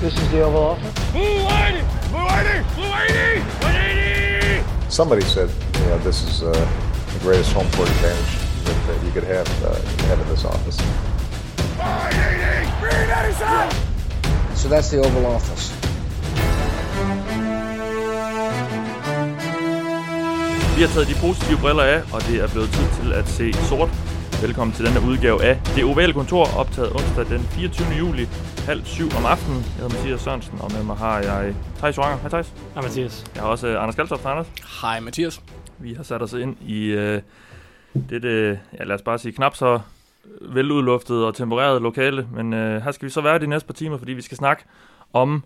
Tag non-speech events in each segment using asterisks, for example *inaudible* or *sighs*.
This is the Oval Office. Blue 180! Blue 180! Blue 180! 180! Somebody said, you know, this is uh, the greatest home court advantage that, that you could have, uh, have in this office. 180! Green So that's the Oval Office. Vi har taget de positive briller af, og det er blevet tid til at se sort. Velkommen til denne udgave af Det Ovale Kontor, optaget onsdag den 24. juli, halv syv om aftenen. Jeg hedder Mathias Sørensen, og med mig har jeg Thijs Joranger. Hej Thijs. Hej Mathias. Jeg har også uh, Anders Galtoft. Anders. Hej Mathias. Vi har sat os ind i uh, dette, ja lad os bare sige, knap så veludluftet og tempereret lokale. Men uh, her skal vi så være de næste par timer, fordi vi skal snakke om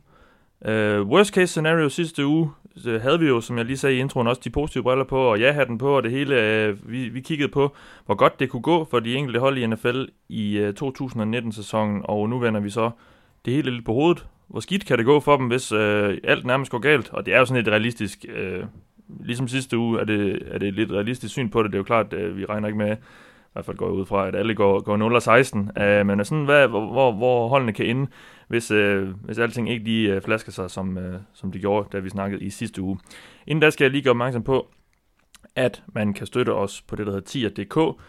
uh, worst case scenario sidste uge. Havde vi jo, som jeg lige sagde i introen, også de positive briller på, og ja-hatten på, og det hele. Øh, vi, vi kiggede på, hvor godt det kunne gå for de enkelte hold i NFL i øh, 2019-sæsonen, og nu vender vi så det hele lidt på hovedet. Hvor skidt kan det gå for dem, hvis øh, alt nærmest går galt? Og det er jo sådan et realistisk... Øh, ligesom sidste uge er det, er det et lidt realistisk syn på det. Det er jo klart, øh, vi regner ikke med, i hvert fald går jeg ud fra, at alle går, går 0 og 16. Uh, øh, men sådan, hvad, hvor, hvor, hvor holdene kan ende, hvis, uh, hvis alting ikke lige uh, flasker sig, som, uh, som det gjorde, da vi snakkede i sidste uge. Inden da skal jeg lige gøre opmærksom på, at man kan støtte os på det, der hedder tier.dk.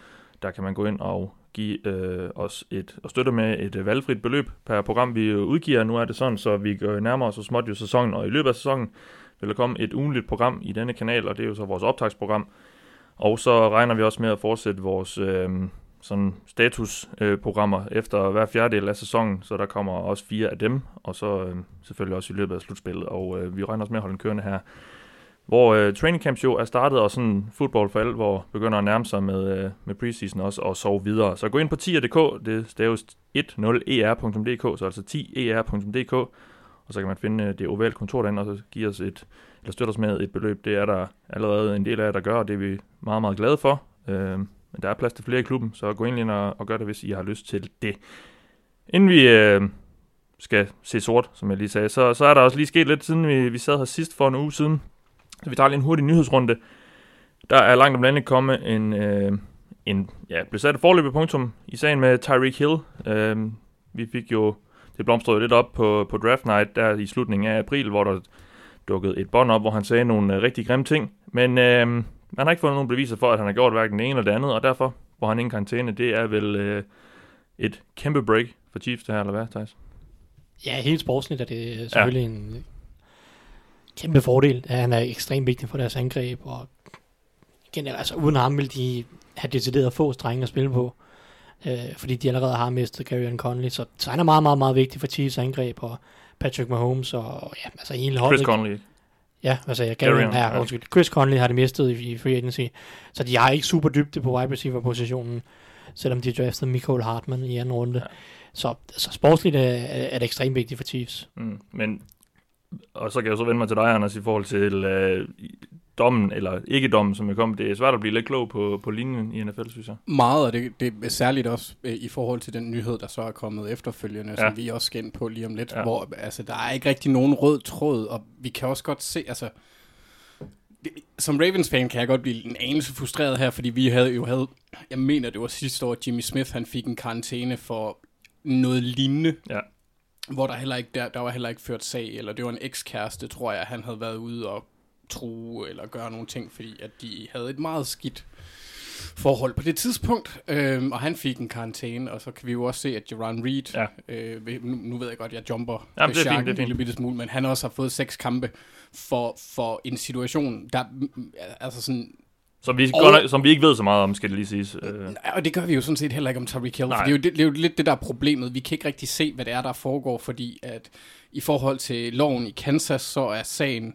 Der kan man gå ind og give øh, os et, og støtte med et øh, valgfrit beløb per program, vi udgiver. Nu er det sådan, så vi går nærmere os så småt jo sæsonen, og i løbet af sæsonen vil der komme et ugenligt program i denne kanal, og det er jo så vores optagsprogram. Og så regner vi også med at fortsætte vores øh, sådan statusprogrammer øh, efter hver fjerdedel af sæsonen, så der kommer også fire af dem, og så øh, selvfølgelig også i løbet af slutspillet, og øh, vi regner også med at holde den kørende her. Hvor øh, training camps jo er startet, og sådan fodbold for alvor begynder at nærme sig med, øh, med preseason også, og sove videre. Så gå ind på 10.dk, det staves 10er.dk, e så altså 10er.dk, og så kan man finde øh, det ovale kontor derinde, og så give os et, eller støtter os med et beløb. Det er der allerede en del af, der gør, og det er vi meget, meget glade for. Øh, men der er plads til flere i klubben, så gå ind ind og, og gør det, hvis I har lyst til det. Inden vi øh, skal se sort, som jeg lige sagde, så, så er der også lige sket lidt, siden vi, vi sad her sidst for en uge siden, så vi tager lige en hurtig nyhedsrunde. Der er langt om landet kommet en, øh, en ja, blev sat et punktum i sagen med Tyreek Hill. Øh, vi fik jo, det blomstrede lidt op på, på draft night der i slutningen af april, hvor der dukkede et bånd op, hvor han sagde nogle øh, rigtig grimme ting. Men øh, man har ikke fundet nogen beviser for, at han har gjort hverken det ene eller det andet, og derfor hvor han ingen karantæne. Det er vel øh, et kæmpe break for Chiefs det her, eller hvad, Thijs? Ja, helt sportsligt er det selvfølgelig ja. en kæmpe fordel. at Han er ekstremt vigtig for deres angreb, og igen, altså uden ham vil de have decideret få strenge at spille på, øh, fordi de allerede har mistet Gary Conley, så, så han er meget, meget, meget vigtig for Chiefs angreb, og Patrick Mahomes, og ja, altså hele holdet. Chris Conley. Ja, sagde jeg? Gary ja, undskyld. Chris Conley har det mistet i, i free agency, så de har ikke super dybde på wide receiver positionen, selvom de draftede Michael Hartman i anden runde. Ja. Så, så sportsligt er, er det ekstremt vigtigt for Chiefs. Mm, men og så kan jeg så vende mig til dig, Anders, i forhold til øh, dommen, eller ikke dommen, som er kommet. Det er svært at blive lidt klog på, på linjen i NFL, synes jeg. Meget, og det, det er særligt også øh, i forhold til den nyhed, der så er kommet efterfølgende, ja. som vi også skal ind på lige om lidt, ja. hvor altså, der er ikke rigtig nogen rød tråd, og vi kan også godt se, altså, det, som Ravens-fan kan jeg godt blive en anelse frustreret her, fordi vi havde jo havde, jeg mener det var sidste år, Jimmy Smith, han fik en karantæne for noget lignende. Ja hvor der heller ikke der, der var heller ikke ført sag, eller det var en ekskæreste, tror jeg, han havde været ude og true eller gøre nogle ting, fordi at de havde et meget skidt forhold på det tidspunkt, øhm, og han fik en karantæne, og så kan vi jo også se, at Jerron Reed, ja. øh, nu, nu ved jeg godt, jeg jumper Jamen, det er fint, det er en lille bitte smule, men han også har fået seks kampe for, for en situation, der altså sådan som vi, og, godt, som vi ikke ved så meget om, skal det lige siges. Øh. Og det gør vi jo sådan set heller ikke om Tyreek Hill, for det er, jo, det, det er jo lidt det, der er problemet. Vi kan ikke rigtig se, hvad det er, der foregår, fordi at i forhold til loven i Kansas, så er sagen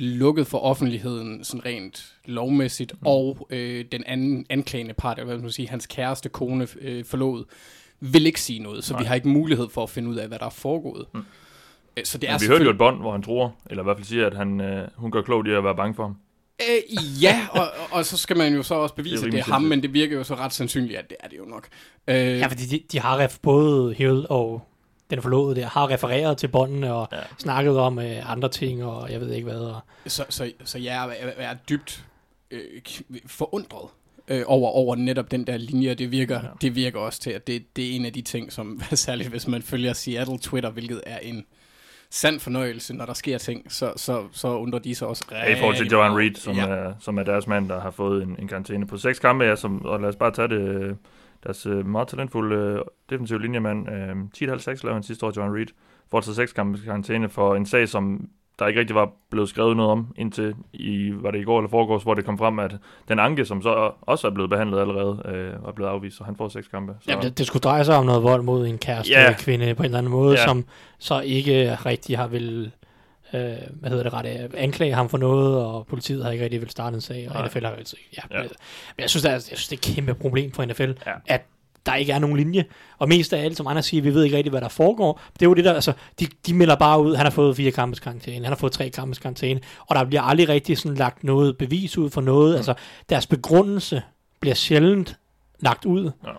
lukket for offentligheden sådan rent lovmæssigt, mm. og øh, den anden anklagende part, hvad man sige, hans kæreste kone øh, forlod, vil ikke sige noget, så Nej. vi har ikke mulighed for at finde ud af, hvad der er foregået. Mm. Øh, så det er vi hørte jo et bånd, hvor han tror, eller i hvert fald siger, at han, øh, hun gør klogt i at være bange for ham. Øh, ja, og, og så skal man jo så også bevise, det at det er ham, men det virker jo så ret sandsynligt, at det er det jo nok. Øh, ja, fordi de, de har ref, både Hill og den forlovede der, har refereret til båndene og ja. snakket om øh, andre ting, og jeg ved ikke hvad. Og... Så, så, så jeg er, er dybt øh, forundret øh, over, over netop den der linje, det virker, ja. det virker også til, at det, det er en af de ting, som *laughs* særligt hvis man følger Seattle Twitter, hvilket er en sand fornøjelse, når der sker ting, så, så, så undrer de sig også ja, I forhold til Johan Reed, som, ja. er, som er deres mand, der har fået en, en karantæne på seks kampe, ja, som, og lad os bare tage det, deres øh, meget talentfulde øh, defensive linjemand, øh, 10,5-6 lavede han sidste år, Johan Reed, får altså seks kampe karantæne for en sag, som der ikke rigtig var blevet skrevet noget om, indtil i, var det i går eller foregårs, hvor det kom frem, at den anke, som så også er blevet behandlet allerede, øh, var blevet afvist, så han får seks kampe. Så. Jamen, det, det skulle dreje sig om noget vold mod en kæreste yeah. kvinde på en eller anden måde, yeah. som så ikke rigtig har vil øh, hvad hedder det ret, anklage ham for noget, og politiet har ikke rigtig vil starte en sag, og Nej. NFL har jo altså, ja, ja. Men jeg synes, det er, jeg synes, det er et kæmpe problem for NFL, ja. at der ikke er nogen linje. Og mest af alt, som andre siger, vi ved ikke rigtig, hvad der foregår. Det er jo det der, altså, de, de melder bare ud, han har fået fire kampes karantæne, han har fået tre kampes karantæne, og der bliver aldrig rigtig sådan lagt noget bevis ud for noget. Mm. Altså, deres begrundelse bliver sjældent lagt ud. Ja.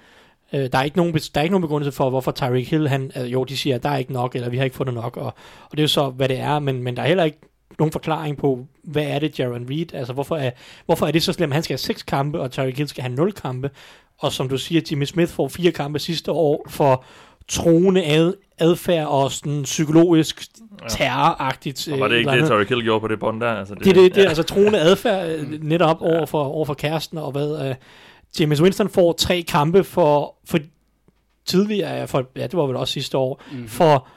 Øh, der, er ikke nogen, der er ikke nogen begrundelse for, hvorfor Tyreek Hill, han, altså, jo, de siger, at der er ikke nok, eller vi har ikke fået nok, og, og det er jo så, hvad det er, men, men der er heller ikke nogen forklaring på, hvad er det, Jaron Reed, altså hvorfor er, hvorfor er det så slemt, han skal have seks kampe, og Tyreek Hill skal have nul kampe, og som du siger, Jimmy Smith får fire kampe sidste år for troende ad, adfærd og sådan psykologisk terroragtigt. Og var det ikke det, Terry Kill gjorde på det bånd der? Altså det, det, det, det ja. altså troende adfærd *laughs* øh, netop over for, over for kæresten, og hvad uh, James Winston får tre kampe for, for tidligere, for, ja, det var vel også sidste år, mm-hmm. for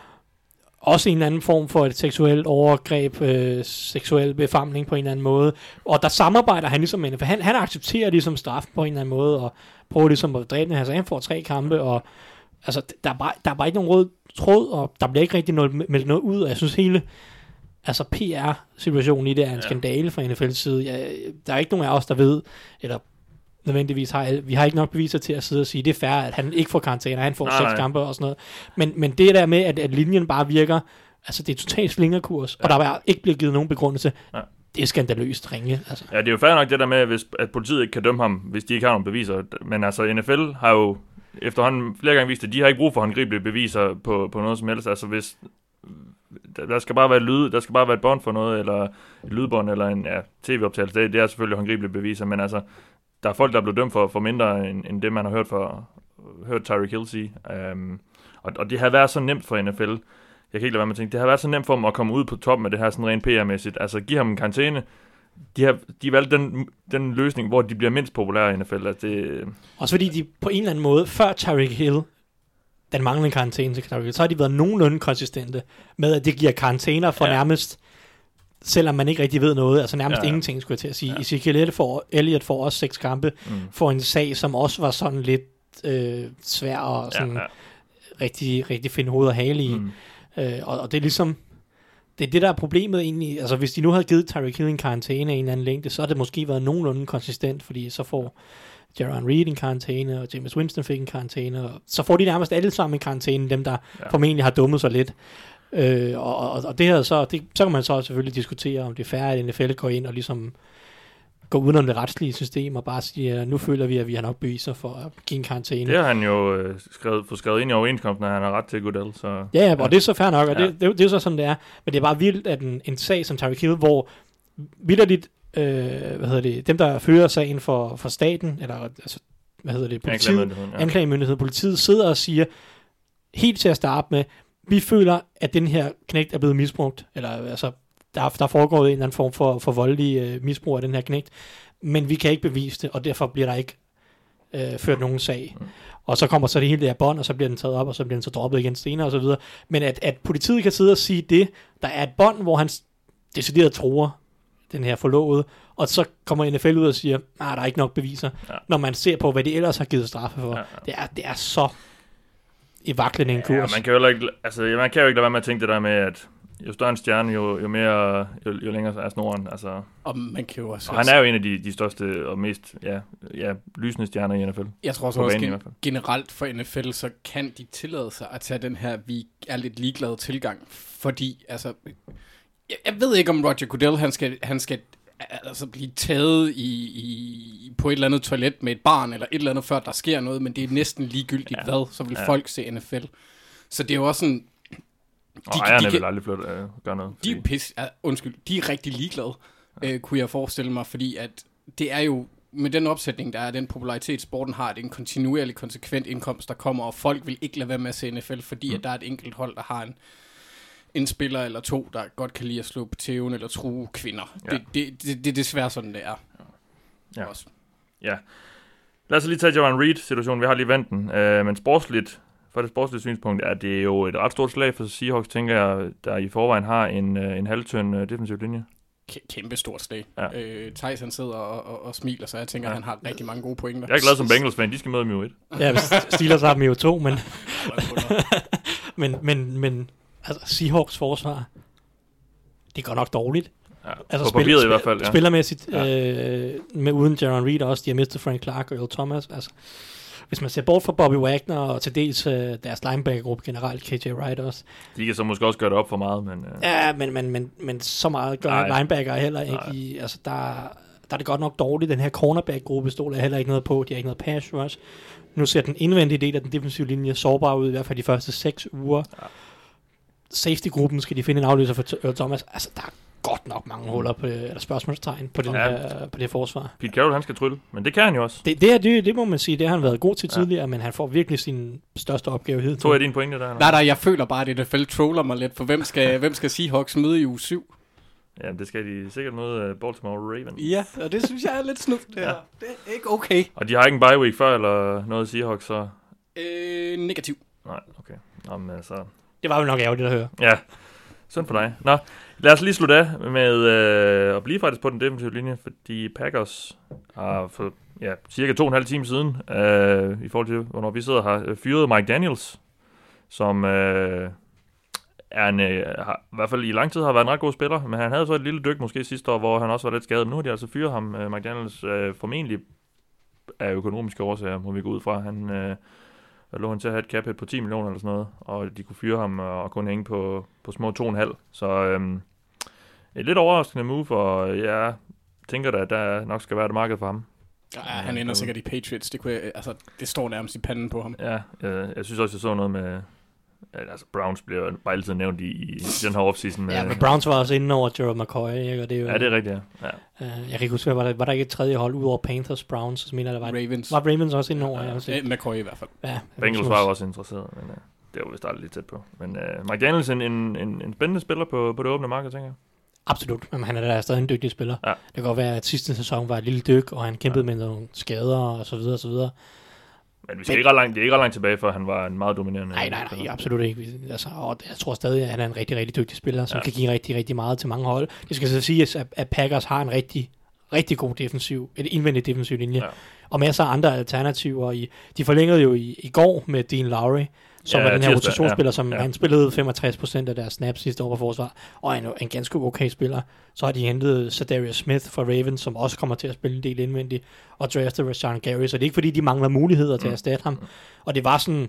også en eller anden form for et seksuelt overgreb, øh, seksuel befamling på en eller anden måde. Og der samarbejder han ligesom med for han, han accepterer ligesom straf på en eller anden måde, og prøver ligesom at dræbe den her, så han får tre kampe, og altså, der er bare, der er bare ikke nogen rød tråd, og der bliver ikke rigtig noget, meldt noget ud, og jeg synes hele, altså PR-situationen i det er en ja. skandale fra NFL's side. Ja, der er ikke nogen af os, der ved, eller nødvendigvis har, vi har ikke nok beviser til at sidde og sige, det er fair, at han ikke får karantæne, han får nej, seks nej. kampe og sådan noget. Men, men det der med, at, at linjen bare virker, altså det er totalt slingerkurs, ja. og der er ikke blevet givet nogen begrundelse. Ja. Det er skandaløst ringe. Altså. Ja, det er jo fair nok det der med, hvis, at politiet ikke kan dømme ham, hvis de ikke har nogen beviser. Men altså, NFL har jo efterhånden flere gange vist, at de har ikke brug for håndgribelige beviser på, på noget som helst. Altså hvis, der, der skal bare være lyd, der skal bare være et bånd for noget, eller et lydbånd, eller en ja, tv-optagelse. Det, det er selvfølgelig håndgribelige beviser, men altså, der er folk, der er blevet dømt for, for mindre end, end det, man har hørt, for, hørt Tyreek Hill sige. Um, og, og det har været så nemt for NFL. Jeg kan ikke lade være med at tænke, det har været så nemt for dem at komme ud på toppen med det her sådan rent PR-mæssigt. Altså, give ham en karantæne. De har, de har valgt den, den løsning, hvor de bliver mindst populære i NFL. Altså, det... Også fordi de på en eller anden måde, før Tyreek Hill, den manglende karantæne til Tyreek Hill, så har de været nogenlunde konsistente med, at det giver karantæner for ja. nærmest selvom man ikke rigtig ved noget, altså nærmest ja, ja. ingenting, skulle jeg til at sige. Ja. Ezekiel får, Elliot får også seks kampe mm. for en sag, som også var sådan lidt øh, svær og sådan ja, ja. rigtig, rigtig finde hoved og hale i. Mm. Øh, og, og det er ligesom, det er det, der er problemet egentlig. Altså, hvis de nu havde givet Tyreek Hill en karantæne af en eller anden længde, så har det måske været nogenlunde konsistent, fordi så får Jaron Reed en karantæne, og James Winston fik en karantæne, og så får de nærmest alle sammen en karantæne, dem der ja. formentlig har dummet sig lidt. Øh, og, og, og det her så, det, så kan man så selvfølgelig diskutere, om det er færre, at NFL går ind og ligesom går udenom det retslige system og bare siger, nu føler vi, at vi har nok beviser for at give en karantæne. Det har han jo øh, skrevet, fået skrevet ind i overenskomsten, at han har ret til Goodell. Så, ja, ja, og det er så fair nok, og ja. det, det, det, er så sådan, det er. Men det er bare vildt, at en, en sag som Tyreek Hill, hvor vildt øh, hvad hedder det, dem der fører sagen for, for staten, eller altså, hvad hedder det, politiet, anklagemyndigheden, ja. anklagemyndigheden, politiet sidder og siger, helt til at starte med, vi føler, at den her knægt er blevet misbrugt, eller altså, der, der foregår en eller anden form for, for voldelig øh, misbrug af den her knægt, men vi kan ikke bevise det, og derfor bliver der ikke øh, ført nogen sag. Mm. Og så kommer så det hele der bånd, og så bliver den taget op, og så bliver den så droppet igen senere, og så videre. Men at, at politiet kan sidde og sige det, der er et bånd, hvor han decideret tror den her forlovede, og så kommer NFL ud og siger, nej, der er ikke nok beviser, ja. når man ser på, hvad de ellers har givet straffe for. Ja, ja. Det, er, det er så i vaklende en kurs. Ja, man kan jo ikke, altså, man kan jo ikke lade være med at tænke det der med, at jo større en stjerne, jo, jo, mere, jo, jo længere er snoren. Altså. Og man kan jo også... Og han er jo en af de, de største og mest ja, ja, lysende stjerner i NFL. Jeg tror også, også gen- generelt for NFL, så kan de tillade sig at tage den her, vi er lidt ligeglade tilgang. Fordi, altså... Jeg, jeg ved ikke, om Roger Goodell, han skal, han skal altså blive taget i, i, på et eller andet toilet med et barn, eller et eller andet, før der sker noget, men det er næsten ligegyldigt ja. hvad, så vil ja. folk se NFL. Så det er jo også sådan... De, og ejerne de, de vil aldrig flytte, uh, gøre noget. De er pis, uh, undskyld, de er rigtig ligeglade, ja. uh, kunne jeg forestille mig, fordi at det er jo med den opsætning, der er, den popularitet, sporten har, det er en kontinuerlig, konsekvent indkomst, der kommer, og folk vil ikke lade være med at se NFL, fordi mm. at der er et enkelt hold, der har en, en spiller eller to, der godt kan lide at slå på tæven eller true kvinder. Ja. Det, det, det, det er desværre sådan, det er. Ja. Også. ja. Lad os lige tage Jaron Reed-situationen. Vi har lige vendt den. Uh, men sportsligt, for det sportslige synspunkt, er det jo et ret stort slag for Seahawks, tænker jeg, der i forvejen har en, uh, en halvtøn uh, defensiv linje. Kæmpe stort slag. Ja. Øh, Thijs han sidder og, og, og smiler, så jeg tænker, ja. at han har rigtig mange gode pointer. Jeg er glad som Bengals-fan, de skal møde dem jo et. Ja, Steelers har dem jo to, *laughs* men... men, men, men altså, Seahawks forsvar, det går nok dårligt. Ja, altså, på papiret spil, i hvert fald, ja. Spillermæssigt, ja. øh, med uden Jaron Reed også, de har mistet Frank Clark og Earl Thomas. Altså, hvis man ser bort fra Bobby Wagner og til dels øh, deres linebacker-gruppe generelt, KJ Wright også. De kan så måske også gøre det op for meget, men... Øh. Ja, men, men, men, men så meget gør Nej. linebacker heller ikke. I, altså, der, der er det godt nok dårligt. Den her cornerback-gruppe stoler heller ikke noget på. De har ikke noget pass rush. Nu ser den indvendige del af den defensive linje sårbar ud, i hvert fald de første seks uger. Ja. Safety-gruppen skal de finde en afløser for Earl Thomas. Altså, der er godt nok mange huller på, eller spørgsmålstegn på, den ja. her, på det forsvar. Pete Carroll, han skal trylle, men det kan han jo også. Det, det, er, det, det må man sige, det har han været god til tidligere, ja. men han får virkelig sin største opgave hed. Tror jeg din pointe der? Nej, nej, jeg føler bare, at NFL troller mig lidt, for hvem skal, *laughs* hvem skal Seahawks møde i uge 7? Ja, det skal de sikkert møde øh, Baltimore Ravens. Ja, og det synes jeg er lidt snuft. Det, ja. det er ikke okay. Og de har ikke en bye week før, eller noget Seahawks, så? Øh, negativ. Nej, okay. Nå, men altså... Det var jo nok ærgerligt at høre. Ja, sådan for dig. Nå, lad os lige slutte af med øh, at blive faktisk på den defensive linje, fordi Packers har for ja, cirka to og en halv time siden, øh, i forhold til hvornår vi sidder her, øh, fyret Mike Daniels, som øh, er en, øh, har, i hvert fald i lang tid har været en ret god spiller, men han havde så et lille dyk måske sidste år, hvor han også var lidt skadet. Nu har de altså fyret ham, øh, Mike Daniels, øh, formentlig af økonomiske årsager, må vi gå ud fra. Han øh, lå han til at have et cap på 10 millioner eller sådan noget, og de kunne fyre ham og kun hænge på, på små 2,5. Så øhm, et lidt overraskende move, og jeg tænker da, at der nok skal være et marked for ham. Ja, han ender sikkert i Patriots. Det, kunne jeg, altså, det står nærmest i panden på ham. Ja, jeg, jeg synes også, jeg så noget med, altså Browns bliver bare altid nævnt i, i den her offseason. Med, ja, men Browns var også inde over Gerald McCoy, ikke? Og det er jo, ja, det er rigtigt, ja. ja. Uh, jeg kan ikke huske, var der, var der ikke et tredje hold ud over Panthers, Browns, så mener der var Ravens. Var Ravens også inde over? Ja, ja. ja McCoy i hvert fald. Ja, Bengals var også interesseret, men uh, det var vist aldrig lidt tæt på. Men uh, Mike Daniels en, en, en, en spændende spiller på, på det åbne marked, tænker jeg. Absolut, men han er da stadig en dygtig spiller. Ja. Det kan godt være, at sidste sæson var et lille dyk, og han kæmpede ja. med nogle skader og så videre og så videre. Men vi skal men, ikke ret langt, det er ikke ret langt tilbage, for han var en meget dominerende Nej, nej, nej, absolut ikke. Altså, og jeg tror stadig, at han er en rigtig, rigtig dygtig spiller, som ja. kan give rigtig, rigtig meget til mange hold. Det skal så sige, at, at Packers har en rigtig, rigtig god defensiv, et indvendigt defensiv linje, ja. og masser af andre alternativer. I, de forlængede jo i, i går med Dean Lowry, som ja, var den her rotationsspiller, ja, som ja. han spillede 65% af deres snaps sidste år på forsvar, og en, en ganske okay spiller. Så har de hentet Sadarius Smith fra Ravens, som også kommer til at spille en del indvendigt, og draftet Rashawn Gary, så det er ikke fordi, de mangler muligheder til mm. at erstatte ham. Og det var sådan,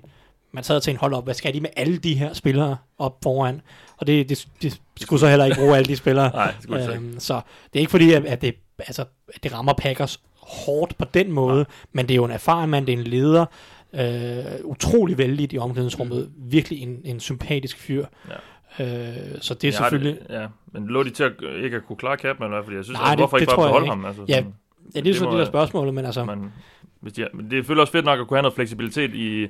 man sad og tænkte, hold op, hvad skal de med alle de her spillere op foran? Og det, det, det skulle så heller ikke bruge alle de spillere. *laughs* Nej, det øhm, så det er ikke fordi, at, at, det, altså, at det rammer Packers hårdt på den måde, ja. men det er jo en erfaren mand, det er en leder, Øh, utrolig vældig i omklædningsrummet. Mm. Virkelig en, en sympatisk fyr. Ja. Øh, så det er selvfølgelig... Det, ja, men lå de til at ikke at kunne klare Capman i hvert fald? Jeg synes, Nej, altså, hvorfor det, ikke bare beholde ham? Altså, ja, sådan, ja, det er så det der spørgsmål, men altså... Man, hvis de, men det er selvfølgelig også fedt nok at kunne have noget fleksibilitet i,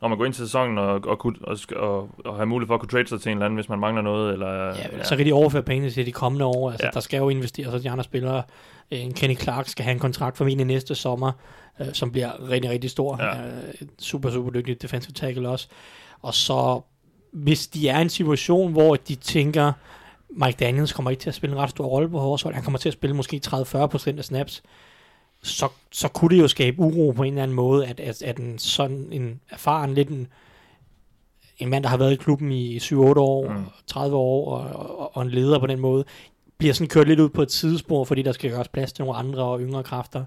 når man går ind til sæsonen og, og, og, og, og have mulighed for at kunne trade sig til en eller anden, hvis man mangler noget. Eller, ja, ja. så kan de overføre pengene til de kommende år. Altså, ja. Der skal jo investeres, og de andre spillere. En Kenny Clark skal have en kontrakt formentlig næste sommer øh, som bliver rigtig, rigtig stor. Ja. Øh, super, super dygtig defensive tackle også. Og så, hvis de er i en situation, hvor de tænker, Mike Daniels kommer ikke til at spille en ret stor rolle på vores hold, han kommer til at spille måske 30-40% af snaps, så, så kunne det jo skabe uro på en eller anden måde, at, at, at en sådan en erfaren, lidt en, en mand, der har været i klubben i 7-8 år, mm. 30 år, og, og, og en leder på den måde, bliver sådan kørt lidt ud på et sidespor, fordi der skal gøres plads til nogle andre og yngre kræfter.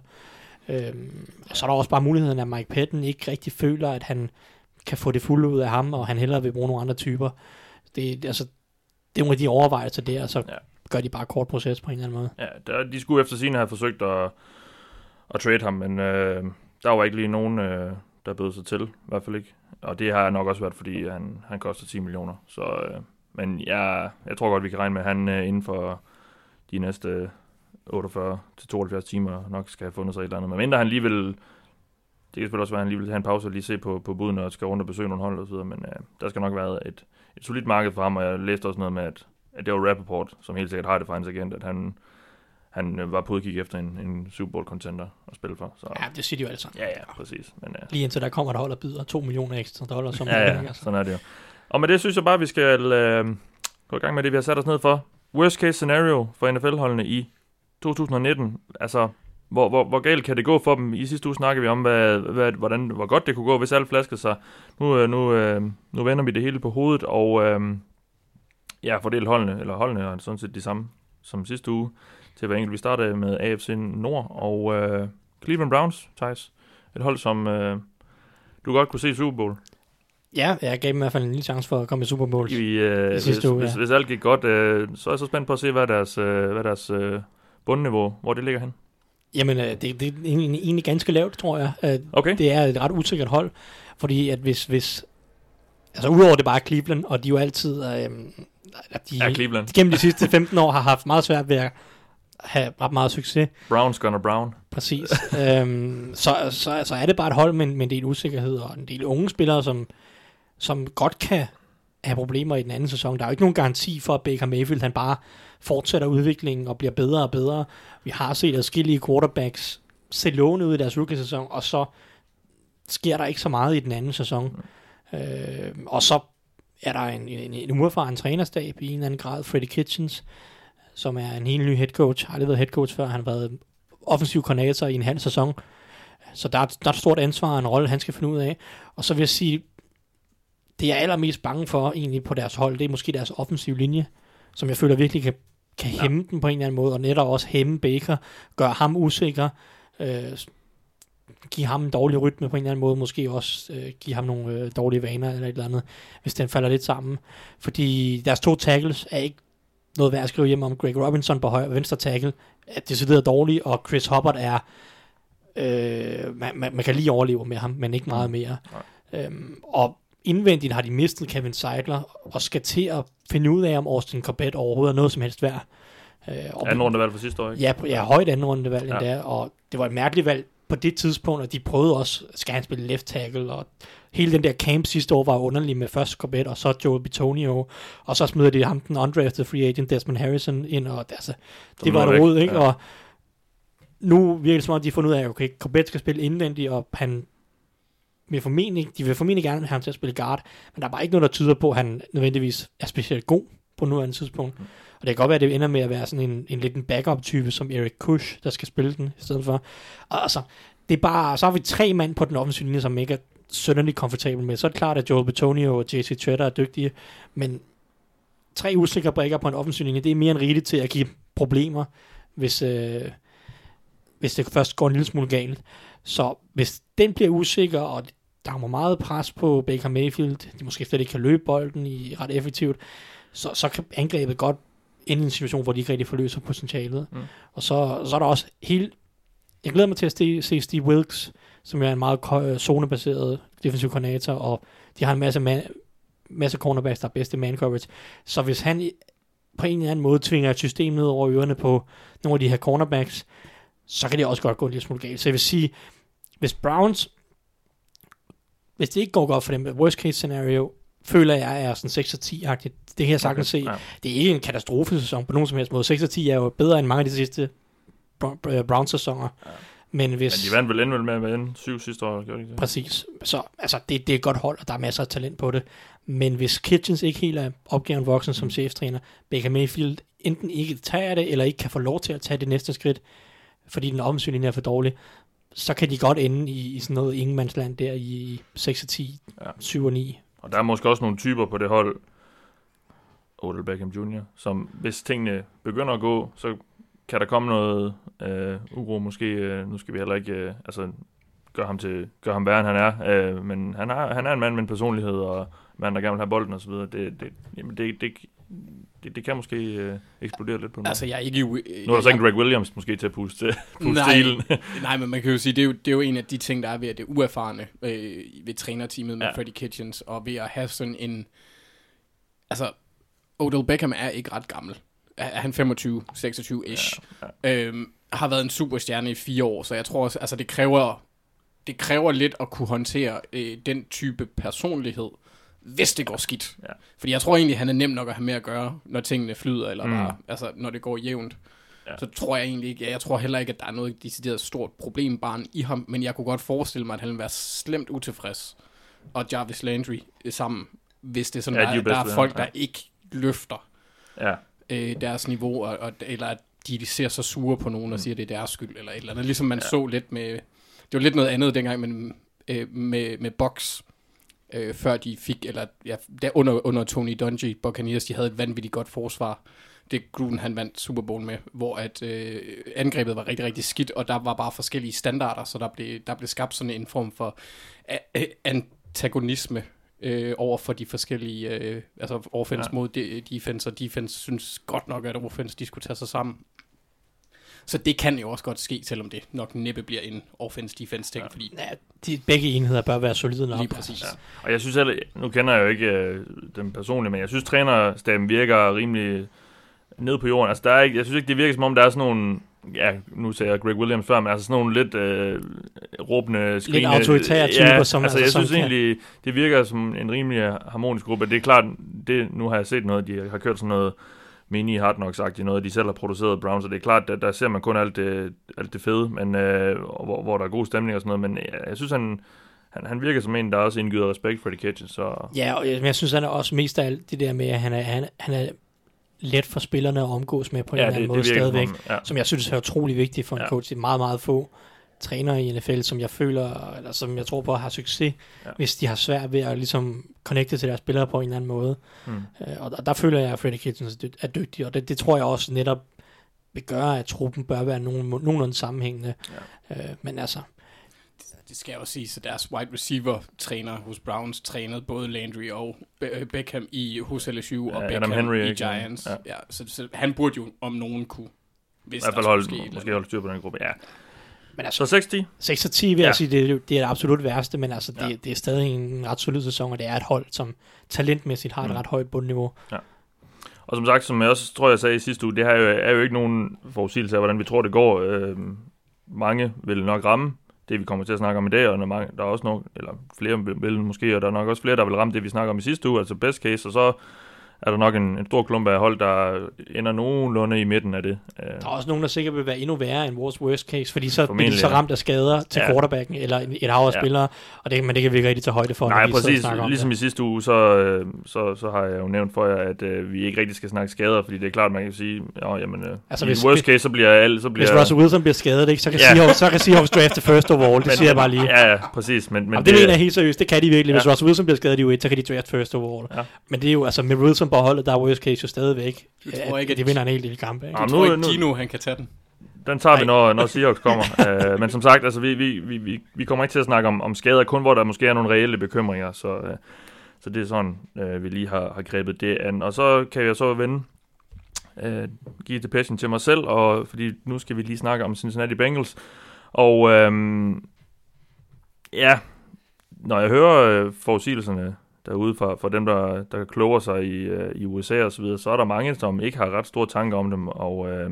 Øhm, og så er der også bare muligheden, at Mike Patton ikke rigtig føler, at han kan få det fulde ud af ham, og han hellere vil bruge nogle andre typer. Det, altså, det er nogle af de overvejelser der, og så ja. gør de bare kort proces på en eller anden måde. Ja, der, de skulle efter sin have forsøgt at, at trade ham, men øh, der var ikke lige nogen, øh, der bød sig til, i hvert fald ikke. Og det har nok også været, fordi han, han koster 10 millioner. Så, øh, men jeg, jeg tror godt, vi kan regne med, at han øh, inden for de næste 48 til 72 timer nok skal have fundet sig et eller andet. Men mindre han lige vil, det kan selvfølgelig også være, at han lige vil have en pause og lige se på, på buden og skal rundt og besøge nogle hold og så videre, men uh, der skal nok være et, et solidt marked for ham, og jeg læste også noget med, at, at det var Rappaport, som helt sikkert har det for hans agent, at han, han øh, var på udkig efter en, en Super Bowl contender at spille for. Så. Ja, det siger de jo alle sammen. Ja, ja, præcis. Men, uh, Lige indtil der kommer der holder byder 2 millioner ekstra dollars. Som ja, ja, altså. sådan er det jo. Og med det synes jeg bare, at vi skal uh, gå i gang med det, vi har sat os ned for. Worst case scenario for NFL-holdene i 2019. Altså, hvor, hvor, hvor galt kan det gå for dem? I sidste uge snakkede vi om, hvad, hvad, hvordan, hvor godt det kunne gå, hvis alt flaskede sig. Nu, øh, nu, øh, nu vender vi det hele på hovedet, og øhm, ja, fordelt holdene, eller holdene er sådan set de samme som sidste uge til hver enkelt. Vi startede med AFC Nord og øh, Cleveland Browns, Thijs. Et hold, som øh, du godt kunne se i Super Bowl. Ja, jeg gav dem i hvert fald en lille chance for at komme i Super Bowl I, øh, i sidste hvis, uge. Ja. Hvis, hvis alt gik godt, øh, så er jeg så spændt på at se, hvad deres, øh, hvad deres øh, bundniveau, hvor det ligger hen. Jamen, øh, det, det er egentlig ganske lavt, tror jeg. At okay. Det er et ret usikkert hold, fordi at hvis, hvis altså udover det bare Cleveland, og de jo altid, øh, de, ja, Cleveland. gennem de sidste 15 år har haft meget svært ved at have ret meget succes. Browns gonna brown. Præcis. øhm, så, så, så er det bare et hold med, med en del usikkerhed, og en del unge spillere, som, som godt kan have problemer i den anden sæson. Der er jo ikke nogen garanti for, at Baker Mayfield han bare fortsætter udviklingen og bliver bedre og bedre. Vi har set adskillige quarterbacks se lovende ud i deres rookie-sæson, og så sker der ikke så meget i den anden sæson. Mm. Øh, og så er der en, en, en uerfaren trænerstab i en eller anden grad, Freddy Kitchens, som er en helt ny head coach, har aldrig været head coach før, han har været offensiv koordinator i en halv sæson, så der er, der er et stort ansvar og en rolle, han skal finde ud af. Og så vil jeg sige, det jeg er allermest bange for egentlig på deres hold, det er måske deres offensiv linje, som jeg føler virkelig kan, kan ja. hæmme den på en eller anden måde, og netop også hæmme Baker, gøre ham usikker, øh, give ham en dårlig rytme på en eller anden måde, måske også øh, give ham nogle øh, dårlige vaner eller et eller andet, hvis den falder lidt sammen. Fordi deres to tackles er ikke noget værd at skrive hjem om. Greg Robinson på højre venstre tackle er decideret dårlig, og Chris Hubbard er, øh, man, man, man kan lige overleve med ham, men ikke meget mere. Nej. Øhm, og indvendigt har de mistet Kevin Seidler, og skal til at finde ud af, om Austin Corbett overhovedet er noget som helst værd. Øh, anden rundevalg for sidste år, ikke? Ja, ja højt anden rundevalg ja. endda, og det var et mærkeligt valg på det tidspunkt, og de prøvede også, skal han spille left tackle, og hele den der camp sidste år var underlig med først Corbett, og så Joe Bitonio, og så smider de ham den undrafted free agent Desmond Harrison ind, og altså, det var et råd, ikke? Ja. Og nu virker det som om, de har fundet ud af, okay, Corbett skal spille indvendigt, og han vil formentlig, de vil formentlig gerne have ham til at spille guard, men der er bare ikke noget, der tyder på, at han nødvendigvis er specielt god på nuværende tidspunkt. Mm. Og det kan godt være, at det ender med at være sådan en, en lidt en backup-type, som Eric Kush, der skal spille den i stedet for. Og altså, det er bare, så har vi tre mand på den offensive linje, som ikke er sønderlig komfortabel med. Så er det klart, at Joel Betonio og JC Tretter er dygtige, men tre usikre brækker på en offensiv linje, det er mere end rigeligt til at give problemer, hvis, øh, hvis det først går en lille smule galt. Så hvis den bliver usikker, og der kommer meget pres på Baker Mayfield, de måske slet ikke kan løbe bolden i ret effektivt, så, så kan angrebet godt ende i en situation, hvor de ikke rigtig forløser potentialet. Mm. Og så, så er der også helt... Jeg glæder mig til at se, se Steve Wilkes, som er en meget zonebaseret defensiv koordinator, og de har en masse, man, masse cornerbacks, der er bedste man coverage. Så hvis han på en eller anden måde tvinger et system ned over ørerne på nogle af de her cornerbacks, så kan det også godt gå en lille smule galt. Så jeg vil sige, hvis Browns, hvis det ikke går godt for dem, worst case scenario, føler jeg er sådan 6-10-agtigt. Det kan jeg sagtens okay, se. Ja. Det er ikke en katastrofesæson på nogen som helst måde. 6-10 er jo bedre end mange af de sidste Browns-sæsoner. Ja. Men, hvis, Men de vandt vel endnu med at vinde syv sidste år, gjorde de det? Præcis. Så altså, det, det er et godt hold, og der er masser af talent på det. Men hvis Kitchens ikke helt er opgaven voksen som cheftræner, Baker Mayfield enten ikke tager det, eller ikke kan få lov til at tage det næste skridt, fordi den offensiv er for dårlig, så kan de godt ende i, i sådan noget ingenmandsland der i 6 10, ja. 7 og 9. Og der er måske også nogle typer på det hold, Odell Beckham Jr., som hvis tingene begynder at gå, så kan der komme noget øh, uro måske. Øh, nu skal vi heller ikke øh, altså, gøre ham, til, gøre ham værre, end han er. Øh, men han, har, han er en mand med en personlighed, og mand, der gerne vil have bolden osv. Det, det, jamen det, det, det, det kan måske øh, eksplodere lidt på noget. Altså, jeg er ikke... Nu er der så ikke Greg Williams måske til at puste, puste nej, stilen. *laughs* nej, men man kan jo sige, det er jo, det er jo en af de ting, der er ved at det uerfarne øh, ved trænerteamet med ja. Freddie Kitchens, og ved at have sådan en... Altså, Odell Beckham er ikke ret gammel. Er han 25, 26-ish? Ja, ja. Øhm, har været en superstjerne i fire år, så jeg tror også, altså det kræver, det kræver lidt at kunne håndtere øh, den type personlighed, hvis det går skidt. Ja. Fordi jeg tror egentlig, han er nem nok at have med at gøre, når tingene flyder, eller Mm. bare, altså, når det går jævnt. Ja. Så tror jeg egentlig ikke, jeg tror heller ikke, at der er noget decideret stort problembarn i ham, men jeg kunne godt forestille mig, at han vil være slemt utilfreds, og Jarvis Landry sammen, hvis det er sådan, Ja, ja, de er der, der er folk, der ikke løfter Ja, øh, deres niveau, og, og, eller at de, ser så sure på nogen og siger, at det er deres skyld, eller et eller andet. Ligesom man Ja. ja. så lidt med, det var lidt noget andet dengang med, øh, med, med Box, øh, før de fik, eller ja, der under, under Tony Dungy, Buccaneers, de havde et vanvittigt godt forsvar. Det Gruden, han vandt Super Bowl med, hvor at øh, angrebet var rigtig, rigtig skidt, og der var bare forskellige standarder, så der blev, der blev skabt sådan en form for a- antagonisme øh, over for de forskellige, øh, altså offense ja. mod de, defense, og defense synes godt nok, at offense de skulle tage sig sammen. Så det kan jo også godt ske, selvom det nok næppe bliver en offense-defense ting, Ja. fordi Ja, de, begge enheder bør være solide nok. lige præcis. Ja. Og jeg synes heller, nu kender jeg jo ikke øh, dem personligt, men jeg synes, trænerstaben virker rimelig ned på jorden. Altså, der er ikke, jeg synes ikke, det virker som om, der er sådan nogle, ja, nu sagde jeg Greg Williams før, men altså sådan nogle lidt øh, råbende, skrigende... autoritære typer, ja, som- altså, altså, jeg synes kan- egentlig, det virker som en rimelig harmonisk gruppe. Det er klart, det, nu har jeg set noget, de har kørt sådan noget mini hard knocks sagt noget, de selv har produceret Browns, og det er klart, der, der ser man kun alt det, alt det fede, men, øh, hvor, hvor der er god stemning og sådan noget, men jeg, jeg synes, han, han, han virker som en, der også indgyder respekt for de catches, så... Ja, og jeg, men jeg synes, han er også mest af alt det der med, at han er, han, han er let for spillerne at omgås med på en ja, eller anden måde virker som stadigvæk. om- ja. Som jeg synes er utrolig vigtigt for en ja. coach. Det er meget, meget få trænere i NFL, som jeg føler, eller som jeg tror på har succes, Ja. hvis de har svært ved at ligesom connecte til deres spillere på en eller anden måde. Mm. Øh, og, og der føler jeg, at Freddie Kitchens er dy- er dygtig, og det, det tror jeg også netop vil gøre, at truppen bør være nogen, nogenlunde sammenhængende. Ja. Øh, men altså, Det skal jeg også sige, så deres wide receiver træner hos Browns trænede både Landry og Be- øh, Beckham i hos LSU og Ja, Beckham Henry, i? Giants. Ja. Ja. Så, så, han burde jo om nogen kunne. Hvis I hvert fald der holde, måske holde styr på den gruppe, ja. Men altså Så 60? 6 og 10 vil Ja. ja. jeg sige, det er, det er det absolut værste, men altså, det, Ja. ja. det er stadig en ret solid sæson, og det er et hold, som talentmæssigt har et Mm. ret højt bundniveau. Og som sagt, som jeg også tror, jeg sagde i sidste uge, det her er jo, er jo ikke nogen forudsigelse af, hvordan vi tror, det går. Øh, mange vil nok ramme det, vi kommer til at snakke om i dag, og der er, mange, der er også nok, eller flere vil, vil måske, og der er nok også flere, der vil ramme det, vi snakker om i sidste uge, altså best case, og så er der nok en, en stor klump af hold, der ender nogenlunde i midten af det. Øh, Der er også nogen, der sikkert vil være endnu værre end vores worst case, fordi så bliver de så ramt af skader til Ja. quarterbacken, eller et hav af Ja. spillere, og det, men det kan vi ikke rigtig tage højde for, Nej, præcis. om Ligesom det. i sidste uge, så, øh, så, så har jeg jo nævnt for jer, at øh, vi ikke rigtig skal snakke skader, fordi det er klart, man kan sige, ja, jamen, øh, Altså, i hvis- worst case, så bliver alt, så bliver... Hvis Russell Wilson bliver skadet, ikke, så kan Ja. Seahawks, så kan Seahawks drafte first overall, det siger jeg bare lige. Ja, ja, præcis. Men, men Men det, det mener jeg helt seriøst, det kan de virkelig. Hvis Ja. Russell Wilson bliver skadet i U1, så kan de draft first overall. Ja. Men det er jo, altså med Wilson på holdet, der er worst case jo stadigvæk, Jeg tror at ikke, at- de vinder en hel del kampe. Ikke? Jeg nu- tror ikke, nu- Dino han kan tage den. Den tager vi, Nej. når, når Seahawks kommer. uh, *laughs* men som sagt, altså, vi, vi, vi, vi, vi kommer ikke til at snakke om, om skader, kun hvor der måske er nogle reelle bekymringer. Så, uh, så det er sådan, uh, vi lige har, har grebet det an. Og så kan jeg så vende, uh, give det passion til mig selv, og, fordi nu skal vi lige snakke om Cincinnati Bengals. Og um, ja, når jeg hører uh, forudsigelserne derude fra, fra dem, der, der kloger sig i, øh, i USA og så videre, så er der mange, som ikke har ret store tanker om dem, og øh,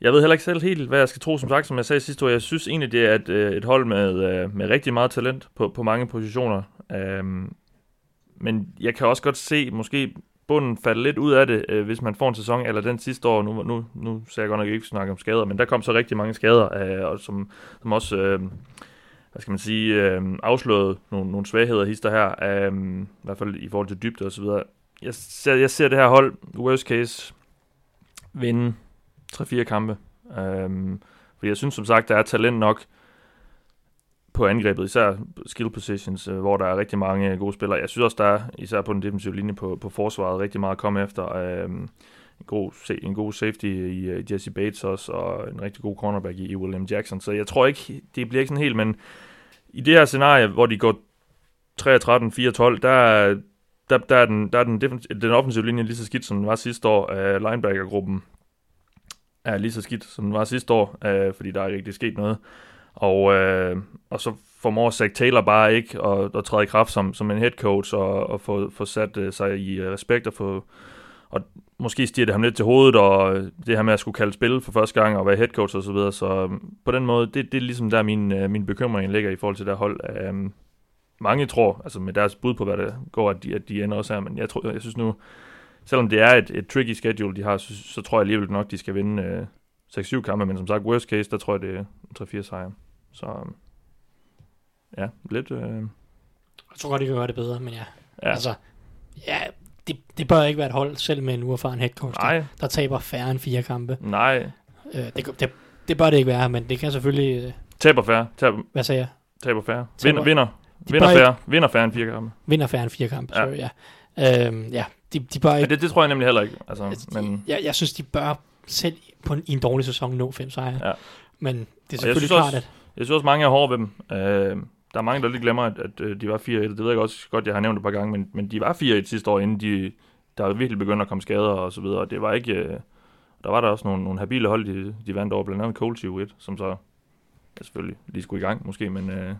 jeg ved heller ikke selv helt, hvad jeg skal tro, som sagt, som jeg sagde sidste år. Jeg synes egentlig, det er et, øh, et hold med, øh, med rigtig meget talent på, på mange positioner. Um, men jeg kan også godt se, måske bunden falde lidt ud af det, øh, hvis man får en sæson, eller den sidste år, nu, nu, nu ser jeg godt nok ikke snakke om skader, men der kom så rigtig mange skader, øh, og som, som også, øh, hvad skal man sige, øh, afslørede nogle, nogle svagheder hister her, øh, i hvert fald i forhold til dybde og så videre. Jeg ser, jeg ser det her hold, worst case, vinde 3-4 kampe. Øh, fordi jeg synes som sagt, der er talent nok på angrebet, især skill positions, øh, hvor der er rigtig mange gode spillere. Jeg synes også, der er, især på den defensive linje på, på forsvaret, rigtig meget at komme efter. Øh, en, god, se- en god safety i øh, Jesse Bates også, og en rigtig god cornerback i, William Jackson. Så jeg tror ikke, det bliver ikke sådan helt, men i det her scenarie, hvor de går 3-13, 4-12, der, der, der er, den, der er den, den offensive linje lige så skidt, som den var sidste år. Uh, linebackergruppen er lige så skidt, som den var sidste år, øh, fordi der er ikke rigtig sket noget. Og, og så formår Zach Taylor bare ikke at, at træde i kraft som, som en head coach og, og få, få sat sig i respekt og få og måske stiger det ham lidt til hovedet, og øh, det her med at skulle kalde spil for første gang og være head coach og så videre. Så øh, på den måde, det, det er ligesom der min, øh, min bekymring ligger i forhold til det hold. Øh, mange tror, altså med deres bud på, hvad det går, at de, at de ender også her, men jeg, tror, jeg synes nu, selvom det er et, et tricky schedule, de har, så, så tror jeg alligevel nok, de skal vinde øh, 6-7 kampe, men som sagt, worst case, der tror jeg, det er 3-4 sejre. Så ja, lidt... Øh... Jeg tror godt, de kan gøre det bedre, men ja. ja. Altså, ja, det, det bør ikke være et hold, selv med en uerfaren head coach, der, der taber færre end fire kampe. Nej. Øh, det, det, det bør det ikke være, men det kan selvfølgelig... Øh, taber færre. Taber, hvad sagde jeg? Taber færre. Taber, vinder, vinder, vinder færre. Vinder færre end fire kampe. Vinder færre end fire kampe, ja. sorry, ja. Øhm, ja, de, de bør ikke... Ja, det, det tror jeg nemlig heller ikke. Altså, altså, men... jeg, jeg synes, de bør selv på en, i en dårlig sæson nå fem sejre. Ja. Men det er selvfølgelig klart, også, at... Jeg synes også, mange er hårde ved dem. Øh, der er mange, der lige glemmer, at, at øh, de var 4-1. Det ved jeg også godt, jeg har nævnt et par gange, men, men de var 4-1 sidste år, inden de, der virkelig begyndte at komme skader og så videre. Og Det var ikke... Øh, der var der også nogle, nogle habile hold, de, de vandt over, blandt andet Colts i 1 som så ja, selvfølgelig lige skulle i gang måske, men, øh,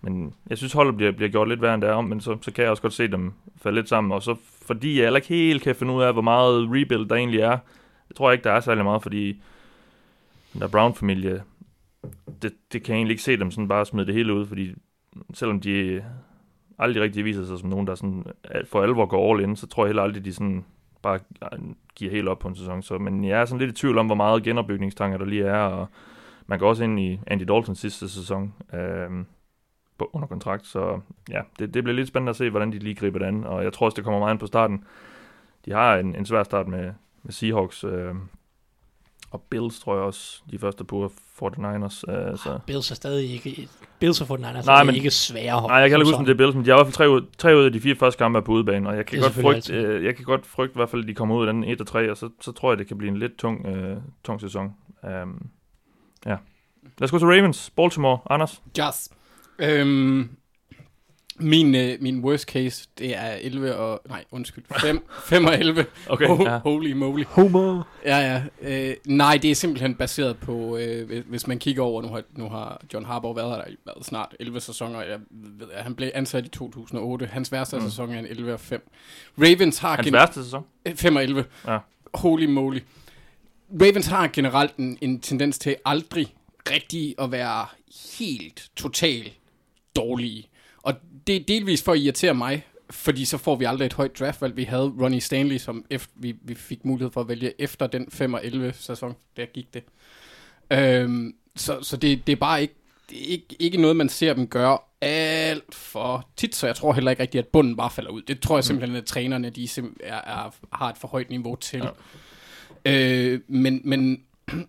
men jeg synes holdet bliver, bliver gjort lidt værre end det er om, men så, så kan jeg også godt se dem falde lidt sammen, og så fordi jeg heller ikke helt kan finde ud af, hvor meget rebuild der egentlig er, det tror jeg ikke, der er særlig meget, fordi den der Brown-familie, det, det kan jeg egentlig ikke se dem sådan bare smide det hele ud, fordi selvom de aldrig rigtig viser sig som nogen, der sådan øh, for alvor går all in, så tror jeg heller aldrig, de sådan bare øh, giver helt op på en sæson. Så, men jeg er sådan lidt i tvivl om, hvor meget genopbygningstanker der lige er, og man går også ind i Andy Daltons sidste sæson øh, på, under kontrakt, så ja, det, det bliver lidt spændende at se, hvordan de lige griber det an, og jeg tror også, det kommer meget ind på starten. De har en, en svær start med, med Seahawks, øh, og Bills tror jeg også, de første på 49ers. Øh, så. Bills er stadig ikke... Bills og 49ers nej, er men, ikke svære hold. Nej, jeg kan ikke huske, om det er Bills, men de har i hvert fald tre ud, tre ud af de fire første kampe på udebane, og jeg kan, godt frygte, øh, jeg kan godt frygte i hvert fald, at de kommer ud af den 1 og 3, og så, så tror jeg, det kan blive en lidt tung, øh, tung sæson. Um, ja. Lad os gå til Ravens. Baltimore. Anders? Just. Øhm, min, øh, min worst case, det er 11 og... Nej, undskyld. 5, 5 *laughs* og 11. Okay, oh, ja. Holy moly. Homer. Ja, ja. Øh, nej, det er simpelthen baseret på... Øh, hvis man kigger over... Nu har, nu har John Harbaugh været her der i været snart 11 sæsoner. Jeg ved, han blev ansat i 2008. Hans værste mm. sæson er en 11 og 5. Ravens har... Hans værste sæson? 5 og 11. Ja. Holy moly. Ravens har generelt en, en tendens til aldrig rigtig at være helt total dårlige. Og det er delvis for at irritere mig, fordi så får vi aldrig et højt draftvalg. Vi havde Ronnie Stanley, som efter, vi, vi fik mulighed for at vælge efter den 5 og 11 sæson. Der gik det. Øhm, så så det, det er bare ikke, det er ikke, ikke noget, man ser dem gøre alt for tit, så jeg tror heller ikke rigtigt, at bunden bare falder ud. Det tror jeg simpelthen, at trænerne de er, er, har et for højt niveau til. Ja. Øh, men, men *clears throat*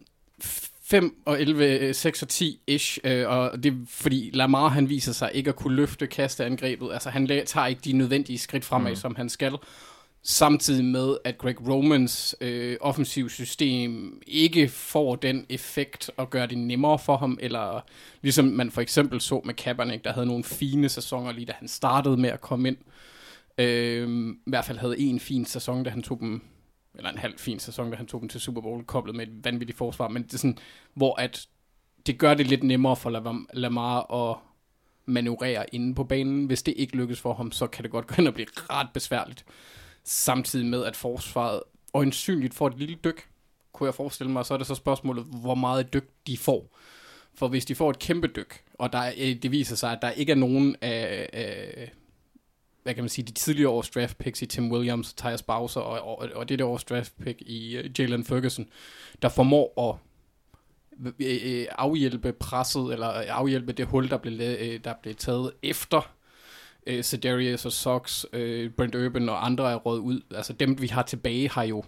5 og 11, 6 og 10 ish, øh, og det er fordi Lamar han viser sig ikke at kunne løfte kasteangrebet. Altså han tager ikke de nødvendige skridt fremad, mm. som han skal. Samtidig med, at Greg Romans øh, offensiv system ikke får den effekt og gør det nemmere for ham, eller ligesom man for eksempel så med Kaepernick, der havde nogle fine sæsoner lige da han startede med at komme ind. Øh, I hvert fald havde en fin sæson, da han tog dem eller en halv fin sæson, da han tog dem til Super Bowl, koblet med et vanvittigt forsvar, men det er sådan, hvor at det gør det lidt nemmere for Lamar at manøvrere inde på banen. Hvis det ikke lykkes for ham, så kan det godt gå hen og blive ret besværligt. Samtidig med, at forsvaret øjensynligt får et lille dyk, kunne jeg forestille mig, så er det så spørgsmålet, hvor meget dyk de får. For hvis de får et kæmpe dyk, og der, det viser sig, at der ikke er nogen af, af hvad kan man sige, de tidligere års draft picks i Tim Williams, Tyus Bowser og, og, og det der års draft pick i uh, Jalen Ferguson, der formår at øh, øh, afhjælpe presset, eller afhjælpe det hul, der blev, der blev taget efter øh, Cedarius og Sox, øh, Brent Urban og andre er råd ud. Altså dem, vi har tilbage, har jo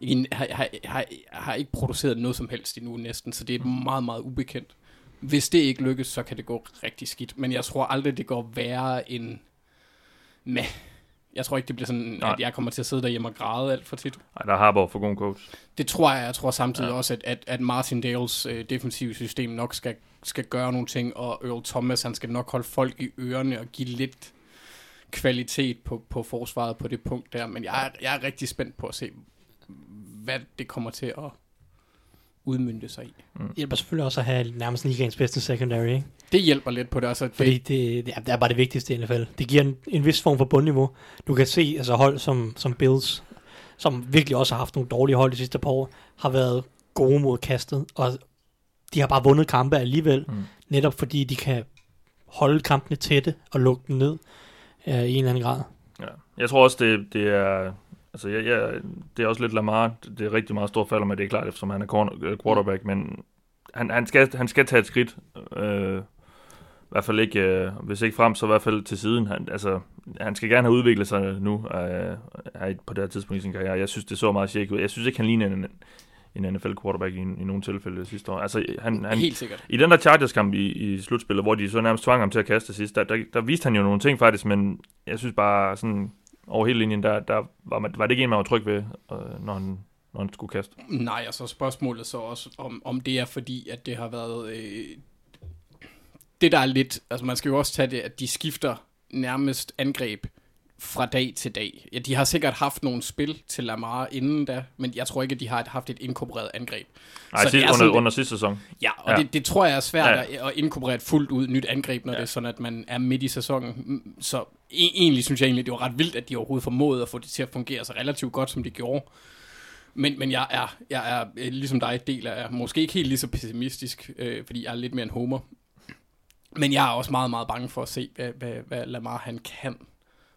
ikke, har, har, har, har ikke produceret noget som helst endnu næsten, så det er meget, meget ubekendt. Hvis det ikke lykkes, så kan det gå rigtig skidt. Men jeg tror aldrig, det går værre end med. Jeg tror ikke, det bliver sådan, Nej. at jeg kommer til at sidde derhjemme og græde alt for tit. Nej, der har bare for god coach. Det tror jeg. Jeg tror samtidig ja. også, at, at, at Martin Dales øh, defensive system nok skal, skal gøre nogle ting, og Earl Thomas, han skal nok holde folk i ørerne og give lidt kvalitet på, på forsvaret på det punkt der. Men jeg er, jeg er rigtig spændt på at se, hvad det kommer til at udmynde sig i. Mm. Det hjælper selvfølgelig også at have nærmest ligaens bedste secondary, ikke? Det hjælper lidt på det. Altså, det... Fordi det, det, er, det er bare det vigtigste i NFL. Det giver en, en vis form for bundniveau. Du kan se, altså hold som, som Bills, som virkelig også har haft nogle dårlige hold de sidste par år, har været gode mod kastet, og de har bare vundet kampe alligevel, mm. netop fordi de kan holde kampene tætte og lukke dem ned øh, i en eller anden grad. Ja. Jeg tror også, det, det er... Altså, jeg, jeg, det er også lidt Lamar. Det er rigtig meget stort falder med, det er klart, eftersom han er corner, øh, quarterback, men han, han, skal, han skal tage et skridt. Øh, I hvert fald ikke, øh, hvis ikke frem, så i hvert fald til siden. Han, altså, han skal gerne have udviklet sig nu øh, på det her tidspunkt i sin karriere. Jeg synes, det så meget tjekket ud. Jeg synes ikke, han ligner en, en NFL quarterback i, i nogle tilfælde sidste år. Altså, han, han, Helt sikkert. I den der Chargers-kamp i, i slutspillet, hvor de så nærmest tvang ham til at kaste sidst, der, der, der viste han jo nogle ting faktisk, men jeg synes bare sådan over hele linjen, der, der var, man, var det ikke en, man var tryg ved, øh, når, han, når han skulle kaste. Nej, og så spørgsmålet så også, om, om det er fordi, at det har været... Øh, det der er lidt... Altså man skal jo også tage det, at de skifter nærmest angreb fra dag til dag. Ja, de har sikkert haft nogle spil til Lamar inden da, men jeg tror ikke, at de har haft et inkorporeret angreb. Nej, så sidst, under, under sidste sæson. Ja, og ja. Det, det tror jeg er svært ja. at, inkorporere et fuldt ud nyt angreb, når ja. det er sådan, at man er midt i sæsonen. Så e- egentlig synes jeg egentlig, det var ret vildt, at de overhovedet formåede at få det til at fungere så relativt godt, som de gjorde. Men, men jeg er, jeg er øh, ligesom dig, del af, måske ikke helt lige så pessimistisk, øh, fordi jeg er lidt mere en homer. Men jeg er også meget, meget bange for at se, hvad, hvad, hvad Lamar han kan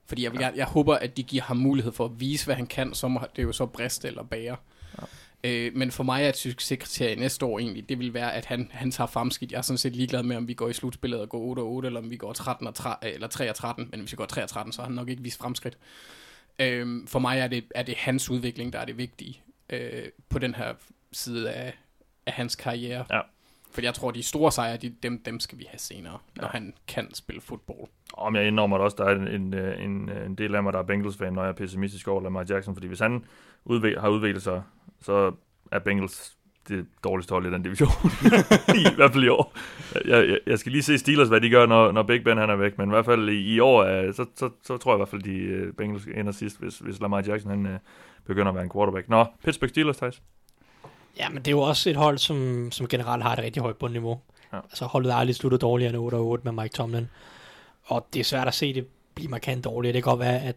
fordi jeg, vil ja. gerne, jeg håber, at de giver ham mulighed for at vise, hvad han kan, så må det er jo så briste eller bære. Ja. Øh, men for mig er et succeskriterie næste år egentlig, det vil være, at han, han tager fremskidt. Jeg er sådan set ligeglad med, om vi går i slutspillet og går 8 og 8, eller om vi går 13 og 3, eller 3 og 13. Men hvis vi går 3 og 13, så har han nok ikke vist fremskridt. Øh, for mig er det, er det hans udvikling, der er det vigtige øh, på den her side af, af hans karriere. Ja. For jeg tror, de store sejre, de, dem, dem skal vi have senere, ja. når han kan spille fodbold. Om jeg indrømmer det også, der er en, en, en, en del af mig, der er Bengals-fan, når jeg er pessimistisk over Lamar Jackson, fordi hvis han udvik- har udviklet sig, så er Bengals det dårligste hold i den division. I, *laughs* I hvert fald i år. Jeg, jeg, jeg skal lige se Steelers, hvad de gør, når, når Big Ben han er væk, men i hvert fald i, i år, uh, så, så, så tror jeg i hvert fald, de Bengals ender sidst, hvis, hvis Lamar Jackson han, begynder at være en quarterback. Nå, Pittsburgh Steelers, Thijs. Ja, men det er jo også et hold, som, som generelt har et rigtig højt bundniveau. Ja. Altså holdet er aldrig sluttet dårligere end 8-8 med Mike Tomlin. Og det er svært at se det blive markant dårligere. Det kan godt være, at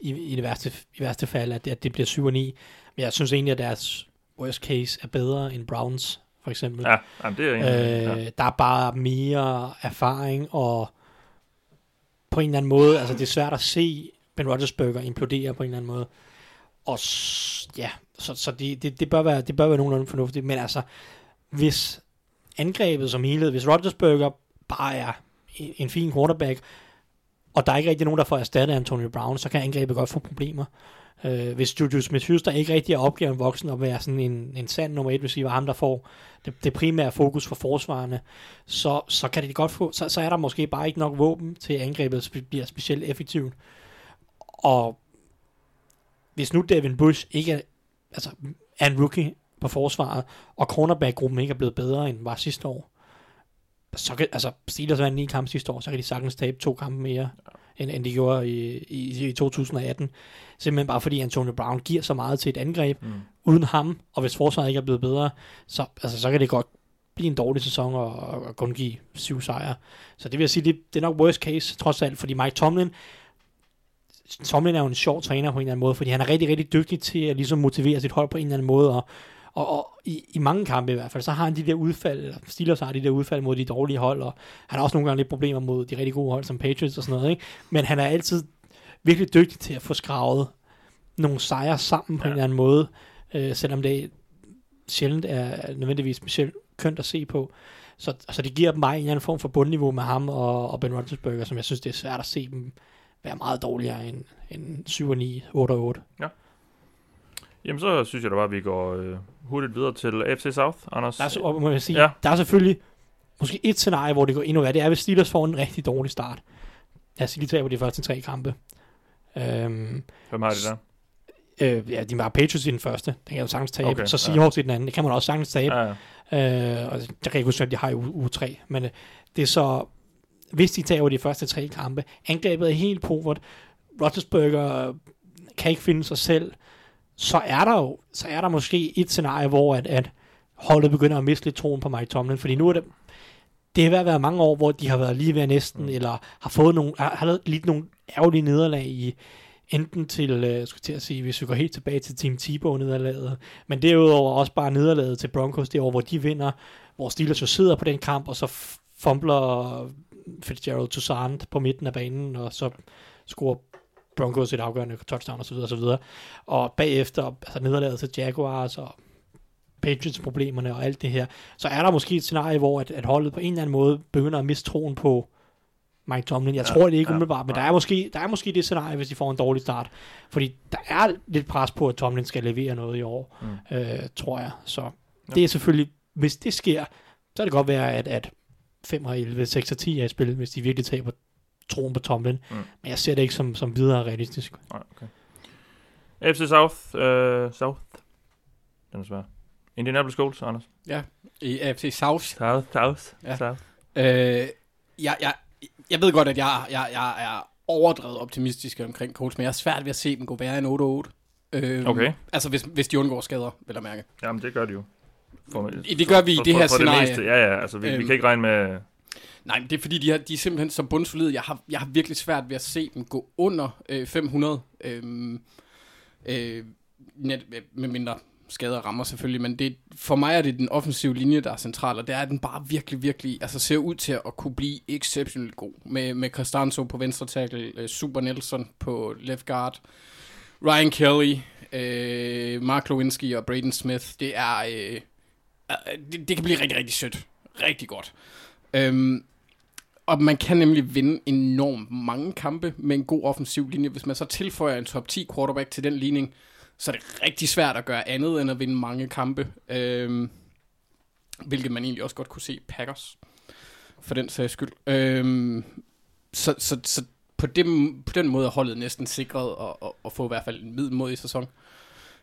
i, i det værste, i værste fald, at det, at det bliver 7 9. Men jeg synes egentlig, at deres worst case er bedre end Browns, for eksempel. Ja, jamen, det er egentlig, øh, ja. Der er bare mere erfaring, og på en eller anden måde, altså det er svært at se Ben Roethlisberger implodere på en eller anden måde. Og ja, så, så det, det, det, bør være, det bør være nogenlunde fornuftigt. Men altså, hvis angrebet som helhed, hvis Rodgersberger bare er en, en fin quarterback, og der er ikke rigtig nogen, der får erstattet Antonio Brown, så kan angrebet godt få problemer. Øh, hvis Juju Smith-Schuster ikke rigtig er opgaven voksen og være sådan en, en sand nummer et receiver, ham der får det, det primære fokus for forsvarerne, så, så kan det godt få, så, så er der måske bare ikke nok våben til angrebet bliver specielt effektivt. Og hvis nu Devin Bush ikke er, altså, er en rookie på forsvaret, og cornerback-gruppen ikke er blevet bedre end var sidste år, så kan, altså Steelers vandt ni kampe sidste år, så kan de sagtens tabe to kampe mere, ja. end, end de gjorde i, i, i 2018. Simpelthen bare fordi Antonio Brown giver så meget til et angreb, mm. uden ham, og hvis forsvaret ikke er blevet bedre, så, altså, så kan det godt blive en dårlig sæson og, og kun give syv sejre. Så det vil jeg sige, det, det er nok worst case, trods alt, fordi Mike Tomlin, Tomlin er jo en sjov træner på en eller anden måde, fordi han er rigtig, rigtig dygtig til at ligesom motivere sit hold på en eller anden måde, og, og, og i, i mange kampe i hvert fald, så har han de der udfald, eller Steelers har de der udfald mod de dårlige hold, og han har også nogle gange lidt problemer mod de rigtig gode hold, som Patriots og sådan noget, ikke? men han er altid virkelig dygtig til at få skravet nogle sejre sammen på ja. en eller anden måde, øh, selvom det sjældent er nødvendigvis specielt kønt at se på. Så altså, det giver bare en eller anden form for bundniveau med ham og, og Ben Roethlisberger, som jeg synes, det er svært at se dem være meget dårligere end, end 7 9, 8 8. Ja. Jamen så synes jeg da bare, at vi går øh, hurtigt videre til AFC South, Anders. Der er, så, må jeg sige, ja. der er selvfølgelig måske et scenarie, hvor det går endnu værre. Det er, hvis Steelers får en rigtig dårlig start. Lad os sige, de taber de første tre kampe. Øhm, Hvem har de der? Øh, ja, de var Patriots i den første. Den kan jo sagtens tabe. Okay, så Seahawks ja. i den anden. Det kan man også sagtens tabe. Ja, ja. Øh, og jeg kan ikke huske, at de har i uge 3. Men øh, det er så hvis de tager de første tre kampe. Angrebet er helt povert. Roethlisberger kan ikke finde sig selv. Så er der jo, så er der måske et scenarie, hvor at, at holdet begynder at miste lidt troen på Mike Tomlin, fordi nu er det, det har været mange år, hvor de har været lige ved næsten, mm. eller har fået nogle, har, har lidt nogle ærgerlige nederlag i, enten til, uh, skulle til at sige, hvis vi går helt tilbage til Team Tebow nederlaget, men derudover også bare nederlaget til Broncos det år, hvor de vinder, hvor Steelers jo sidder på den kamp, og så fumbler Fitzgerald Toussaint på midten af banen, og så scorer Broncos et afgørende touchdown osv. osv. Og bagefter, altså nederlaget til Jaguars og Patriots-problemerne og alt det her, så er der måske et scenarie, hvor at, at holdet på en eller anden måde begynder at miste troen på Mike Tomlin. Jeg ja, tror det ikke ja, umiddelbart, men ja. der, er måske, der er måske det scenarie, hvis de får en dårlig start. Fordi der er lidt pres på, at Tomlin skal levere noget i år, mm. øh, tror jeg. Så ja. det er selvfølgelig, hvis det sker, så kan det godt være, at, at 5 og 11, 6 og 10 er i spil, hvis de virkelig taber troen på Tomlin. Mm. Men jeg ser det ikke som, som videre realistisk. Nej, okay. FC South, uh, South. Den er svær. Indianapolis Colts, Anders. Ja, i AFC South. South, South, ja. South. Øh, jeg, jeg, jeg ved godt, at jeg, jeg, jeg er overdrevet optimistisk omkring Colts, men jeg er svært ved at se dem gå værre end 8-8. Øh, okay. Altså, hvis, hvis de undgår skader, vil jeg mærke. Jamen, det gør de jo. For, det gør vi i det her for, for scenarie. Det meste, ja, ja, altså vi, øhm, vi kan ikke regne med... Nej, men det er fordi, de, har, de er simpelthen så bundsolide. Jeg har, jeg har virkelig svært ved at se dem gå under øh, 500. Øhm, øh, net, med mindre skader rammer selvfølgelig, men det, for mig er det den offensive linje, der er central, og det er den bare virkelig, virkelig, altså ser ud til at kunne blive exceptionelt god. Med, med Costanzo på venstre tackle, øh, Super Nelson på left guard, Ryan Kelly, øh, Mark Lewinsky og Braden Smith. Det er, øh, Øh, det, det kan blive rigtig, rigtig sødt. Rigtig godt. Øhm, og man kan nemlig vinde enormt mange kampe med en god offensiv linje. Hvis man så tilføjer en top 10 quarterback til den ligning, så er det rigtig svært at gøre andet end at vinde mange kampe. Øhm, hvilket man egentlig også godt kunne se Packers, for den sags skyld. Øhm, så, så, så på, det, på den måde er holdet næsten sikret at, at, at få i hvert fald en middelmodig sæson.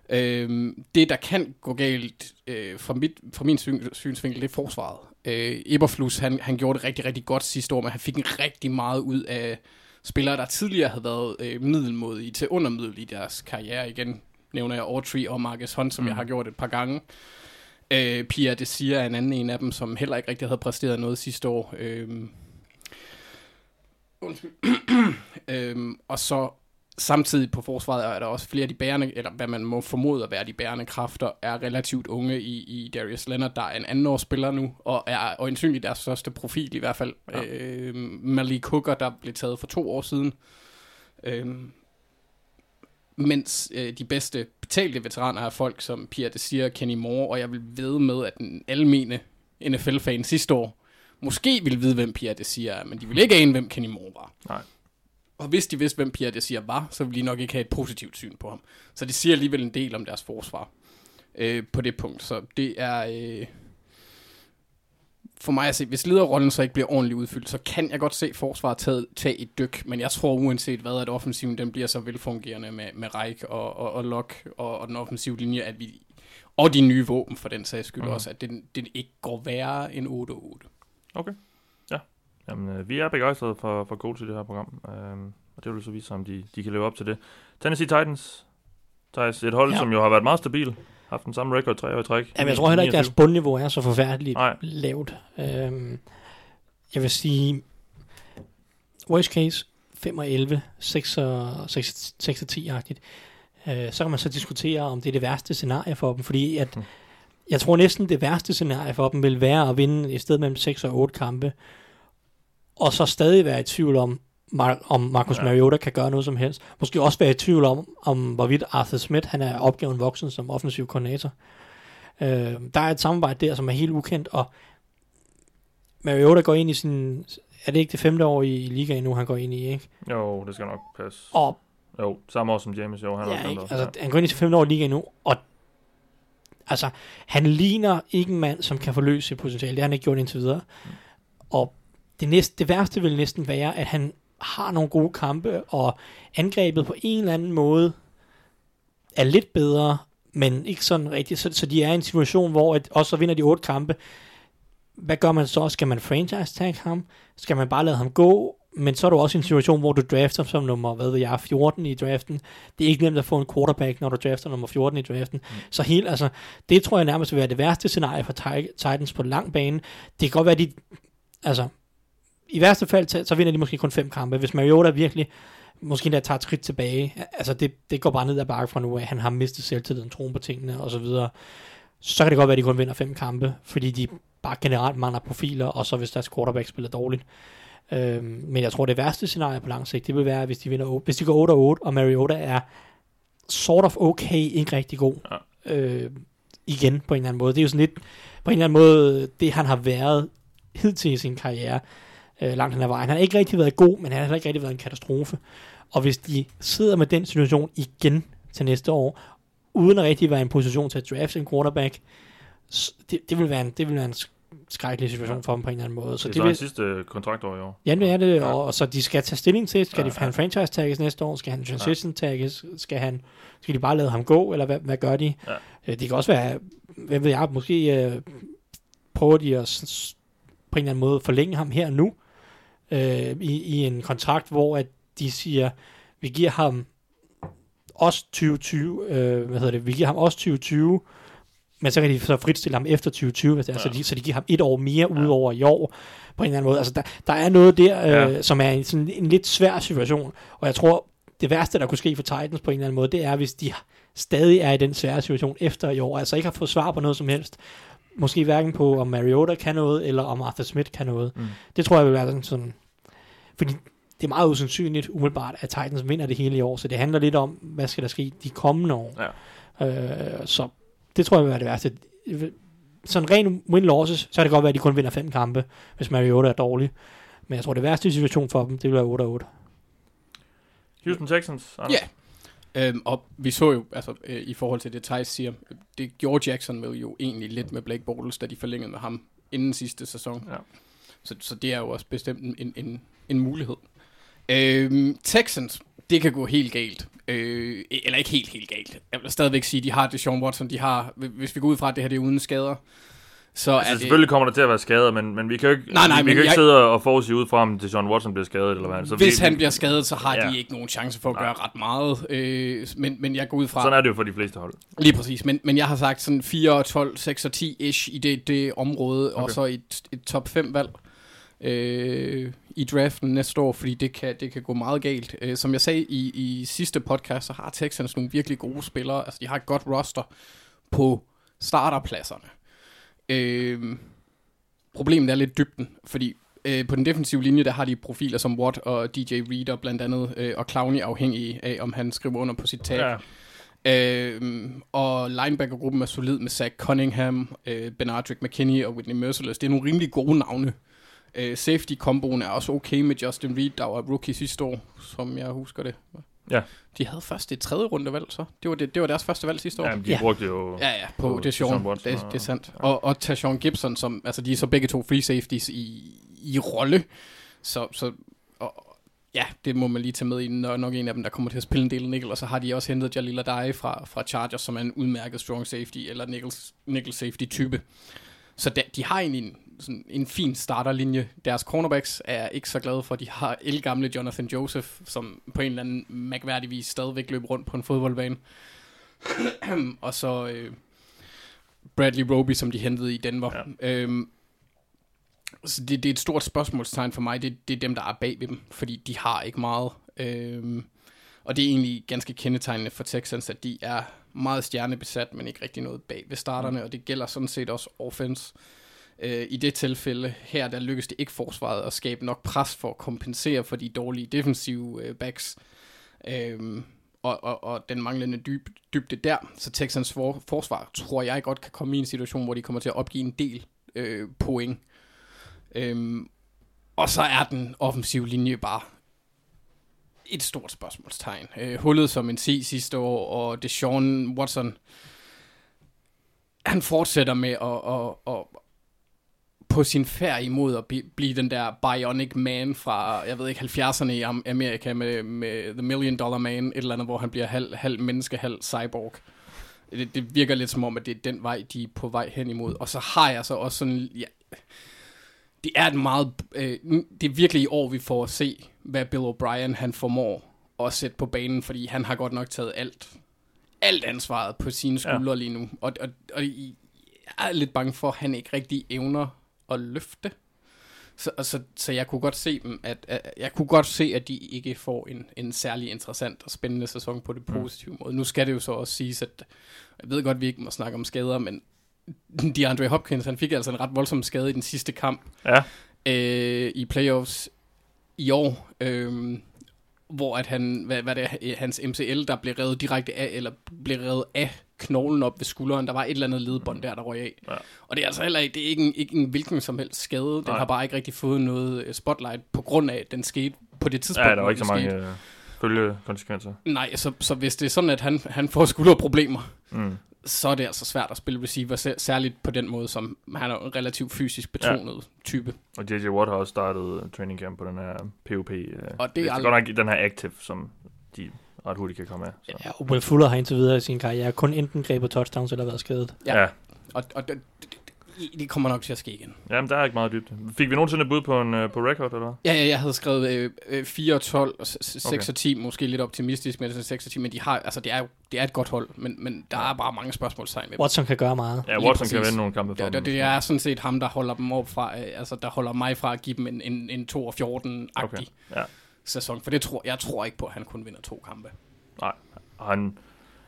Øhm, det, der kan gå galt øh, fra, mit, fra min synsvinkel, det er forsvaret. Øh, Eberflus, han, han gjorde det rigtig, rigtig godt sidste år, men han fik en rigtig meget ud af spillere, der tidligere havde været øh, middelmodige til undermiddel i deres karriere. Igen nævner jeg Autry og Marcus Hunt, som mm. jeg har gjort et par gange. Øh, Pia Desir er en anden en af dem, som heller ikke rigtig havde præsteret noget sidste år. Øh, *clears throat* øhm, og så samtidig på forsvaret er der også flere af de bærende, eller hvad man må formode at være de bærende kræfter, er relativt unge i, i Darius Leonard, der er en anden spiller nu, og er øjensynligt deres største profil i hvert fald. Ja. Øh, Malik Hooker, der blev taget for to år siden. Øh, mens øh, de bedste betalte veteraner er folk som Pierre Desir, Kenny Moore, og jeg vil ved med, at den almene NFL-fan sidste år måske ville vide, hvem Pierre Desir er, men de ville ikke ane, hvem Kenny Moore var. Nej. Og hvis de vidste, hvem Pierre Desir var, så ville de nok ikke have et positivt syn på ham. Så det siger alligevel en del om deres forsvar øh, på det punkt. Så det er... Øh, for mig at se, hvis lederrollen så ikke bliver ordentligt udfyldt, så kan jeg godt se forsvaret tage, tage et dyk, men jeg tror uanset hvad, at offensiven den bliver så velfungerende med, med Reik og, og, og Lok og, og den offensive linje, at vi, og de nye våben for den sags skyld mm. også, at den, den ikke går værre end 8-8. Okay. Ja. Jamen, øh, vi er begejstrede for, for Colts i det her program. Øh, og det vil så vise, om de, de kan leve op til det. Tennessee Titans. Thijs, et hold, ja. som jo har været meget stabil. Haft den samme record tre år i træk. Jamen, jeg tror heller ikke, at deres bundniveau er så forfærdeligt Nej. lavt. Øhm, jeg vil sige, worst case, 5 og 11, 6 og, 6, 6 og 10-agtigt. Øh, så kan man så diskutere, om det er det værste scenarie for dem, fordi at hmm jeg tror næsten det værste scenarie for dem vil være at vinde i stedet mellem 6 og 8 kampe, og så stadig være i tvivl om, Mar- om Marcus ja. Mariota kan gøre noget som helst. Måske også være i tvivl om, om hvorvidt Arthur Smith han er opgaven voksen som offensiv koordinator. Øh, der er et samarbejde der, som er helt ukendt, og Mariota går ind i sin... Er det ikke det femte år i, i ligaen nu, han går ind i, ikke? Jo, det skal nok passe. Og, jo, samme år som James, jo. Han ja, ikke? Altså, ja. han går ind i sit femte år i ligaen nu, og Altså, han ligner ikke en mand, som kan forløse sit potentiale. Det har han ikke gjort indtil videre. Mm. Og det, næste, det værste vil næsten være, at han har nogle gode kampe, og angrebet på en eller anden måde er lidt bedre, men ikke sådan rigtigt. Så, så de er i en situation, hvor at, også så vinder de otte kampe. Hvad gør man så? Skal man franchise tag ham? Skal man bare lade ham gå? men så er du også i en situation, hvor du drafter som nummer, hvad ved jeg, 14 i draften. Det er ikke nemt at få en quarterback, når du drafter nummer 14 i draften. Mm. Så helt, altså, det tror jeg nærmest vil være det værste scenarie for Titans på lang bane. Det kan godt være, de, altså, i værste fald, så vinder de måske kun fem kampe. Hvis Mariota virkelig, måske der tager et skridt tilbage, altså det, det går bare ned ad bakke fra nu af, han har mistet selvtilliden, troen på tingene og så videre. Så kan det godt være, at de kun vinder fem kampe, fordi de bare generelt mangler profiler, og så hvis deres quarterback spiller dårligt. Øhm, men jeg tror, det værste scenarie på lang sigt, det vil være, hvis de, vinder, hvis de går 8-8, og Mariota er sort of okay, ikke rigtig god. Ja. Øh, igen, på en eller anden måde. Det er jo sådan lidt, på en eller anden måde, det han har været hidtil i sin karriere, øh, langt hen ad vejen. Han har ikke rigtig været god, men han har ikke rigtig været en katastrofe. Og hvis de sidder med den situation igen til næste år, uden at rigtig være i en position til at drafte en quarterback, det, det, vil være en, det vil være en skrækkelig situation for dem på en eller anden måde. Så det er det vil, sidste kontraktår i år. Ja, det er det, og, og så de skal tage stilling til, skal ja, de have en franchise tagges næste år, skal han transition tagges, skal, han, skal de bare lade ham gå, eller hvad, hvad gør de? Ja. Øh, det kan også være, hvad ved jeg, måske uh, prøver de at på en eller anden måde forlænge ham her nu, uh, i, i en kontrakt, hvor at de siger, vi giver ham også 2020, øh, hvad hedder det, vi giver ham også 2020, men så kan de så fritstille ham efter 2020, hvis det er, ja. så, de, så de giver ham et år mere ud over i år, på en eller anden måde. Altså, der, der er noget der, øh, ja. som er en, sådan en lidt svær situation, og jeg tror, det værste, der kunne ske for Titans på en eller anden måde, det er, hvis de stadig er i den svære situation efter i år, altså ikke har fået svar på noget som helst, måske hverken på, om Mariota kan noget, eller om Arthur Smith kan noget. Mm. Det tror jeg vil være sådan, sådan fordi det er meget usandsynligt umiddelbart, at Titans vinder det hele i år, så det handler lidt om, hvad skal der ske de kommende år. Ja. Øh, så det tror jeg vil være det værste. Sådan ren win-losses, så kan det godt være, at de kun vinder fem kampe, hvis Mariota er dårlig. Men jeg tror, det værste situation for dem, det vil være 8-8. Houston Texans, Ja. Yeah. Øhm, og vi så jo, altså øh, i forhold til det Thijs siger, det gjorde Jackson jo egentlig lidt med Blake Bortles, da de forlængede med ham inden sidste sæson. Ja. Så, så det er jo også bestemt en, en, en mulighed. Øhm, Texans, det kan gå helt galt. Øh, eller ikke helt, helt galt. Jeg vil stadigvæk sige, at de har det Sean Watson, de har, hvis vi går ud fra, at det her det er uden skader, så altså, er selvfølgelig det... kommer der til at være skader, men, men vi kan jo ikke, nej, nej, vi kan ikke jeg... sidde og forudsige ud fra, om det John Watson bliver skadet. Eller hvad. Så Hvis vi, han bliver skadet, så har ja. de ikke nogen chance for at nej. gøre ret meget. Øh, men, men jeg går ud fra... Sådan er det jo for de fleste hold. Lige præcis. Men, men jeg har sagt sådan 4, 12, 6 og 10-ish i det, det område, okay. og så et, et top 5 valg øh, i draften næste år, fordi det kan, det kan gå meget galt. Øh, som jeg sagde i, i sidste podcast, så har Texans nogle virkelig gode spillere. Altså, de har et godt roster på starterpladserne. Øh, problemet er lidt dybden, fordi øh, på den defensive linje, der har de profiler som Watt og DJ Reader blandt andet, øh, og Clowney afhængig af, om han skriver under på sit tag. Ja. Øh, og linebackergruppen er solid med Zach Cunningham, øh, Benardrick McKinney og Whitney Merciless. Det er nogle rimelig gode navne. Øh, Safety-komboen er også okay med Justin Reed, der var rookie sidste år, som jeg husker det. Ja. De havde først et tredje runde valg, så. Det var, det, det var deres første valg sidste år. Ja, de ja. brugte jo... Ja, ja, på, på det, det, det, det er sandt. Ja. Og, og Tashawn Gibson, som, altså de er så begge to free safeties i, i rolle. Så, så og, ja, det må man lige tage med i, når nok en af dem, der kommer til at spille en del nickel, og så har de også hentet Jalil Adai fra, fra Chargers, som er en udmærket strong safety, eller nickel, nickel safety type. Så de, de har egentlig en, sådan en fin starterlinje. Deres cornerbacks er ikke så glade for, at de har el gamle Jonathan Joseph, som på en eller anden mærkværdig vis stadigvæk løber rundt på en fodboldbane. *clears throat* og så øh, Bradley Roby, som de hentede i Denver. Ja. Øhm, så det, det er et stort spørgsmålstegn for mig. Det, det er dem, der er bag ved dem, fordi de har ikke meget. Øhm, og det er egentlig ganske kendetegnende for Texans, at de er meget stjernebesat, men ikke rigtig noget bag ved starterne, mm. og det gælder sådan set også offense. Øh, Øh, I det tilfælde her, der lykkedes det ikke forsvaret at skabe nok pres for at kompensere for de dårlige defensive øh, backs. Øh, og, og, og den manglende dyb, dybde der. Så Texans for, forsvar tror jeg godt kan komme i en situation, hvor de kommer til at opgive en del øh, point. Øhm, og så er den offensive linje bare et stort spørgsmålstegn. Øh, hullet som en C sidste år, og Deshaun Watson, han fortsætter med at, at, at, på sin færd imod at blive den der bionic man fra, jeg ved ikke, 70'erne i Amerika med, med The Million Dollar Man, et eller andet, hvor han bliver halv, halv menneske, halv cyborg. Det, det virker lidt som om, at det er den vej, de er på vej hen imod. Og så har jeg så også sådan, ja, det er et meget, øh, det er virkelig i år, vi får at se, hvad Bill O'Brien han formår at sætte på banen, fordi han har godt nok taget alt, alt ansvaret på sine skuldre ja. lige nu. Og, og, og jeg er lidt bange for, at han ikke rigtig evner at løfte. Så, så, så jeg kunne godt se dem, at, at jeg kunne godt se, at de ikke får en, en særlig interessant og spændende sæson på det mm. positive mm. måde. Nu skal det jo så også siges, at jeg ved godt, at vi ikke må snakke om skader, men *laughs* DeAndre Hopkins, han fik altså en ret voldsom skade i den sidste kamp ja. øh, i playoffs i år, øh, hvor at han, hvad, hvad det er, hans MCL, der blev revet direkte af, eller blev revet af knoglen op ved skulderen. Der var et eller andet ledbånd der, der røg af. Ja. Og det er altså heller ikke, det er ikke en, ikke en hvilken som helst skade. Den Nej. har bare ikke rigtig fået noget øh, spotlight på grund af, at den skete på det tidspunkt. Ja, der var ikke så mange skete. Øh, følgekonsekvenser. Nej, så, så hvis det er sådan, at han, han får skulderproblemer, mm. så er det altså svært at spille receiver, særligt på den måde, som han er en relativt fysisk betonet ja. type. Og J.J. Watt har også startet training camp på den her POP. Øh, og det er, det er godt nok den her active, som de ret hurtigt kan komme af. Så. Ja, og Will Fuller har indtil videre i sin karriere kun enten grebet touchdowns eller været skadet. Ja, ja. og, og det, det kommer nok til at ske igen. Jamen, der er ikke meget dybt. Fik vi nogensinde bud på en uh, på record, eller Ja, ja, jeg havde skrevet øh, 4 og 12, 6 okay. og 10, måske lidt optimistisk med 6 og 10, men de har, altså, det, er jo, det er et godt hold, men, men der er bare mange spørgsmålstegn ved Watson kan gøre meget. Ja, Watson kan vinde nogle kampe for ja, dem. Det, det er sådan set ham, der holder dem op fra, øh, altså, der holder mig fra at give dem en, en, en 2 og 14-agtig okay. ja. Sæson, for det tror, jeg tror ikke på, at han kun vinder to kampe. Nej, han,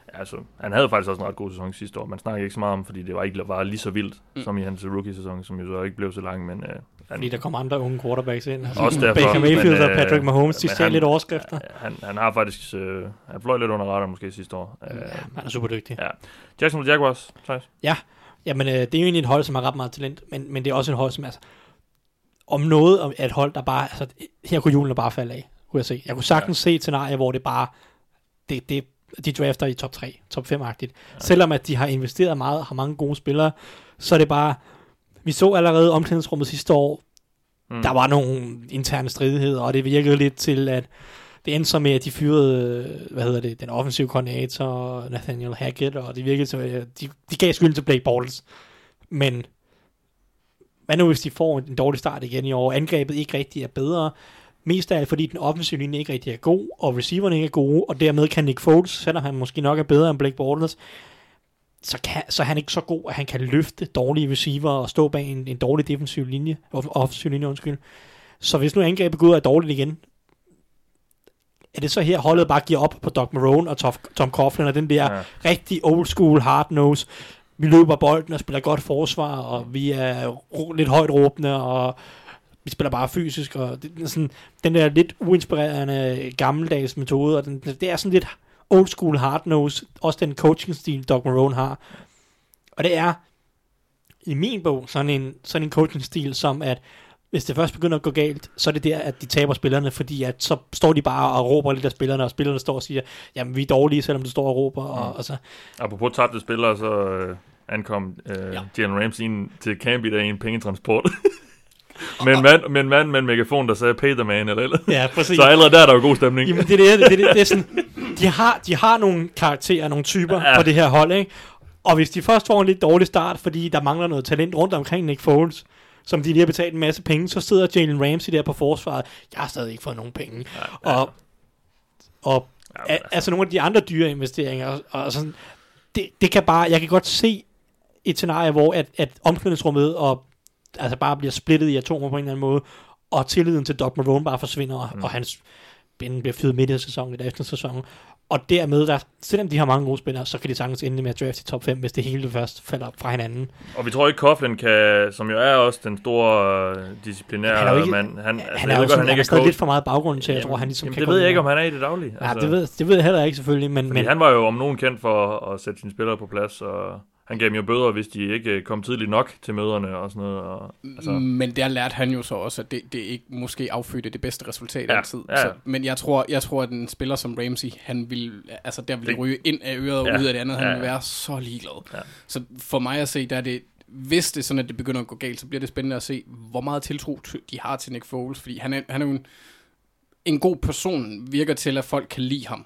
altså, han havde faktisk også en ret god sæson sidste år. Man snakker ikke så meget om, fordi det var ikke var lige så vildt, mm. som i hans rookie-sæson, som jo så ikke blev så lang, men... Øh, han, fordi der kom andre unge quarterbacks ind. Altså, også *laughs* derfor. Baker Mayfield og Patrick Mahomes, de stjal lidt overskrifter. Han, han har faktisk... Øh, han fløj lidt under radar måske sidste år. Ja, han er super dygtig. Ja. Jacksonville Jaguars, Thijs? Ja, Jamen, øh, det er jo egentlig et hold, som har ret meget talent, men, men det er også et hold, som altså, om noget om et hold, der bare, altså, her kunne julen bare falde af, kunne jeg se. Jeg kunne sagtens ja. se et scenarie, hvor det bare, det, det de drafter i top 3, top 5-agtigt. Ja. Selvom at de har investeret meget, har mange gode spillere, så er det bare, vi så allerede omklædningsrummet sidste år, mm. der var nogle interne stridigheder, og det virkede lidt til, at det endte så med, at de fyrede, hvad hedder det, den offensive koordinator, Nathaniel Hackett, og det virkede til, at de, de gav skyld til Blake Bortles. Men hvad nu hvis de får en dårlig start igen i år, angrebet ikke rigtig er bedre, Mest af alt, fordi den offensive linje ikke rigtig er god, og receiverne ikke er gode, og dermed kan Nick Foles, selvom han måske nok er bedre end Blake Bortles, så, kan, så er han ikke så god, at han kan løfte dårlige receiver og stå bag en, en dårlig defensiv linje, offensiv linje, undskyld. Så hvis nu angrebet går ud af dårligt igen, er det så her, holdet bare giver op på Doc Marone og Tom, Tom Coughlin og den der ja. rigtig old school hard nose, vi løber bolden og spiller godt forsvar, og vi er lidt højt råbende, og vi spiller bare fysisk, og det, er sådan, den der lidt uinspirerende gammeldags metode, og den, det er sådan lidt old school hard nose, også den coaching stil, Doc Marone har. Og det er, i min bog, sådan en, sådan en coaching stil, som at, hvis det først begynder at gå galt, så er det der, at de taber spillerne, fordi at så står de bare og råber lidt af spillerne, og spillerne står og siger, jamen vi er dårlige, selvom du står og råber. Og, og så. Apropos tabte spillere, så øh, ankom øh, ja. Jalen Ramsey ind til camp i dag i en pengetransport. *laughs* *laughs* med, en mand, med en mand med en megafon, der sagde, pay the man, eller eller. Ja, præcis. Så allerede der er der jo god stemning. Jamen, det er det, det, det, det er sådan, de har, de har nogle karakterer, nogle typer ja. på det her hold, ikke? Og hvis de først får en lidt dårlig start, fordi der mangler noget talent rundt omkring Nick Foles, som de lige har betalt en masse penge, så sidder Jalen Ramsey der på forsvaret. Jeg har stadig ikke fået nogen penge. Ja, ja. Og, og ja, altså. altså nogle af de andre dyre investeringer, og, og sådan, det, det kan bare, jeg kan godt se et scenarie, hvor at, at omklædningsrummet og altså bare bliver splittet i atomer på en eller anden måde, og tilliden til Doc Marone bare forsvinder, mm. og hans ben bliver fyret midt i sæsonen, eller efter sæsonen. Og dermed, der, selvom de har mange gode spillere, så kan de sagtens ende med at draft i top 5, hvis det hele først falder fra hinanden. Og vi tror ikke, Coughlin kan, som jo er også den store uh, disciplinære han er ikke, mand, han, han, altså, er, jo sådan, han, han er lidt for meget baggrund til, jeg tror, han ligesom jamen, kan det ved jeg ikke, om han er i det daglige. Ja, altså, det, ved, det ved jeg heller ikke selvfølgelig. Men, men han var jo om nogen kendt for at sætte sine spillere på plads, og han gav dem jo bøder, hvis de ikke kom tidligt nok til møderne og sådan noget. Og, altså. Men der lærte han jo så også, at det, det ikke måske affødte det bedste resultat ja, altid. Ja. Så, men jeg tror, jeg tror, at en spiller som Ramsey, han vil, altså der vil det, ryge ind af øret og ja, ud af det andet. Han ja, vil være så ligeglad. Ja. Så for mig at se, der er det, hvis det er sådan, at det begynder at gå galt, så bliver det spændende at se, hvor meget tiltro de har til Nick Foles. Fordi han er, han er jo en, en god person, virker til, at folk kan lide ham.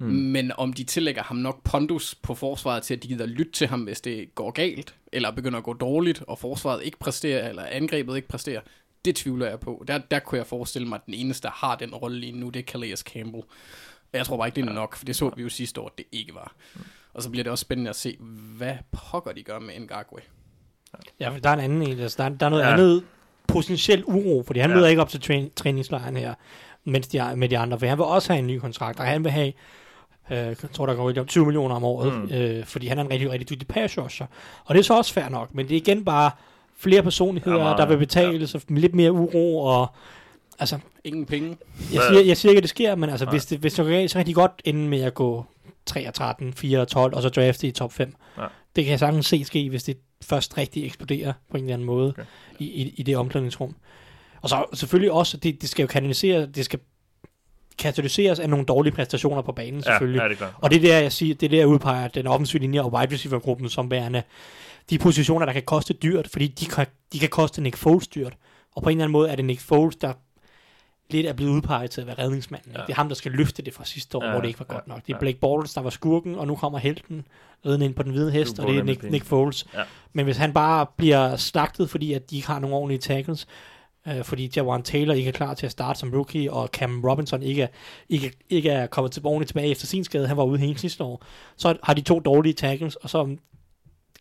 Mm. Men om de tillægger ham nok pondus på forsvaret til, at de gider lytte til ham, hvis det går galt, eller begynder at gå dårligt, og forsvaret ikke præsterer, eller angrebet ikke præsterer, det tvivler jeg på. Der, der kunne jeg forestille mig, at den eneste, der har den rolle lige nu, det er Calais Campbell. Jeg tror bare ikke, det er nok, for det så vi jo sidste år, at det ikke var. Mm. Og så bliver det også spændende at se, hvad pokker de gør med Ngakwe. Ja, der er en anden en. Altså, der, der er noget ja. andet potentielt uro, fordi han ja. møder ikke op til træ- træningslejren her, mens de med de andre, for han vil også have en ny kontrakt, og han vil have Øh, jeg tror, der går 20 millioner om året, mm. øh, fordi han er en rigtig, rigtig dygtig pass rusher. Og det er så også fair nok, men det er igen bare flere personligheder, ja, der vil betale ja. så lidt mere uro, og altså... Ingen penge. Jeg siger, jeg siger ikke, at det sker, men altså, hvis det, hvis det går galt, så kan de godt ende med at gå 3 og 13, 4 og 12, og så drafte i top 5. Ja. Det kan jeg sagtens se ske, hvis det først rigtig eksploderer på en eller anden måde okay. i, i, i det omklædningsrum. Og så selvfølgelig også, det, det skal jo kanalisere, det skal katalyseres af nogle dårlige præstationer på banen, selvfølgelig. Ja, ja, det klart. Og det er der, jeg siger, det er der, jeg udpeger den offensive linje og wide receiver-gruppen som værende de positioner, der kan koste dyrt, fordi de kan, de kan koste Nick Foles dyrt. Og på en eller anden måde er det Nick Foles, der lidt er blevet udpeget til at være redningsmanden. Ja. Det er ham, der skal løfte det fra sidste år, ja, hvor det ikke var ja, godt nok. Det er Blake Bortles, der var skurken, og nu kommer helten ridende ind på den hvide hest, og det er Nick, Nick Foles. Ja. Men hvis han bare bliver slagtet, fordi at de ikke har nogen ordentlige tackles, øh, fordi Jawan Taylor ikke er klar til at starte som rookie, og Cam Robinson ikke er, ikke, ikke er kommet til, ordentligt tilbage efter sin skade, han var ude hele sidste år, så har de to dårlige tackles, og så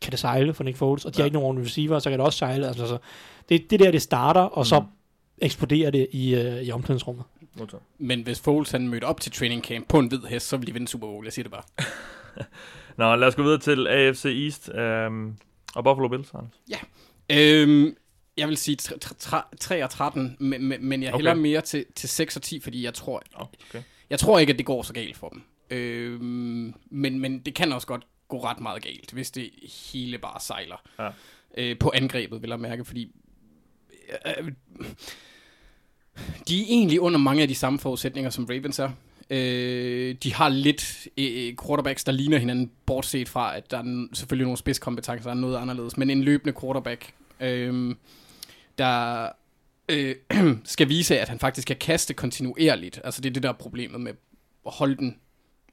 kan det sejle for Nick Foles, og de ja. har ikke nogen ordentlige receiver, så kan det også sejle. Altså, så det, det der, det starter, og mm. så eksploderer det i, øh, i omklædningsrummet. Men hvis Foles han mødte op til training camp på en hvid hest, så ville de vinde Super Bowl, jeg siger det bare. *laughs* Nå, lad os gå videre til AFC East øhm, og Buffalo Bills, Anders. Ja, øhm, jeg vil sige 3 og 13, men, men jeg hælder okay. mere til, til 6 og 10, fordi jeg tror, okay. jeg tror ikke, at det går så galt for dem. Øhm, men, men det kan også godt gå ret meget galt, hvis det hele bare sejler. Ja. Øh, på angrebet, vil jeg mærke, fordi... Øh, de er egentlig under mange af de samme forudsætninger, som Ravens er. Øh, de har lidt øh, quarterbacks, der ligner hinanden, bortset fra, at der er selvfølgelig nogle spidskompetencer, der er noget anderledes, men en løbende quarterback, øh, der øh, *clears throat* skal vise, at han faktisk kan kaste kontinuerligt. Altså det er det, der er problemet med at holde, den,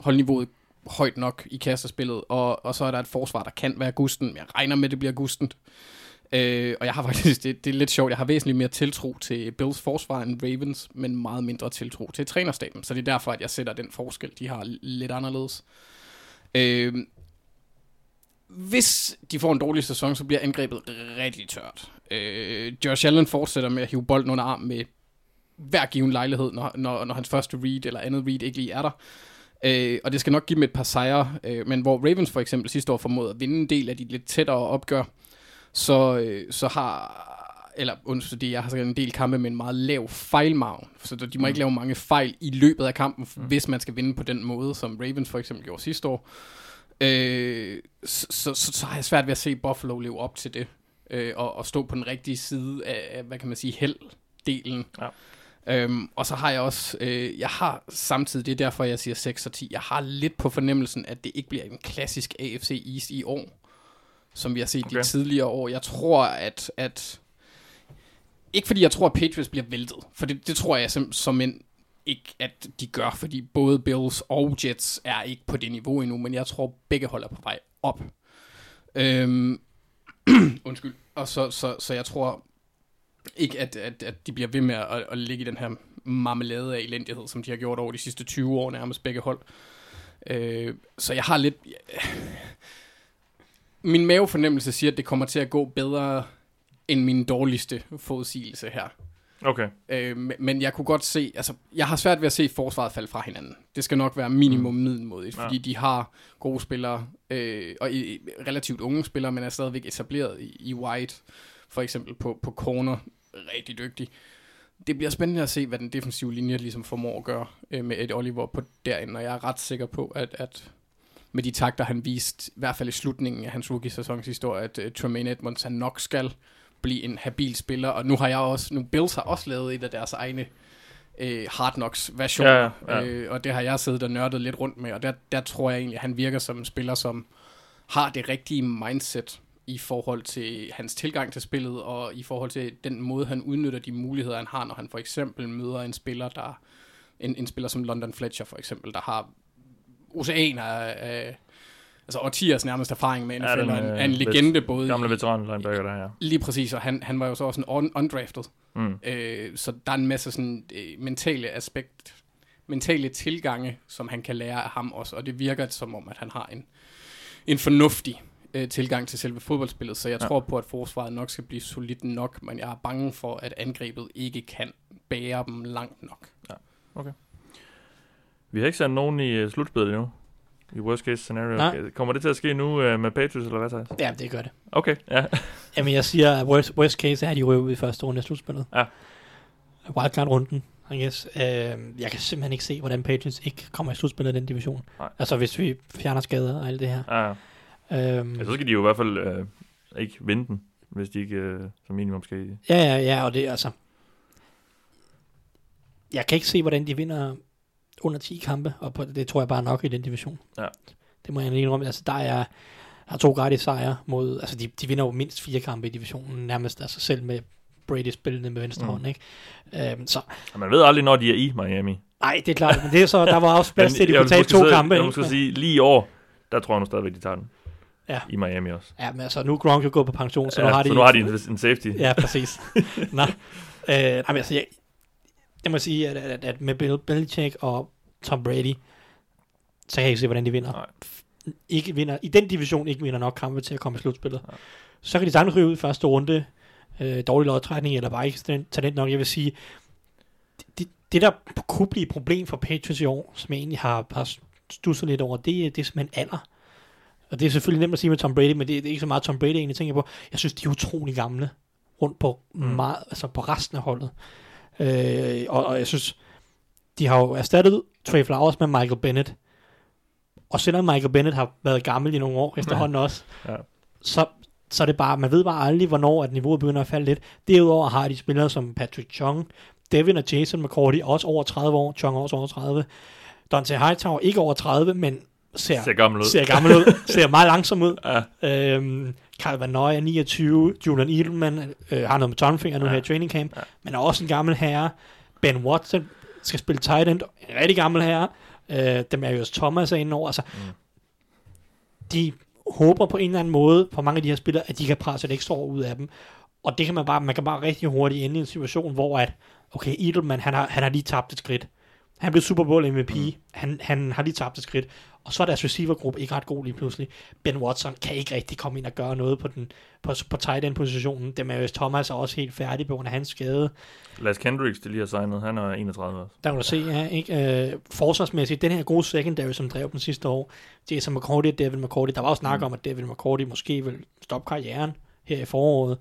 holde niveauet højt nok i kastespillet, og, og så er der et forsvar, der kan være gusten, men jeg regner med, at det bliver gustent. Øh, og jeg har faktisk, det, det er lidt sjovt, jeg har væsentligt mere tiltro til Bills forsvar end Ravens, men meget mindre tiltro til trænerstaben. Så det er derfor, at jeg sætter den forskel, de har lidt anderledes. Øh, hvis de får en dårlig sæson, så bliver angrebet rigtig tørt. Øh, Josh Allen fortsætter med at hive bolden under arm med hver given lejlighed, når, når, når hans første read eller andet read ikke lige er der. Øh, og det skal nok give dem et par sejre, øh, men hvor Ravens for eksempel sidste år formåede at vinde en del af de lidt tættere opgør, så, øh, så har eller undskyld, jeg har en del kampe med en meget lav fejlmargen, så de må mm. ikke lave mange fejl i løbet af kampen, mm. hvis man skal vinde på den måde, som Ravens for eksempel gjorde sidste år. Øh, så, så, så, så har jeg svært ved at se Buffalo leve op til det, øh, og, og stå på den rigtige side af, hvad kan man sige, held-delen. Ja. Øhm, og så har jeg også, øh, jeg har samtidig, det er derfor jeg siger 6 og 10, jeg har lidt på fornemmelsen, at det ikke bliver en klassisk AFC East i år, som vi har set okay. de tidligere år. Jeg tror, at, at ikke fordi jeg tror, at Patriots bliver væltet, for det, det tror jeg som, som en, ikke, at de gør, fordi både Bills og Jets er ikke på det niveau endnu, men jeg tror, begge holder på vej op. Øhm, *clears throat* undskyld. Og så, så, så jeg tror, ikke, at, at, at de bliver ved med at, at ligge i den her marmelade af elendighed, som de har gjort over de sidste 20 år nærmest begge hold. Øh, så jeg har lidt... Min mavefornemmelse siger, at det kommer til at gå bedre end min dårligste forudsigelse her. Okay. Øh, men jeg kunne godt se, altså, jeg har svært ved at se forsvaret falde fra hinanden. Det skal nok være minimum mm. middelmodigt, fordi ja. de har gode spillere, øh, og i, relativt unge spillere, men er stadigvæk etableret i, i White, for eksempel på, på corner, rigtig dygtig. Det bliver spændende at se, hvad den defensive linje ligesom formår at gøre øh, med et Oliver på derinde, og jeg er ret sikker på, at, at med de takter, han viste, i hvert fald i slutningen af hans rookie-sæson sidste år, at uh, Tremaine Edmonds han nok skal blive en habil spiller, og nu har jeg også, nu Bills har også lavet et af deres egne øh, Hard Knocks versioner, ja, ja. Øh, og det har jeg siddet og nørdet lidt rundt med, og der, der tror jeg egentlig, at han virker som en spiller, som har det rigtige mindset i forhold til hans tilgang til spillet, og i forhold til den måde, han udnytter de muligheder, han har, når han for eksempel møder en spiller, der en, en spiller som London Fletcher for eksempel, der har oceaner af, altså årtiers nærmest erfaring med NFL, ja, og en, en legende både... Gamle veteran linebacker der, ja. Lige præcis, og han, han var jo så også en un, undrafted. Mm. Øh, så der er en masse sådan øh, mentale aspekt, mentale tilgange, som han kan lære af ham også, og det virker som om, at han har en, en fornuftig øh, tilgang til selve fodboldspillet, så jeg ja. tror på, at forsvaret nok skal blive solidt nok, men jeg er bange for, at angrebet ikke kan bære dem langt nok. Ja, okay. Vi har ikke sendt nogen i uh, slutspillet endnu. I worst case scenario. Nej. Kommer det til at ske nu uh, med Patriots, eller hvad så? Ja, det gør det. Okay, ja. *laughs* Jamen, jeg siger, at worst, worst case er, at de røver ud i første runde af slutspillet. Ja. wildcard-runden, I guess. Uh, jeg kan simpelthen ikke se, hvordan Patriots ikke kommer i slutspillet i den division. Nej. Altså, hvis vi fjerner skader og alt det her. Ja. Um, ja, så skal de jo i hvert fald øh, ikke vinde den, hvis de ikke øh, som minimum skal. Ja, ja, ja, og det er altså... Jeg kan ikke se, hvordan de vinder under 10 kampe, og på, det tror jeg bare er nok i den division. Ja. Det må jeg lige indrømme. Altså, der er, er to gratis sejre mod... Altså, de, de vinder jo mindst fire kampe i divisionen, nærmest altså selv med Brady spillende med venstre Mm. hånd, ikke? Øhm, så, Og man ved aldrig, når de er i Miami. nej, det er klart, men det er så, der var også plads til, at de kunne tage to sige- kampe. Jeg vil sige, lige i år, der tror jeg nu stadigvæk, de tager den. Ja. I Miami også. Ja, men altså, nu er Gronk jo gået på pension, så ja, nu har de... så nu har de en, en safety. Ja, præcis. Nå. Øh, nej, men altså, jeg, jeg må sige, at, at, at med Bill Belichick og Tom Brady, så kan jeg ikke se, hvordan de vinder. Nej. Ikke vinder. I den division ikke vinder nok kampe til at komme i slutspillet. Nej. Så kan de sagtens ryge ud i første runde. Øh, dårlig lodtrækning, eller bare ikke talent, nok. Jeg vil sige, det, det der kunne blive et problem for Patriots i år, som jeg egentlig har, har stusset lidt over, det, er- det er simpelthen alder. Og det er selvfølgelig nemt at sige med Tom Brady, men det, det er ikke så meget Tom Brady, egentlig tænker på. Jeg synes, de er utrolig gamle rundt på mm. meget, altså på resten af holdet. Øh, og, og jeg synes, de har jo erstattet Trey Flowers med Michael Bennett. Og selvom Michael Bennett har været gammel i nogle år efterhånden også, Ja. så, så er det bare, man ved bare aldrig, hvornår at niveauet begynder at falde lidt. Derudover har de spillere som Patrick Chung, Devin og Jason McCourty, også over 30 år, Chung også over 30. Dante Hightower ikke over 30, men ser, Ser gammel ud. ser gammel ud, *laughs* ser meget langsom ud. Ja. Øhm, Carl Van Nøje er 29, Julian Edelman øh, har noget med tomfinger nu Ja. her i training camp, Ja. men er også en gammel herre. Ben Watson skal spille tight end, en rigtig gammel herre. Øh, Demarius Thomas er inde over. Altså, Mm. de håber på en eller anden måde, på mange af de her spillere, at de kan presse et ekstra år ud af dem. Og det kan man bare, man kan bare rigtig hurtigt ende i en situation, hvor at, okay, Edelman, han har, han har lige tabt et skridt. Han blev Super Bowl MVP. Mm. Han, han har lige tabt et skridt. Og så er deres receivergruppe ikke ret god lige pludselig. Ben Watson kan ikke rigtig komme ind og gøre noget på, den, på, på tight end positionen. Demarius Thomas er også helt færdig på grund af hans skade. Lars Kendricks, det lige har signet, han er 31 også. Der kan du se, ja, ikke? Øh, forsvarsmæssigt, den her gode secondary, som drev den sidste år, Jason McCourty og David McCourty, der var også snak Mm. om, at David McCourty måske vil stoppe karrieren her i foråret.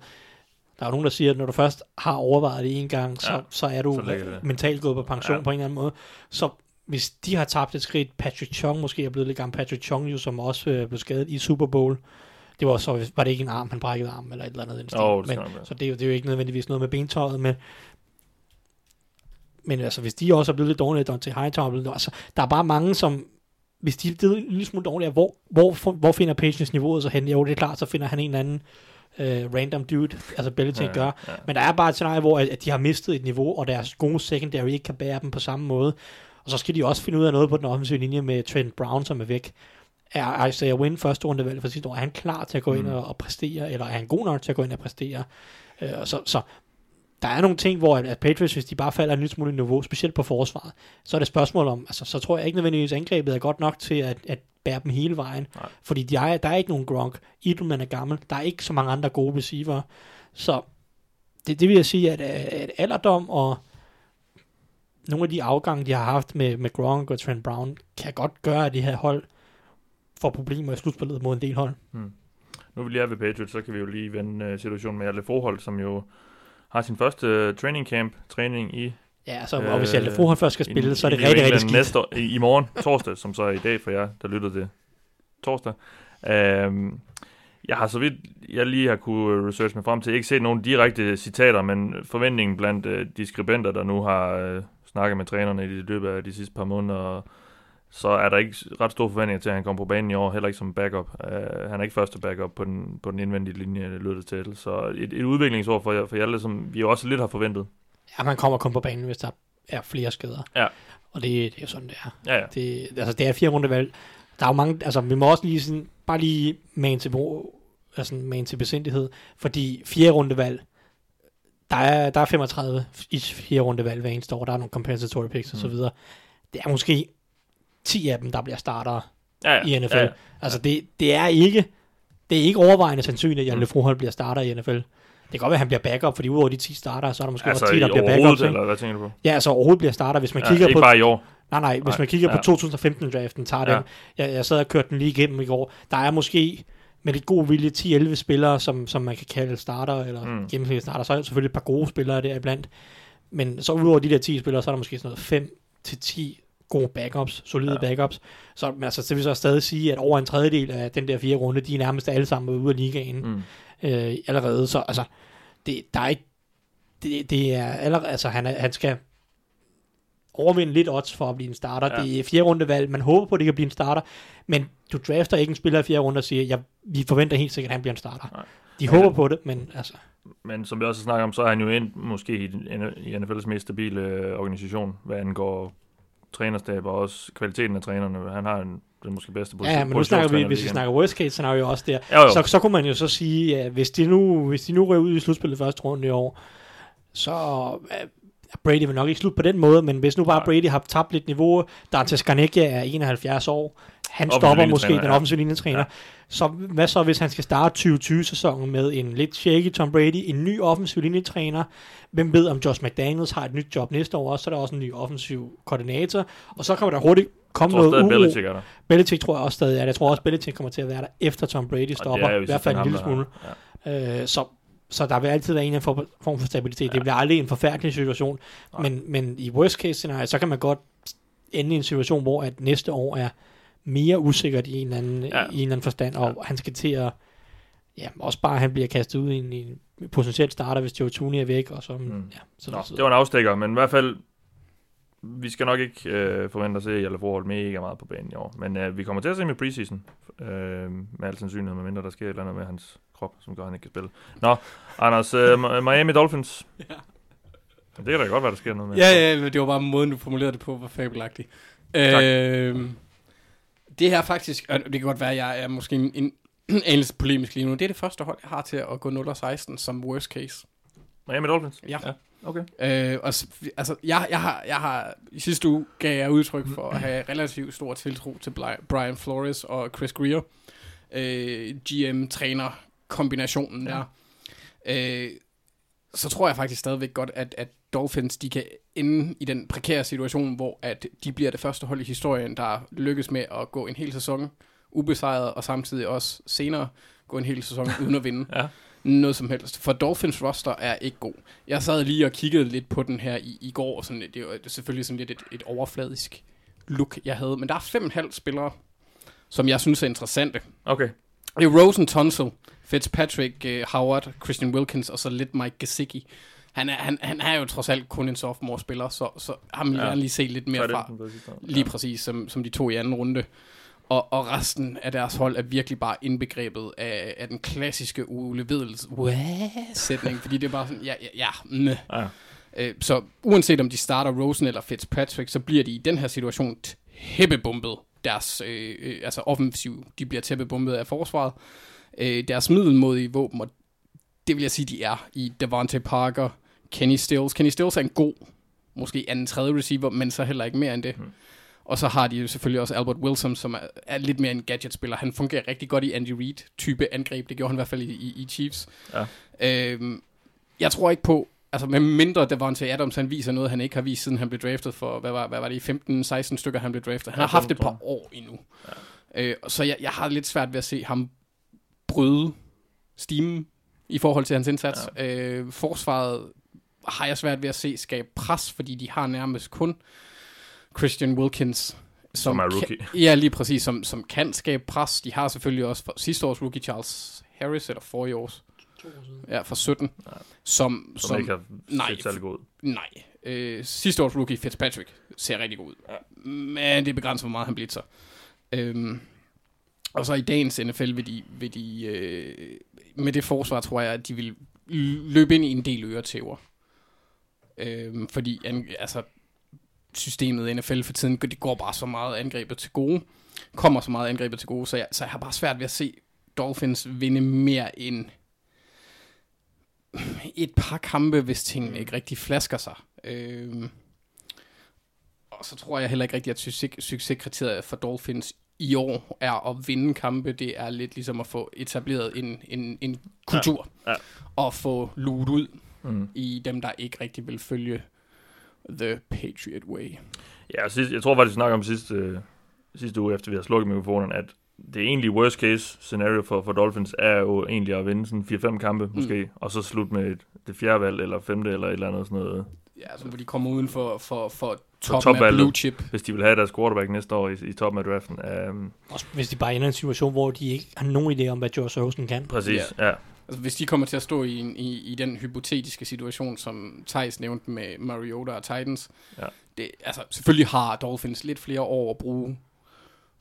Der er jo nogen, der siger, at når du først har overvejet det en gang, så, Ja, så er du så mentalt gået på pension ja. på en eller anden måde. Så hvis de har tabt et skridt, Patrick Chung måske er blevet lidt gammel, Patrick Chung jo, som også øh, blev skadet i Super Bowl, det var så, var det ikke en arm, han brækkede arm, eller et eller andet. Jo, det men, så det er, jo, det er jo ikke nødvendigvis noget med bentøjet, men men altså, hvis de også er blevet lidt dårlige, Dante Hightower er blevet altså, der er bare mange, som, hvis de er en lille smule dårligere, hvor, hvor, hvor finder Patience niveauet så hen? Jo, det er klart, så finder han en eller anden øh, random dude, altså Belichick ja, gør. ja. Men der er bare et scenarie, hvor at, at de har mistet et niveau, og deres gode secondary ikke kan bære dem på samme måde. Og så skal de også finde ud af noget på den offensive linje med Trent Brown, som er væk. Er Isaiah Wynn første rundevalg for sidste år? Er han klar til at gå ind Mm. og, og præstere, eller er han god nok til at gå ind og præstere? Øh, så, så der er nogle ting, hvor at, at Patriots, hvis de bare falder et nyt smule i niveau, specielt på forsvaret, så er det et spørgsmål om, altså så tror jeg ikke nødvendigvis, at angrebet er godt nok til at, at bære dem hele vejen. Nej. Fordi de er, der er ikke nogen Gronk. Edelman er gammel. Der er ikke så mange andre gode receiver. Så det, det vil jeg sige, at, at alderdom og nogle af de afgange, de har haft med, med Gronk og Trent Brown, kan godt gøre, at de her hold får problemer i slutspillet mod en del hold. Nu vi lige er ved Patriots, så kan vi jo lige vende uh, situationen med alle forhold, som jo har sin første uh, training camp, træning i Ja, så, og hvis Hjalte Froholt først skal spille, i- så er det i rigtig, rigtig skidt. Næste år, i, I morgen, torsdag, som så er i dag for jer, der lytter til torsdag. Um, jeg har så vidt, jeg lige har kunne research mig frem til, ikke set nogen direkte citater, men forventningen blandt uh, de skribenter, der nu har uh, snakket med trænerne i løbet af de sidste par måneder, og så er der ikke ret store forventninger til, at han kommer på banen i år, heller ikke som backup. Uh, han er ikke første backup på den, på den indvendige linje, lyder det til. Så et, et udviklingsår for, for Hjalte, som vi også lidt har forventet. Ja, man kommer kun på banen, hvis der er flere skader. Ja. Og det, det er jo sådan, det er. Ja, ja. Det, altså, det er fire runde valg. Der er jo mange, altså, vi må også lige sådan, bare lige man til, altså, man til besindighed, fordi fire runde valg, der er, der er 35 i fire runde valg hver eneste år, der er nogle compensatory picks og så Mm. videre. Det er måske 10 af dem, der bliver startere ja, ja. i NFL. Ja, ja. Altså, det, det er ikke, det er ikke overvejende sandsynligt, at Hjalte Mm. Bliver starter i NFL. Det kan godt være, at han bliver backup, fordi udover de 10 starter, så er der måske Altså også 10, der bliver ikke? eller hvad tænker du på? Ja, altså overhovedet bliver starter, hvis man Ja, kigger ikke på... bare i år. Nej, nej, hvis Nej, man kigger ja. på 2015-draften, tager Ja. den. Jeg, jeg sad og kørte den lige igennem i går. Der er måske med lidt god vilje 10-11 spillere, som, som man kan kalde starter, eller Mm. gennemsnitlige starter. Så er der selvfølgelig et par gode spillere der iblandt. Men så udover de der 10 spillere, så er der måske sådan noget 5 til 10 gode backups, solide ja. backups. Så men altså, det vil så stadig sige, at over en tredjedel af den der fire runde, de er nærmest alle sammen ude af ligaen mm. øh, allerede. Så altså, det, der er ikke, det, det er allerede, altså han, er, han skal overvinde lidt odds for at blive en starter. Ja. Det er fjerde rundevalg, man håber på, at det kan blive en starter, men du drafter ikke en spiller i fjerde runde og siger, ja, vi forventer helt sikkert, at han bliver en starter. Nej. De håber på det, men altså... Men som vi også snakker om, så er han jo ind måske i, i NFL's mest stabile øh, organisation, hvad angår trænerstab og også kvaliteten af trænerne. Han har en, den måske bedste position. Ja, men nu snakker vi, hvis vi snakker worst case scenario også der, jo, jo. Så, så kunne man jo så sige, at hvis de nu, hvis de nu rører ud i slutspillet første runde i år, så Brady vil nok ikke slutte på den måde, men hvis nu bare Brady har tabt lidt niveau, der til Skarnecchia er 71 år, han stopper måske den offensive linjetræner. Ja. Så hvad så, hvis han skal starte 2020-sæsonen med en lidt shaky Tom Brady, en ny offensiv linjetræner? Hvem ved, om Josh McDaniels har et nyt job næste år også, så er der også en ny offensiv koordinator. Og så kommer der hurtigt komme noget uro. Belichick, er der. Belichick tror jeg også stadig er Jeg tror også, Belichick kommer til at være der, efter Tom Brady stopper. I hvert fald en lille smule. Ja. Øh, så så der vil altid være en form for stabilitet. Ja. Det bliver aldrig en forfærdelig situation. Men, men i worst case scenario, så kan man godt ende i en situation, hvor at næste år er mere usikkert i en eller anden, ja. i en eller anden forstand, og ja. han skal til at, ja, også bare han bliver kastet ud i en, i en potentielt starter, hvis Joe Tooney er væk, og så, mm. ja, så Nå, det var en afstikker, men i hvert fald, vi skal nok ikke øh, forvente at se Jelle Forhold mega meget på banen i år, men øh, vi kommer til at se med preseason, øh, med al sandsynlighed, medmindre der sker et eller andet med hans krop, som gør, at han ikke kan spille. Nå, Anders, øh, *laughs* Miami Dolphins. ja. Det kan da godt være, der sker noget med. Ja, ja, men det var bare måden, du formulerede det på, var fabelagtigt. Øh, det her faktisk, og det kan godt være, at jeg er måske en, en anelse polemisk lige nu, det er det første hold, jeg har til at gå 0-16 som worst case. Miami Dolphins? Ja. ja. Okay. Øh, og, altså, jeg, jeg, har, jeg har, i sidste uge gav jeg udtryk for at have relativt stor tiltro til Brian Flores og Chris Greer, øh, GM-træner kombinationen der. Ja. Øh, så tror jeg faktisk stadigvæk godt, at, at Dolphins de kan ende i den prekære situation, hvor at de bliver det første hold i historien, der lykkes med at gå en hel sæson ubesejret, og samtidig også senere gå en hel sæson *laughs* uden at vinde. ja. Noget som helst. For Dolphins roster er ikke god. Jeg sad lige og kiggede lidt på den her i, i går, og sådan, det, er, det selvfølgelig sådan lidt et, et overfladisk look, jeg havde. Men der er fem og halv spillere, som jeg synes er interessante. Okay. Det er Rosen Tunsil, Fitzpatrick, uh, Howard, Christian Wilkins og så lidt Mike Gesicki. Han er, han, han er jo trods alt kun en sophomore-spiller, så, så ham vil ja. lige se lidt mere fra. Lige præcis som, som de to i anden runde. Og, og resten af deres hold er virkelig bare indbegrebet af, af den klassiske Ole Vedels sætning, fordi det er bare sådan, ja, ja, ja, mh. ja. Øh, så uanset om de starter Rosen eller Fitzpatrick, så bliver de i den her situation tæppebumpet. Deres øh, øh, altså offensiv, de bliver tæppebumpet af forsvaret. Øh, deres middelmodige våben, og det vil jeg sige, de er i Devontae Parker, Kenny Stills. Kenny Stills er en god, måske anden tredje receiver, men så heller ikke mere end det. Mm. Og så har de jo selvfølgelig også Albert Wilson, som er, er lidt mere en gadget-spiller. Han fungerer rigtig godt i Andy Reid-type angreb. Det gjorde han i hvert fald i, i, i Chiefs. Ja. Øhm, jeg tror ikke på, altså med mindre Devontae Adams, han viser noget, han ikke har vist, siden han blev draftet for, hvad var, hvad var det, 15-16 stykker, han blev draftet. Han har haft et par år endnu. Ja. Øh, så jeg, jeg har lidt svært ved at se ham bryde stimen i forhold til hans indsats. Ja. Øh, forsvaret har jeg svært ved at se skabe pres, fordi de har nærmest kun Christian Wilkins, som, som er rookie. Kan, *laughs* ja, lige præcis, som, som kan skabe pres. De har selvfølgelig også sidste års rookie Charles Harris, eller for års. Ja, fra 17. Ja. Som, som, som ikke har nej, set særlig god Nej. Øh, sidste års rookie Fitzpatrick ser rigtig god ud. Ja. Men det er begrænset, hvor meget han blitzer. Øhm, og så i dagens NFL vil de, vil de øh, med det forsvar, tror jeg, at de vil løbe ind i en del øretæver. Øhm, fordi altså, systemet i NFL for tiden, det går bare så meget angrebet til gode, kommer så meget angrebet til gode, så jeg, så jeg har bare svært ved at se Dolphins vinde mere end et par kampe, hvis tingene ikke rigtig flasker sig. Øhm, og så tror jeg heller ikke rigtig, at succes, succeskriteriet for Dolphins i år er at vinde kampe. Det er lidt ligesom at få etableret en, en, en kultur. Ja. Ja. Og få luet ud mm. i dem, der ikke rigtig vil følge The Patriot Way. Ja, sidst, jeg tror faktisk, vi snakker om sidste, øh, sidste uge, efter vi har slukket mikrofonen, at det egentlig worst case scenario for, for Dolphins er jo egentlig at vinde sådan 4-5 kampe mm. måske, og så slut med et, det fjerde valg, eller femte, eller et eller andet sådan noget Ja, altså, hvor de kommer uden for, for, for toppen top af blue chip. Hvis de vil have deres quarterback næste år i, i toppen af draften. Um, Også hvis de bare ender i en situation, hvor de ikke har nogen idé om, hvad Josh Rosen kan. Præcis, ja. ja. Altså, hvis de kommer til at stå i, en, i, i den hypotetiske situation, som Thijs nævnte med Mariota og Titans, ja. det, altså, selvfølgelig har Dolphins lidt flere år at bruge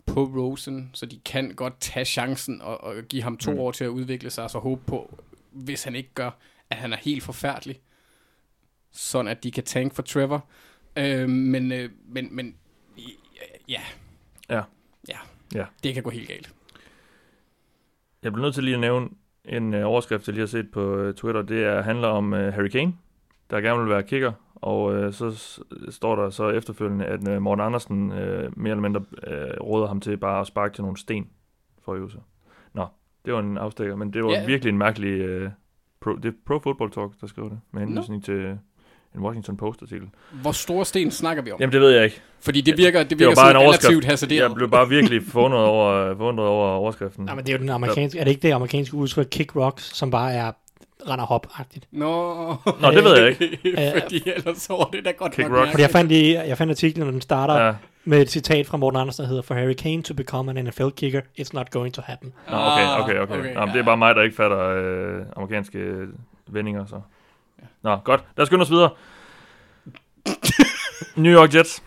på Rosen, så de kan godt tage chancen og, og give ham to mm. år til at udvikle sig, og så håbe på, hvis han ikke gør, at han er helt forfærdelig, sådan at de kan tank for Trevor. Øh, men, øh, men, men ja. Ja. Ja. Ja. Det kan gå helt galt. Jeg bliver nødt til lige at nævne en uh, overskrift, jeg lige har set på uh, Twitter. Det er, handler om uh, Harry Kane, der gerne vil være kicker. Og uh, så står der så efterfølgende, at uh, Morten Andersen uh, mere eller mindre uh, råder ham til bare at sparke til nogle sten for at øve sig. Nå, det var en afstikker, men det var yeah. virkelig en mærkelig... Uh, pro, det er Pro Football Talk, der skrev det, med henvisning no. til en Washington Post-artikel. Hvor store sten snakker vi om? Jamen, det ved jeg ikke. Fordi det virker, det virker det bare en relativt hasarderet. Jeg blev bare virkelig forundret over, forundret over overskriften. Nej, men det er jo den amerikanske, er det ikke det amerikanske udtryk kick rocks, som bare er render hop-agtigt. Nå, Nå, det ved jeg ikke. *laughs* fordi ellers var det da godt Kick nok Fordi jeg fandt, i, jeg fandt artiklen, når den starter ja. med et citat fra Morten Andersen, der hedder, For Harry Kane to become an NFL kicker, it's not going to happen. Nå, okay, okay, okay. okay. Nå, det er bare mig, der ikke fatter øh, amerikanske vendinger, så. Nå, godt. Lad os skynde os videre. *laughs* New York Jets.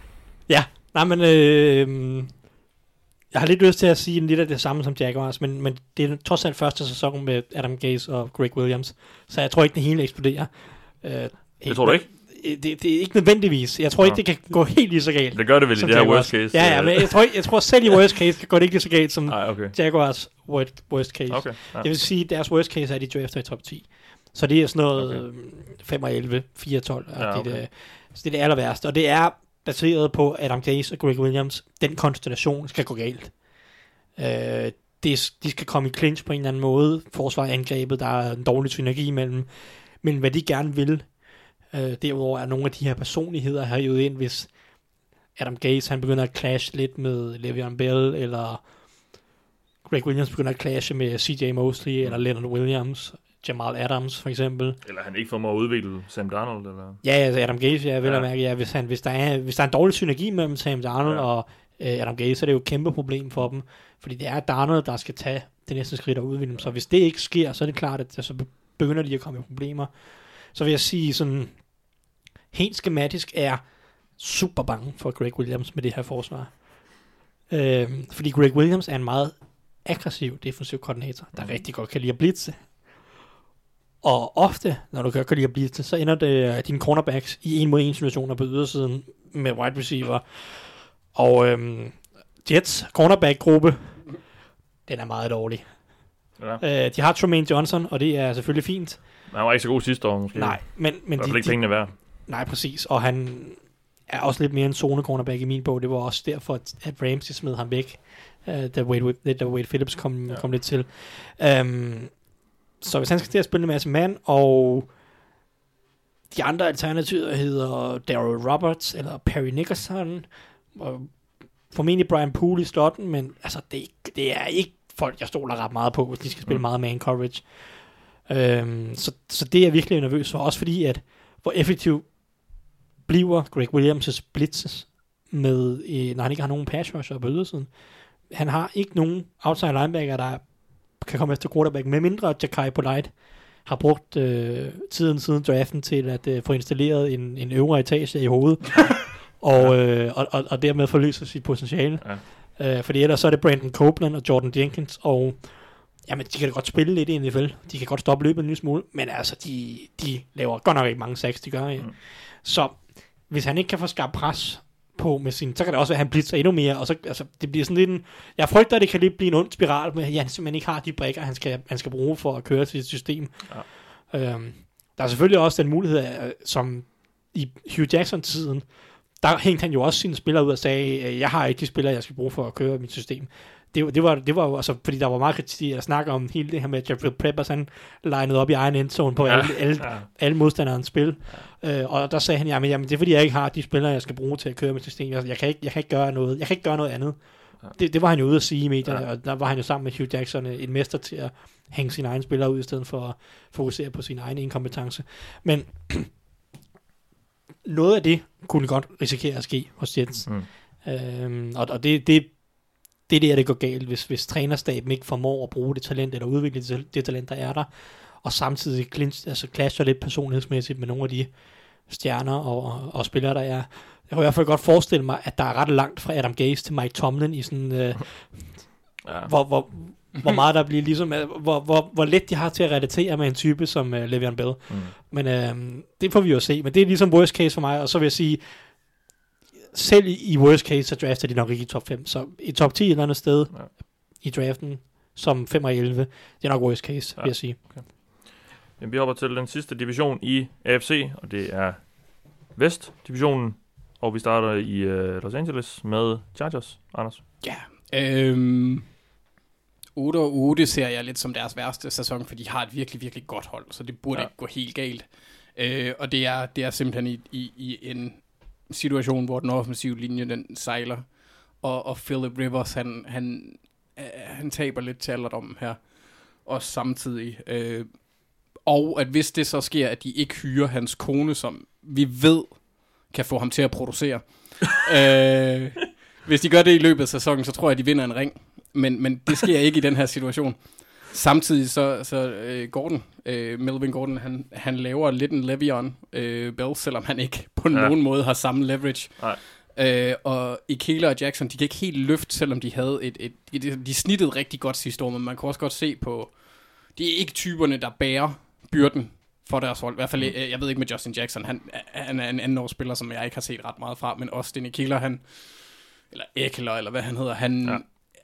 Ja, nej, men øh, jeg har lidt lyst til at sige lidt af det samme som Jaguars, men, men det er trods alt første sæson med Adam Gase og Greg Williams, så jeg tror ikke, det hele eksploderer. Øh, det tror du ikke? Det, det er ikke nødvendigvis. Jeg tror ikke, det kan gå helt lige så galt. Det gør det vel i det her worst case. Ja, ja, men jeg tror, jeg tror selv i worst case kan det ikke lige så galt som Ej, okay. Jaguars worst case. Okay, ja. Det vil sige, at deres worst case er, at de drafter i top 10. Så det er sådan noget okay. 5 og 11, 4 og 12. Ja, okay. det, så det er det aller værste. Og det er baseret på Adam Gaze og Greg Williams. Den konstellation skal gå galt. Øh, det, de skal komme i clinch på en eller anden måde. Forsvar angrebet, der er en dårlig synergi mellem, Men hvad de gerne vil. Øh, derudover er nogle af de her personligheder her jo ind, hvis Adam Gaze han begynder at clash lidt med Le'Veon Bell, eller Greg Williams begynder at clashe med CJ Mosley, mm. eller Leonard Williams, Jamal Adams for eksempel. Eller han ikke får at udvikle Sam Darnold, eller? Ja, altså Adam Gase, jeg vil ja. mærke, ja, hvis, han, hvis, der er, hvis der er en dårlig synergi mellem Sam Darnold ja. og uh, Adam Gase, så er det jo et kæmpe problem for dem, fordi det er Darnold, der skal tage det næste skridt og udvikle dem. Så hvis det ikke sker, så er det klart, at så begynder de at komme i problemer. Så vil jeg sige sådan, helt skematisk er super bange for Greg Williams med det her forsvar. Øh, fordi Greg Williams er en meget aggressiv defensiv koordinator, der mm. rigtig godt kan lide at blitse. Og ofte, når du kan lide at blitse, så ender det uh, dine cornerbacks i en mod en situationer på ydersiden med wide receiver. Og øhm, Jets cornerback-gruppe, den er meget dårlig. Ja. Øh, de har Tremaine Johnson, og det er selvfølgelig fint. Men han var ikke så god sidste år, måske. Nej, men... men de, ikke pengene værd. Nej, præcis. Og han er også lidt mere en zone cornerback i min bog. Det var også derfor, at Ramsey smed ham væk, uh, da, Wade, da Wade Phillips kom, ja. kom lidt til. Um, så hvis han skal til at spille en masse mand, og de andre alternativer hedder Daryl Roberts eller Perry Nickerson, og formentlig Brian Poole i slotten, men altså, det, det er ikke folk, jeg stoler ret meget på, hvis de skal spille mm. meget man coverage. Um, så, så det er virkelig nervøs for, også fordi, at hvor effektiv bliver Greg Williams' blitzes med, øh, når han ikke har nogen pass rusher på ydersiden. Han har ikke nogen outside linebacker, der kan komme efter quarterback, med mindre Jakai Polite har brugt øh, tiden siden draften til at øh, få installeret en, en øvre etage i hovedet, *laughs* og, øh, og, og, og dermed forløse sit potentiale. Ja. Øh, fordi ellers så er det Brandon Copeland og Jordan Jenkins, og jamen, de kan da godt spille lidt i NFL. De kan godt stoppe løbet en lille smule, men altså, de, de laver godt nok ikke mange sacks, de gør. Ja. Mm. Så hvis han ikke kan få skabt pres på med sin, så kan det også være, at han blitzer endnu mere, og så, altså, det bliver sådan lidt en, jeg frygter, at det kan lidt blive en ond spiral, med at han simpelthen ikke har de brækker, han skal, han skal bruge for at køre sit system. Ja. Øhm, der er selvfølgelig også den mulighed, som i Hugh Jackson-tiden, der hængte han jo også sine spillere ud og sagde, jeg har ikke de spillere, jeg skal bruge for at køre mit system det, det, var, det var jo, altså, fordi der var meget kritik at snakke om hele det her med, at Jeffrey Peppers, han legnede op i egen endzone på ja, alle, alle, ja. alle modstanderens spil. Ja. Øh, og der sagde han, jamen, jamen, det er fordi, jeg ikke har de spillere, jeg skal bruge til at køre med systemet. Altså, jeg, kan ikke, jeg kan ikke gøre noget, jeg kan ikke gøre noget andet. Ja. Det, det var han jo ude at sige i medierne, ja. og der var han jo sammen med Hugh Jackson en mester til at hænge sine egne spillere ud, i stedet for at fokusere på sin egen inkompetence. Men *clears throat* noget af det kunne godt risikere at ske hos Jets. Mm. Øhm, og, og det, det, det er der, det går galt, hvis, hvis trænerstaben ikke formår at bruge det talent, eller udvikle det, det talent, der er der, og samtidig clinch, altså clasher lidt personlighedsmæssigt med nogle af de stjerner og, og, og spillere, der er. Jeg kan i hvert fald godt forestille mig, at der er ret langt fra Adam Gaze til Mike Tomlin i sådan, øh, ja. hvor, hvor, hvor meget der bliver ligesom, øh, hvor, hvor, hvor let de har til at relatere med en type som uh, Le'Veon Bell. Mm. Men øh, det får vi jo se. Men det er ligesom worst case for mig, og så vil jeg sige, selv i, worst case, så drafter de nok ikke i top 5. Så i top 10 et eller andet sted ja. i draften, som 5 og 11, det er nok worst case, ja. vil jeg sige. Okay. Jamen, vi hopper til den sidste division i AFC, og det er Vest-divisionen. Og vi starter i uh, Los Angeles med Chargers, Anders. Ja, øhm, 8 og 8 ser jeg lidt som deres værste sæson, for de har et virkelig, virkelig godt hold, så det burde ja. ikke gå helt galt. Øh, og det er, det er simpelthen i, i, i en situation, hvor den offensive linje den sejler, og, og Philip Rivers, han, han, øh, han taber lidt til alderdommen her, og samtidig. Øh, og at hvis det så sker, at de ikke hyrer hans kone, som vi ved kan få ham til at producere. *laughs* øh, hvis de gør det i løbet af sæsonen, så tror jeg, at de vinder en ring. Men, men det sker ikke i den her situation. Samtidig så, så uh, Gordon, uh, Melvin Gordon, han, han laver lidt en Le'Veon uh, Bell, selvom han ikke på ja. nogen måde har samme leverage. Nej. Uh, og Ikela og Jackson, de kan ikke helt løfte, selvom de havde et, et, et, de snittede rigtig godt sidste år, men man kan også godt se på, de er ikke typerne, der bærer byrden for deres hold. I hvert fald, mm. jeg ved ikke med Justin Jackson, han, han er en anden årsspiller, som jeg ikke har set ret meget fra, men også Denny Killer, han, eller Ekeler, eller hvad han hedder, han, ja.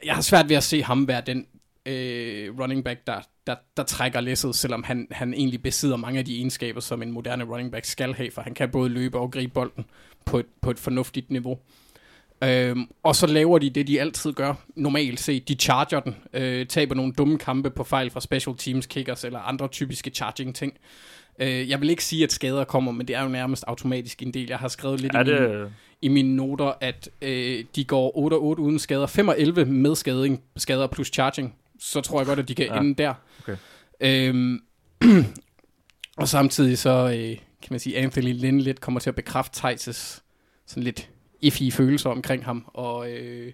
jeg har svært ved at se ham være den øh, running back, der, der, der trækker læsset, selvom han, han egentlig besidder mange af de egenskaber, som en moderne running back skal have, for han kan både løbe og gribe bolden på et, på et fornuftigt niveau. Øhm, og så laver de det, de altid gør, normalt set. De charger den, øh, taber nogle dumme kampe på fejl fra special teams kickers eller andre typiske charging ting. Øh, jeg vil ikke sige, at skader kommer, men det er jo nærmest automatisk en del. Jeg har skrevet lidt i, det... mine, i mine noter, at øh, de går 8 8 uden skader. 5 og 11 med skading, skader plus charging. Så tror jeg godt, at de kan ja. ende der. Okay. Øhm, *clears throat* og samtidig så, øh, kan man sige, Anthony Lynn lidt kommer til at bekræfte Thijs' sådan lidt iffy følelser omkring ham, og øh,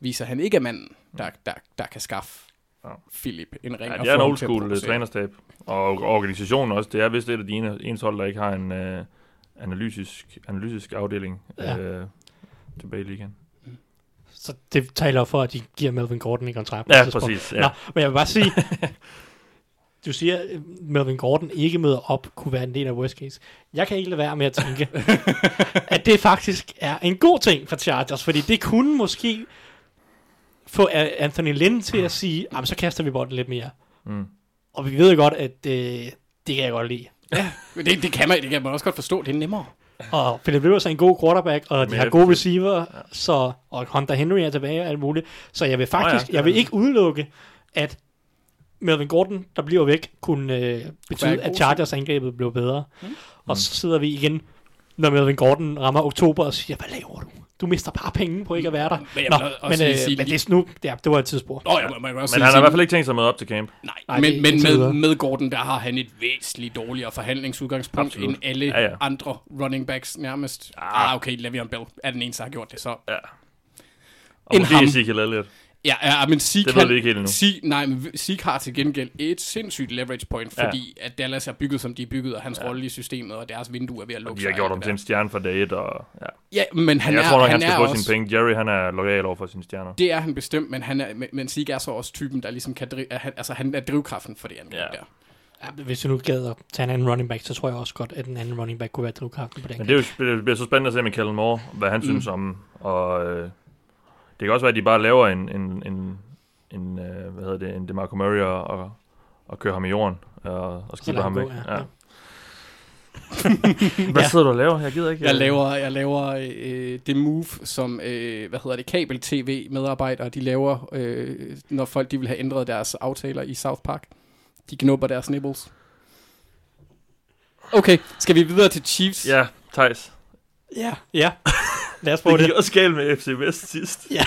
viser, at han ikke er manden, der, der, der kan skaffe ja. Philip en ring. Ja, det er en old school trænerstab, og organisationen også. Det er vist et af de eneste hold, der ikke har en uh, analytisk, analytisk afdeling ja. uh, tilbage i ligaen. Så det taler for, at de giver Melvin Gordon en kontrakt. Ja, præcis. Ja. Nå, men jeg vil bare sige, *laughs* du siger, at Melvin Gordon ikke møder op, kunne være en del af worst case. Jeg kan ikke lade være med at tænke, *laughs* at det faktisk er en god ting for Chargers, fordi det kunne måske få Anthony Lynn til at sige, så kaster vi bolden lidt mere. Mm. Og vi ved godt, at det, øh, det kan jeg godt lide. Ja, det, det, kan man, det kan man også godt forstå, det er nemmere. Og Philip Rivers er en god quarterback, og de har gode receiver, ja. så, og Hunter Henry er tilbage og alt muligt. Så jeg vil faktisk, oh ja, jeg vil ikke udelukke, at Melvin Gordon, der bliver væk, kunne øh, betyde, at Chargers angrebet blev bedre. Mm. Og så sidder vi igen, når Melvin Gordon rammer oktober og siger, hvad laver du? Du mister bare penge på ikke at være der. Men, Nå, men, øh, sige, men det, nu, ja, det var et tidsspur. Oh, ja, man, man men han har i hvert fald ikke tænkt sig med op til camp. Nej, Nej men, men med, med Gordon, der har han et væsentligt dårligere forhandlingsudgangspunkt Absolut. end alle ja, ja. andre running backs nærmest. Ah, ah okay, Le'Veon Bell er den eneste, der har gjort det, så... Ja. Og måske Ezekiel Elliott. Ja, ja men Zeke, det ved vi ikke helt endnu. Zeke, nej, men Zeke har til gengæld et sindssygt leverage point, fordi ja. at Dallas er bygget, som de er bygget, og hans ja. rolle i systemet, og deres vindue er ved at lukke sig. De har gjort ham til en stjerne for dag et, og ja. Ja, men han jeg er, tror nok, han, han skal få også, sine penge. Jerry, han er lojal over for sine stjerner. Det er han bestemt, men, han er, men, men Zeke er så også typen, der ligesom kan drive, altså han er drivkraften for det andet ja. der. Ja, hvis du nu gad at tage en anden running back, så tror jeg også godt, at en anden running back kunne være drivkraften på den. Men det, er jo, det bliver så spændende at se med Kellen Moore, hvad han mm. synes om, og øh, kan også være, at de bare laver en, en, en en, øh, hvad hedder det, en DeMarco Murray og, og, og køre ham i jorden og, og skipper ham væk. Ja. Ja. *laughs* hvad sidder du og laver? Jeg gider ikke. Jeg laver, jeg laver øh, det move, som øh, hvad hedder det, kabel-tv-medarbejdere, de laver, øh, når folk de vil have ændret deres aftaler i South Park. De knupper deres nibbles. Okay, skal vi videre til Chiefs? Ja, Thijs. Ja, ja. Lad os prøve det. Det gik også galt med FC West sidst. *laughs* Ja.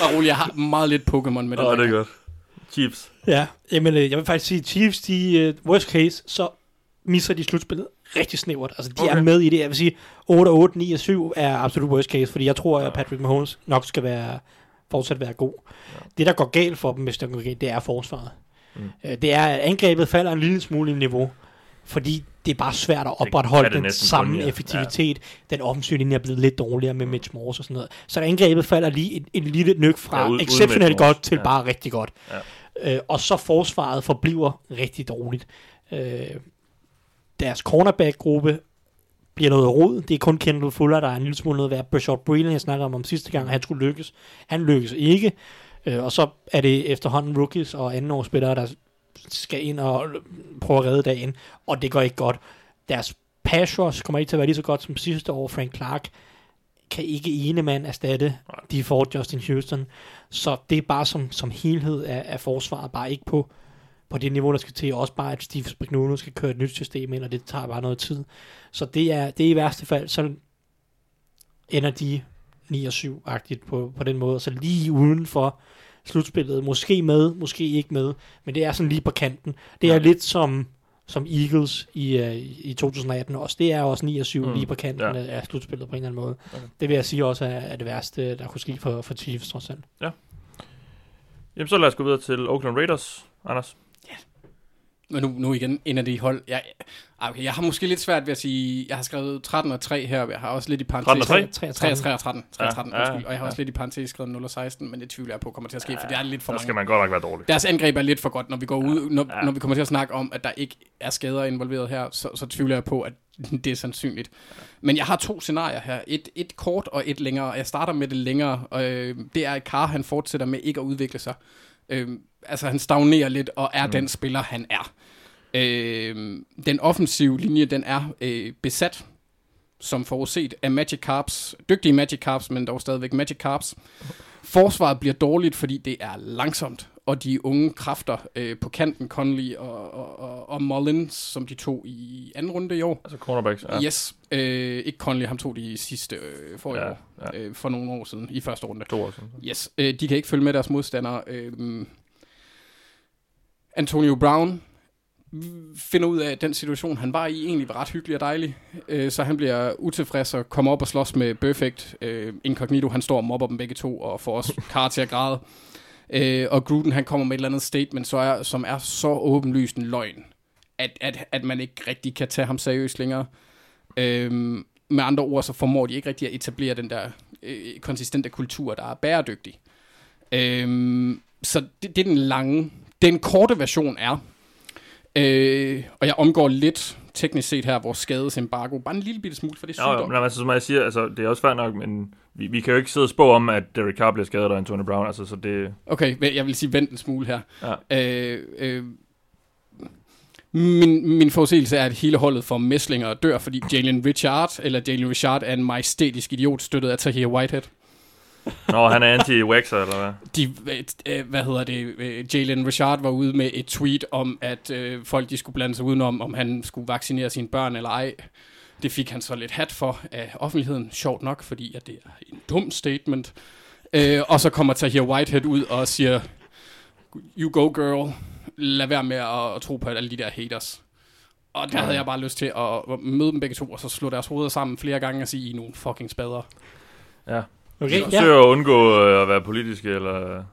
Bare rolig, jeg har meget lidt Pokémon med det. Åh, oh, det er godt. Chiefs. Ja, jamen, øh, jeg vil faktisk sige, Chiefs, de uh, worst case, så misser de slutspillet rigtig snævert. Altså, de okay. er med i det. Jeg vil sige, 8 8, 9 og 7 er absolut worst case, fordi jeg tror, at Patrick Mahomes nok skal være fortsat være god. Ja. Det, der går galt for dem, hvis det går galt, det er forsvaret. Mm. Øh, det er, at angrebet falder en lille smule i niveau, fordi det er bare svært at opretholde det den samme kun, ja. effektivitet. Ja. Den offensive linje er blevet lidt dårligere med Mitch Morse og sådan noget. Så angrebet falder lige en, en lille nyk fra ja, ud, exceptionelt godt til ja. bare rigtig godt. Ja. Øh, og så forsvaret forbliver rigtig dårligt. Øh, deres cornerback-gruppe bliver noget rod. Det er kun Kendall Fuller, der er en lille smule noget værd. Bashard Breeland, jeg snakkede om, om sidste gang, han skulle lykkes. Han lykkes ikke. Øh, og så er det efterhånden rookies og andenårsspillere, der skal ind og prøve at redde dagen, og det går ikke godt. Deres pass rush kommer ikke til at være lige så godt som sidste år. Frank Clark kan ikke ene mand erstatte de får Justin Houston. Så det er bare som, som helhed af, af forsvaret, bare ikke på, på det niveau, der skal til. Også bare, at Steve Spagnuolo skal køre et nyt system ind, og det tager bare noget tid. Så det er, det er i værste fald, så ender de 9 og 7-agtigt på, på den måde. Så lige uden for slutspillet. Måske med, måske ikke med, men det er sådan lige på kanten. Det er ja. lidt som som Eagles i, uh, i 2018 også. Det er også 9 og 7 mm. lige på kanten ja. af slutspillet på en eller anden måde. Okay. Det vil jeg sige også er, er det værste, der kunne ske for, for Chiefs trods alt. Ja. Jamen så lad os gå videre til Oakland Raiders, Anders. Men nu, nu igen, en af de hold. Jeg, ah, okay, jeg har måske lidt svært ved at sige, jeg har skrevet 13 og 3 her, jeg har også lidt i parentes. 13 og 3? 3 3 og 13. 3 og 13, 3 og 13 ja, undskyld, og jeg har ja. også lidt i parentes skrevet 0 og 16, men det tvivler jeg på kommer til at ske, ja, for det er lidt for mange. Så skal man godt nok være dårlig. Deres angreb er lidt for godt, når vi går ud, når, ja. når vi kommer til at snakke om, at der ikke er skader involveret her, så, så tvivler jeg på, at *laughs* det er sandsynligt. Men jeg har to scenarier her. Et, et kort og et længere. Jeg starter med det længere. Og, øh, det er, at Carr han fortsætter med ikke at udvikle sig. Øh, altså han stagnerer lidt og er mm. den spiller, han er. Øh, den offensive linje, den er øh, besat, som forudset, af Magic Carps. Dygtige Magic Carps, men dog stadigvæk Magic Carps. Forsvaret bliver dårligt, fordi det er langsomt, og de unge kræfter øh, på kanten, Conley og, og, og, og Mullins, som de tog i anden runde i år. Altså cornerbacks, ja. Yes. Øh, ikke Conley, ham tog de sidste øh, for ja, år, ja. Øh, for nogle år siden, i første runde. To år siden. Yes. Øh, de kan ikke følge med deres modstandere. Øh, Antonio Brown finder ud af, at den situation, han var i, egentlig var ret hyggelig og dejlig. Øh, så han bliver utilfreds og kommer op og slås med Perfect. Øh, Incognito, han står og mobber dem begge to og får også *laughs* Kar til at græde. Øh, og Gruden, han kommer med et eller andet statement, så er, som er så åbenlyst en løgn, at, at, at man ikke rigtig kan tage ham seriøst længere. Øh, med andre ord, så formår de ikke rigtig at etablere den der øh, konsistente kultur, der er bæredygtig. Øh, så det, det er den lange. Den korte version er, Øh, og jeg omgår lidt teknisk set her vores skadesembargo. Bare en lille bitte smule, for det er sygdom. Ja, men altså, som jeg siger, altså, det er også fair nok, men vi, vi kan jo ikke sidde og spå om, at Derek Carr bliver skadet af Antonio Brown. Altså, så det... Okay, jeg vil sige vent en smule her. Ja. Øh, øh, min, min forudsigelse er, at hele holdet får mæslinger dør, fordi Jalen Richard, eller Jalen Richard, er en majestætisk idiot, støttet af Tahir Whitehead. Nå, han er anti-waxer, eller hvad? De, øh, hvad hedder det? Øh, Jalen Richard var ude med et tweet om, at øh, folk de skulle blande sig udenom, om han skulle vaccinere sine børn eller ej. Det fik han så lidt hat for af offentligheden, sjovt nok, fordi at det er en dum statement. Øh, og så kommer Tahir Whitehead ud og siger, you go girl, lad være med at, at tro på alle de der haters. Og der havde jeg bare lyst til at møde dem begge to, og så slå deres hoveder sammen flere gange og sige, I er nogle fucking spader. Ja, Okay, ja. forsøger at undgå øh, at være politisk, eller...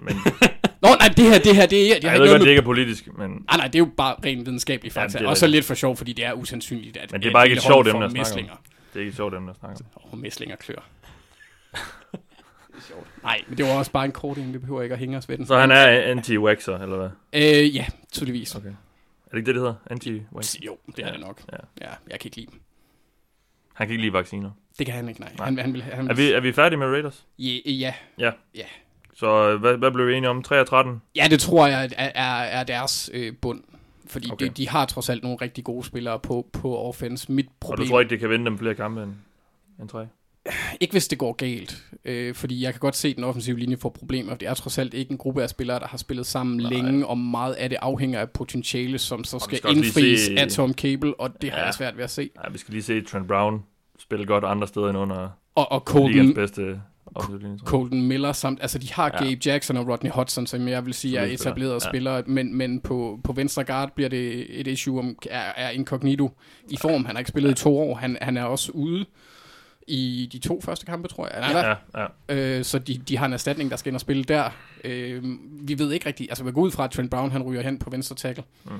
Men... *laughs* Nå, nej, det her, det her, det er... Det jeg ved godt, det ikke er politisk, men... Nej, ah, nej, det er jo bare rent videnskabelig fakta. Ja, og så lidt for sjov, fordi det er usandsynligt, at... Men det er bare ikke et sjovt emne at snakke om. Det er ikke et sjovt emne at snakke om. Åh, oh, mæslinger klør. *laughs* Nej, men det var også bare en korting, vi behøver ikke at hænge os ved den. Så han er anti-waxer, eller hvad? Øh, ja, tydeligvis. Okay. Er det ikke det, det hedder? Anti-waxer? Jo, det er ja. det nok. Ja. ja, jeg kan ikke lide dem. Han kan ikke lide vacciner. Det kan han ikke, nej. nej. Han, han vil, han vil... Er, vi, er vi færdige med Raiders? Ja. Ja. ja. ja. Så øh, hvad, hvad blev vi enige om? 3 og 13? Ja, det tror jeg er, er, er deres øh, bund. Fordi okay. de, de har trods alt nogle rigtig gode spillere på, på offense. Mit problem... Og du tror ikke, det kan vinde dem flere kampe end, end 3? Ikke hvis det går galt, øh, fordi jeg kan godt se, at den offensive linje får problemer. Det er trods alt ikke en gruppe af spillere, der har spillet sammen Nej. længe, og meget af det afhænger af potentiale, som så skal, skal indfries se... af Tom Cable, og det ja. har jeg svært ved at se. Ja, vi skal lige se Trent Brown spille godt andre steder end under og, og Colton, bedste Colton Miller samt, altså de har ja. Gabe Jackson og Rodney Hudson, som jeg vil sige er etablerede ja. spillere, men, men på, på venstre guard bliver det et issue om, er, er incognito i form. Han har ikke spillet ja. i to år, han, han er også ude i de to første kampe, tror jeg. Ja, ja, ja. Øh, så de, de har en erstatning, der skal ind og spille der. Øh, vi ved ikke rigtigt, altså vi går ud fra, at Trent Brown han ryger hen på venstre tackle. Mm.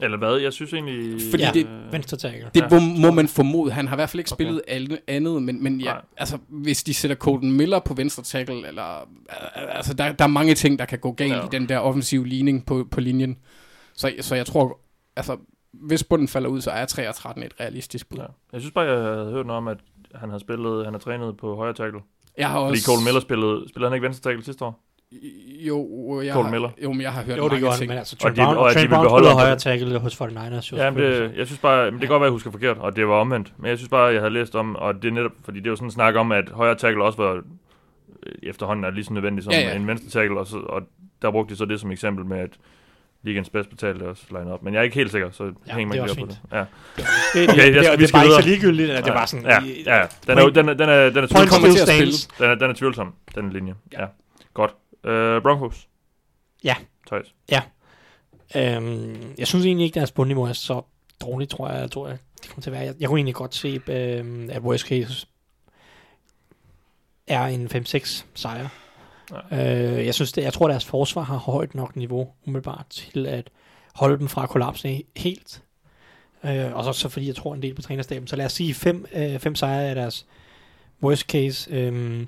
Eller hvad? Jeg synes egentlig... Fordi ja, det, venstre tackle. Det ja. må man formode. Han har i hvert fald ikke okay. spillet alle, andet, men, men ja, altså, hvis de sætter Colton Miller på venstre tackle, eller, altså, der, der er mange ting, der kan gå galt ja. i den der offensive ligning på, på linjen. Så, så jeg tror, altså, hvis bunden falder ud, så er 3 og 13 et realistisk bud. Ja. Jeg synes bare, jeg havde hørt noget om, at han har spillet, han har trænet på højre tackle. Jeg har også... Fordi Colton Miller spillede, spillede han ikke venstre tackle sidste år? Jo, jeg Colin Miller. Jo, men jeg har hørt jo, det mange ting. Men altså, Trent Brown, og de, og Brown spiller højre tackle hos 49ers. Ja, men det, jeg synes bare, men det kan godt være, at jeg husker forkert, og det var omvendt. Men jeg synes bare, jeg havde læst om, og det er netop, fordi det var sådan en snak om, at højre tackle også var øh, efterhånden er lige så nødvendigt som ja, ja. en venstre tackle, og, så, og der brugte de så det som eksempel med, at ligens bedst betalte også line op. Men jeg er ikke helt sikker, så ja, hænger man ikke på det. Ja. Det, det, okay, det, det, det, er bare ikke så ligegyldigt, at det var sådan... Ja, ja, ja. Den, er, den, er, den, er, den er tvivlsom. Den er, den er tvivlsom, den linje. Ja. ja. Godt. Uh, Broncos. Ja. Tøjs. Ja. Øhm, jeg synes egentlig ikke, deres bundniveau er så dårligt, tror jeg. Tror, jeg, det kommer til at være. Jeg, jeg kunne egentlig godt se, øhm, at worst case er en 5-6 sejr. Ja. Øh, jeg synes, det, jeg tror, deres forsvar har højt nok niveau, umiddelbart, til at holde dem fra at kollapse helt. Øh, og så, så fordi jeg tror en del på trænerstaben. Så lad os sige fem, øh, fem sejre af deres worst case. Øh,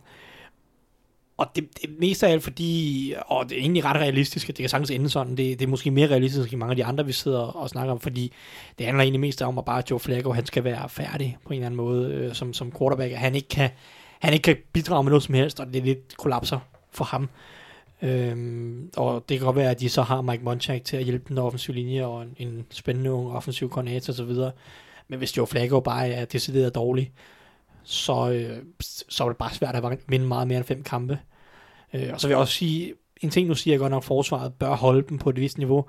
og det, det mest af alt fordi, og det er egentlig ret realistisk, at det kan sagtens ende sådan, det, det er måske mere realistisk end mange af de andre, vi sidder og snakker om, fordi det handler egentlig mest om, at bare Joe Flacco, han skal være færdig på en eller anden måde øh, som, som quarterback, han ikke kan, han ikke kan bidrage med noget som helst, og det er lidt kollapser for ham. Øhm, og det kan godt være, at de så har Mike Munchak til at hjælpe den offensive linje, og en, en spændende ung offensiv koordinator osv., men hvis Joe Flacco bare er decideret dårlig, så, øh, så var det bare svært at vinde meget mere end fem kampe. Øh, og så vil jeg også sige, en ting nu siger jeg godt nok, at forsvaret bør holde dem på et vist niveau.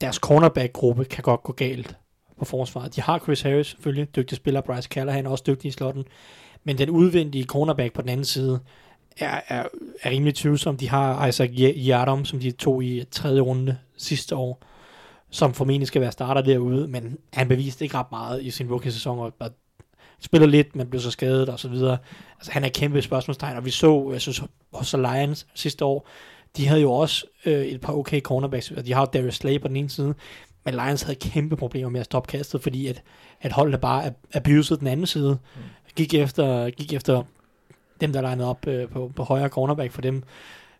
Deres cornerback-gruppe kan godt gå galt på forsvaret. De har Chris Harris selvfølgelig, dygtig spiller, Bryce Callahan også dygtig i slotten, men den udvendige cornerback på den anden side er, er, er rimelig tvivlsom. De har Isaac Yardom, som de tog i tredje runde sidste år, som formentlig skal være starter derude, men han beviste ikke ret meget i sin rookie-sæson, og spiller lidt, men blev så skadet og så videre. Altså, han er kæmpe spørgsmålstegn, og vi så, jeg synes, også Lions sidste år, de havde jo også øh, et par okay cornerbacks, de har Darius Slay på den ene side, men Lions havde kæmpe problemer med at stoppe kastet, fordi at, at holdet bare abusede den anden side, mm. gik efter, gik efter dem, der legnede op øh, på, på højre cornerback for dem,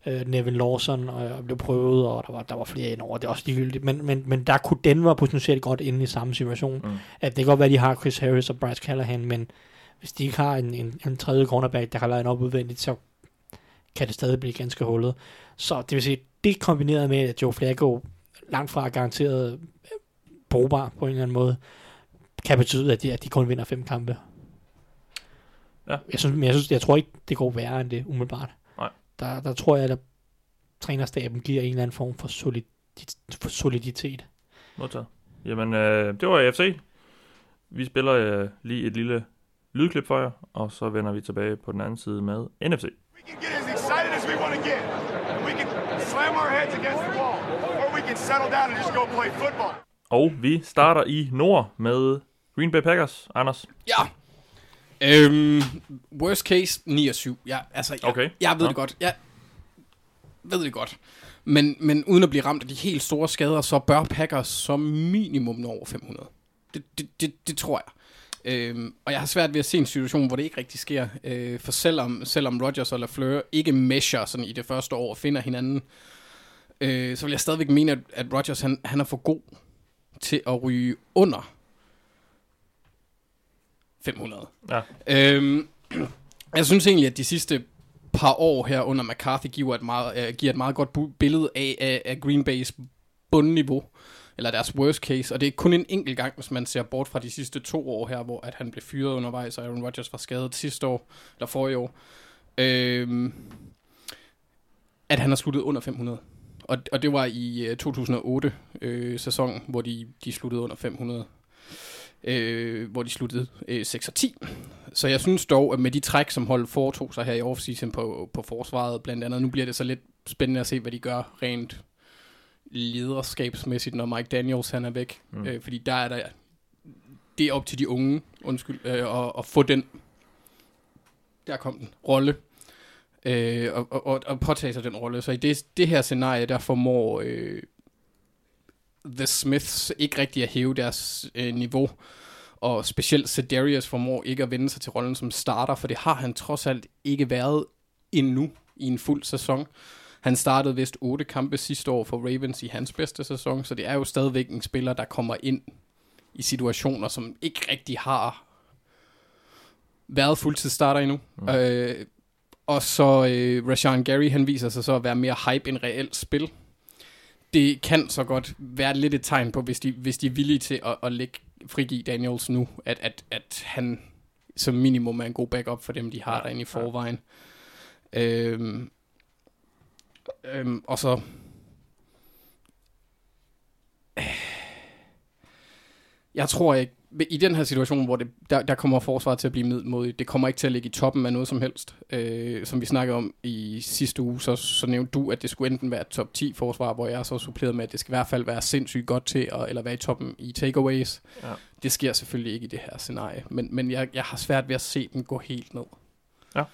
øh, Nevin Lawson og blev prøvet, og der var, der var flere ind over, det er også ligegyldigt, men, men, men der kunne Denver potentielt godt inde i samme situation. Mm. At det kan godt være, at de har Chris Harris og Bryce Callahan, men hvis de ikke har en, en, en tredje cornerback, der kan lade op udvendigt, så kan det stadig blive ganske hullet. Så det vil sige, det kombineret med, at Joe Flacco langt fra garanteret øh, brugbar på en eller anden måde, kan betyde, at de, at de kun vinder fem kampe. Ja. Jeg, synes, men jeg, synes, jeg tror ikke, det går værre end det, umiddelbart der, der tror jeg, at trænerstaben giver en eller anden form for, soliditet. For soliditet. Modtaget. Jamen, øh, det var AFC. Vi spiller øh, lige et lille lydklip for jer, og så vender vi tilbage på den anden side med NFC. We can get as excited as we want to get. We can slam our heads against the wall, or we can settle down and just go play football. Og vi starter i nord med Green Bay Packers. Anders? Ja, Øhm, worst case, 9 og 7. Ja, altså, jeg, okay. jeg ved ja. det godt. Jeg ved det godt. Men, men uden at blive ramt af de helt store skader, så bør Packers som minimum nå over 500. Det, det, det, det tror jeg. Øhm, og jeg har svært ved at se en situation, hvor det ikke rigtig sker. Øh, for selvom, selvom Rodgers og LaFleur ikke mesher sådan i det første år og finder hinanden, øh, så vil jeg stadigvæk mene, at, at Rodgers han, han er for god til at ryge under 500. Ja. Øhm, jeg synes egentlig, at de sidste par år her under McCarthy giver et meget, uh, giver et meget godt billede af, af, af Green Bay's bundniveau, eller deres worst case, og det er kun en enkelt gang, hvis man ser bort fra de sidste to år her, hvor at han blev fyret undervejs, og Aaron Rodgers var skadet sidste år, eller forrige år, øhm, at han har sluttet under 500. Og, og det var i uh, 2008-sæsonen, øh, hvor de, de sluttede under 500. øh, hvor de sluttede øh, 6 og 10. Så jeg synes dog, at med de træk, som holdet foretog sig her i offseason på, på forsvaret, blandt andet, nu bliver det så lidt spændende at se, hvad de gør rent lederskabsmæssigt, når Mike Daniels han er væk. Mm. Øh, fordi der er der, det er op til de unge, undskyld, øh, at, at få den, der kom den, rolle, øh, og, og, og påtage sig den rolle. Så i det, det her scenarie, der formår øh, The Smiths ikke rigtig at hæve deres øh, niveau, og specielt Cedarius formår ikke at vende sig til rollen som starter, for det har han trods alt ikke været endnu i en fuld sæson. Han startede vist otte kampe sidste år for Ravens i hans bedste sæson, så det er jo stadigvæk en spiller, der kommer ind i situationer, som ikke rigtig har været fuldtidsstarter endnu. Mm. Øh, og så øh, Rashawn Gary, han viser sig så at være mere hype end reelt spil. Det kan så godt være lidt et tegn på, hvis de, hvis de er villige til at, at lægge frigive Daniels nu, at, at, at han som minimum er en god backup for dem, de har ja, derinde i forvejen. Ja. Øhm, øhm, og så... *sighs* Jeg tror ikke, i den her situation, hvor det, der, der kommer forsvaret til at blive middelmodigt, det kommer ikke til at ligge i toppen af noget som helst. Øh, som vi snakkede om i sidste uge, så, så nævnte du, at det skulle enten være top 10 forsvar, hvor jeg så suppleret med, at det skal i hvert fald være sindssygt godt til, at, eller være i toppen i takeaways. Ja. Det sker selvfølgelig ikke i det her scenarie, men, men jeg, jeg har svært ved at se den gå helt ned. Ja.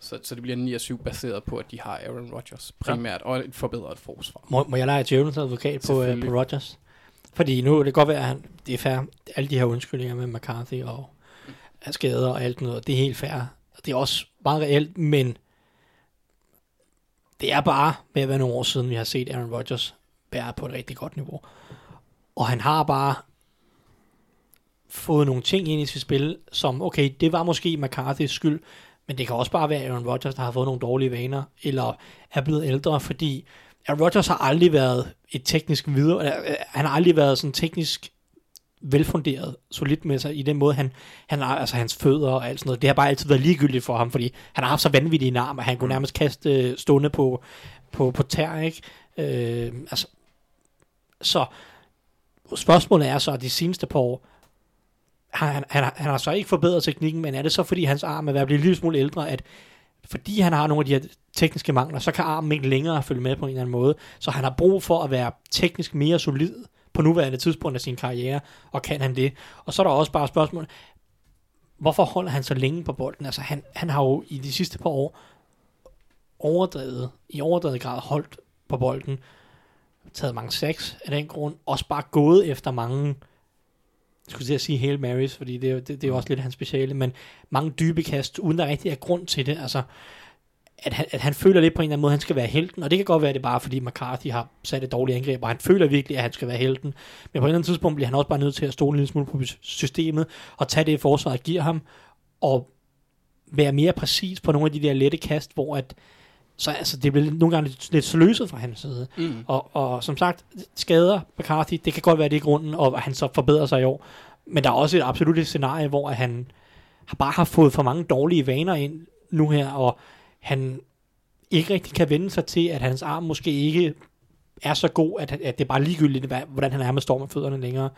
Så, så det bliver 9 7 baseret på, at de har Aaron Rodgers primært, ja. og et forbedret forsvar. Må, må jeg lege Jævnens advokat på, uh, på Rodgers? Fordi nu det kan godt være, at han, det er fair. Alle de her undskyldninger med McCarthy og skader og alt noget, det er helt fair. Det er også meget reelt, men det er bare med at være nogle år siden, vi har set Aaron Rodgers være på et rigtig godt niveau. Og han har bare fået nogle ting ind i sit spil, som, okay, det var måske McCarthy's skyld, men det kan også bare være Aaron Rodgers, der har fået nogle dårlige vaner, eller er blevet ældre, fordi Aaron Rodgers har aldrig været et teknisk videre, øh, han har aldrig været sådan teknisk velfunderet, solidt med sig i den måde, han, han har, altså hans fødder og alt sådan noget. Det har bare altid været ligegyldigt for ham, fordi han har haft så vanvittige en arm, at han kunne mm. nærmest kaste øh, stående på, på, på tær, ikke? Øh, altså, så spørgsmålet er så, at de seneste par år, han, han, han, har så ikke forbedret teknikken, men er det så, fordi hans arm er ved at blive lille smule ældre, at fordi han har nogle af de her tekniske mangler, så kan armen ikke længere følge med på en eller anden måde. Så han har brug for at være teknisk mere solid på nuværende tidspunkt af sin karriere, og kan han det? Og så er der også bare spørgsmål, hvorfor holder han så længe på bolden? Altså han, han har jo i de sidste par år overdrevet, i overdrevet grad holdt på bolden, taget mange sex af den grund, også bare gået efter mange jeg skulle sige Hail Marys, fordi det, det, det er jo også lidt hans speciale, men mange dybe kast, uden der rigtig er grund til det. Altså, at han, at han føler lidt på en eller anden måde, at han skal være helten, og det kan godt være, at det er bare fordi McCarthy har sat et dårligt angreb, og han føler virkelig, at han skal være helten. Men på et eller andet tidspunkt bliver han også bare nødt til at stole en lille smule på systemet, og tage det forsvaret giver ham, og være mere præcis på nogle af de der lette kast, hvor at, så altså, det bliver nogle gange lidt, lidt sløset fra hans side. Mm. Og, og som sagt, skader McCarthy, det kan godt være det i grunden, og han så forbedrer sig i år. Men der er også et absolut scenarie, hvor han bare har fået for mange dårlige vaner ind nu her, og han ikke rigtig kan vende sig til, at hans arm måske ikke er så god, at, at det er bare ligegyldigt, hvordan han er med står med fødderne længere.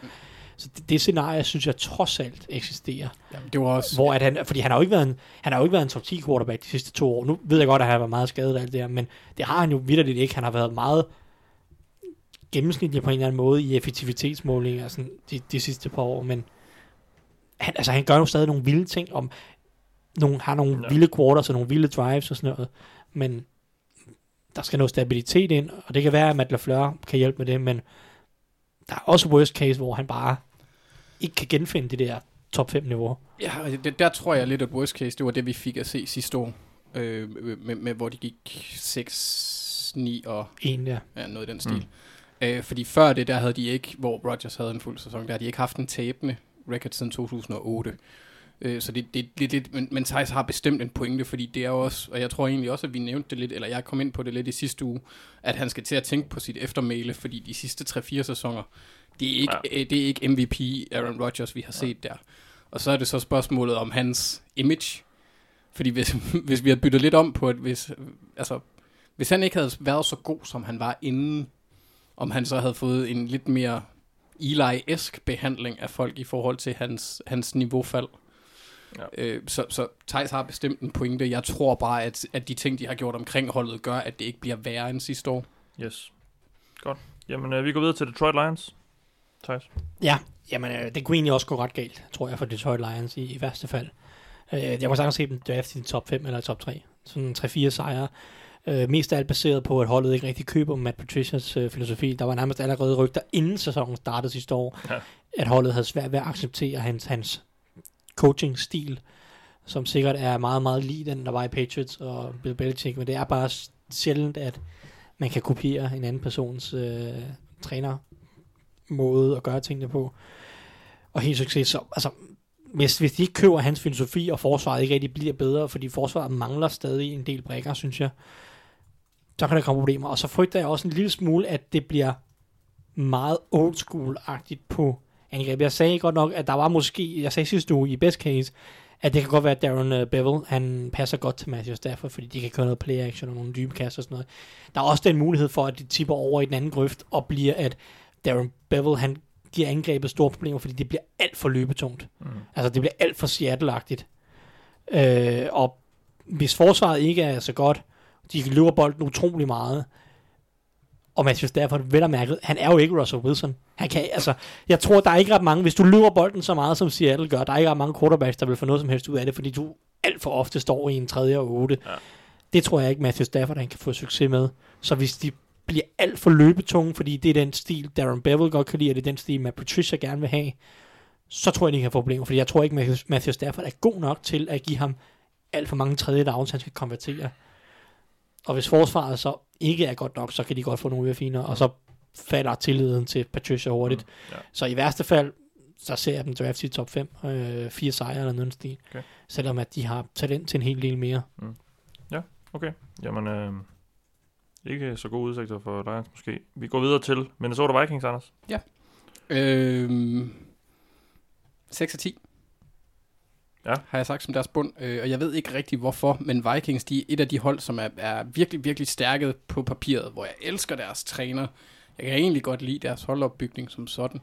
Så det, det scenarie, synes jeg trods alt eksisterer. Jamen, det var også... Hvor at han, fordi han har jo ikke været en, han har jo ikke været en top 10 quarterback de sidste to år. Nu ved jeg godt, at han har været meget skadet og alt det her, men det har han jo vidderligt ikke. Han har været meget gennemsnitlig på en eller anden måde i effektivitetsmålinger sådan de, de sidste par år, men han, altså, han gør jo stadig nogle vilde ting, om nogle, har nogle ja. vilde quarters og nogle vilde drives og sådan noget, men der skal noget stabilitet ind, og det kan være, at Matt LaFleur kan hjælpe med det, men der er også worst case, hvor han bare ikke kan genfinde det der top 5 niveau. Ja, det, der tror jeg lidt, at worst case, det var det, vi fik at se sidste år, øh, med, med, hvor de gik 6, 9 og 1, ja. ja noget i den stil. Mm. Øh, fordi før det, der havde de ikke, hvor Rodgers havde en fuld sæson, der havde de ikke haft en tabende record siden 2008. Øh, så det, det, det, det men, men Thijs har bestemt en pointe, fordi det er også, og jeg tror egentlig også, at vi nævnte det lidt, eller jeg kom ind på det lidt i sidste uge, at han skal til at tænke på sit eftermæle, fordi de sidste 3-4 sæsoner, det er ikke, ja. det er ikke MVP Aaron Rodgers, vi har set ja. der. Og så er det så spørgsmålet om hans image. Fordi hvis, *laughs* hvis vi havde byttet lidt om på, at hvis, altså, hvis han ikke havde været så god, som han var inden, om han så havde fået en lidt mere Eli-esk behandling af folk i forhold til hans, hans niveaufald. Ja. Øh, så, så Thijs har bestemt en pointe. Jeg tror bare, at, at de ting, de har gjort omkring holdet, gør, at det ikke bliver værre end sidste år. Yes. Godt. Jamen, øh, vi går videre til Detroit Lions. Thijs. Ja, jamen, øh, det kunne egentlig også gå ret galt, tror jeg, for Detroit Lions i, i værste fald. Øh, jeg må sagtens se dem draft i top 5 eller top 3. Sådan 3-4 sejre. Øh, mest af alt baseret på, at holdet ikke rigtig køber Matt Patricias øh, filosofi. Der var nærmest allerede rygter, inden sæsonen startede sidste år, ja. at holdet havde svært ved at acceptere hans, hans coaching-stil, som sikkert er meget, meget lige den, der var i Patriots og Bill Belichick, men det er bare sjældent, at man kan kopiere en anden persons øh, træner måde at gøre tingene på. Og helt succes, så altså, hvis, hvis de ikke køber hans filosofi, og forsvaret ikke rigtig bliver bedre, fordi forsvaret mangler stadig en del brækker, synes jeg, så kan der komme problemer. Og så frygter jeg også en lille smule, at det bliver meget old school-agtigt på angreb. Jeg sagde godt nok, at der var måske, jeg sagde sidste uge i best case, at det kan godt være, at Darren uh, Bevel, han passer godt til Matthew Stafford, fordi de kan køre noget play action og nogle dybe kaster og sådan noget. Der er også den mulighed for, at de tipper over i den anden grøft, og bliver, at Darren Bevel, han giver angrebet store problemer, fordi det bliver alt for løbetungt. Mm. Altså, det bliver alt for Seattle-agtigt. Øh, og hvis forsvaret ikke er så godt, de løber bolden utrolig meget, og Matthew Stafford, vel og mærket, han er jo ikke Russell Wilson. Han kan, altså, jeg tror, der er ikke ret mange, hvis du løber bolden så meget, som Seattle gør, der er ikke ret mange quarterbacks, der vil få noget som helst ud af det, fordi du alt for ofte står i en tredje og otte. Ja. Det tror jeg ikke, Matthew Stafford han kan få succes med. Så hvis de bliver alt for løbetunge, fordi det er den stil, Darren Bevel godt kan lide, og det er den stil, Matt Patricia gerne vil have, så tror jeg, de kan få problemer, fordi jeg tror ikke, Matthew Stafford er god nok til at give ham alt for mange tredje downs, han skal konvertere. Og hvis forsvaret så ikke er godt nok, så kan de godt få nogle øvrefiner, og så falder tilliden til Patricia hurtigt. Mm, ja. Så i værste fald, så ser jeg dem draft i top 5, øh, fire sejre eller noget stil. Okay. Selvom at de har talent til en hel del mere. Mm. Ja, okay. Jamen, øh, ikke så gode udsigter for Lions måske. Vi går videre til Minnesota Vikings, Anders. Ja. Øh, 6 af 10. Ja. Har jeg sagt som deres bund. Øh, og jeg ved ikke rigtig hvorfor, men Vikings, de er et af de hold, som er, er virkelig, virkelig stærke på papiret, hvor jeg elsker deres træner. Jeg kan egentlig godt lide deres holdopbygning som sådan.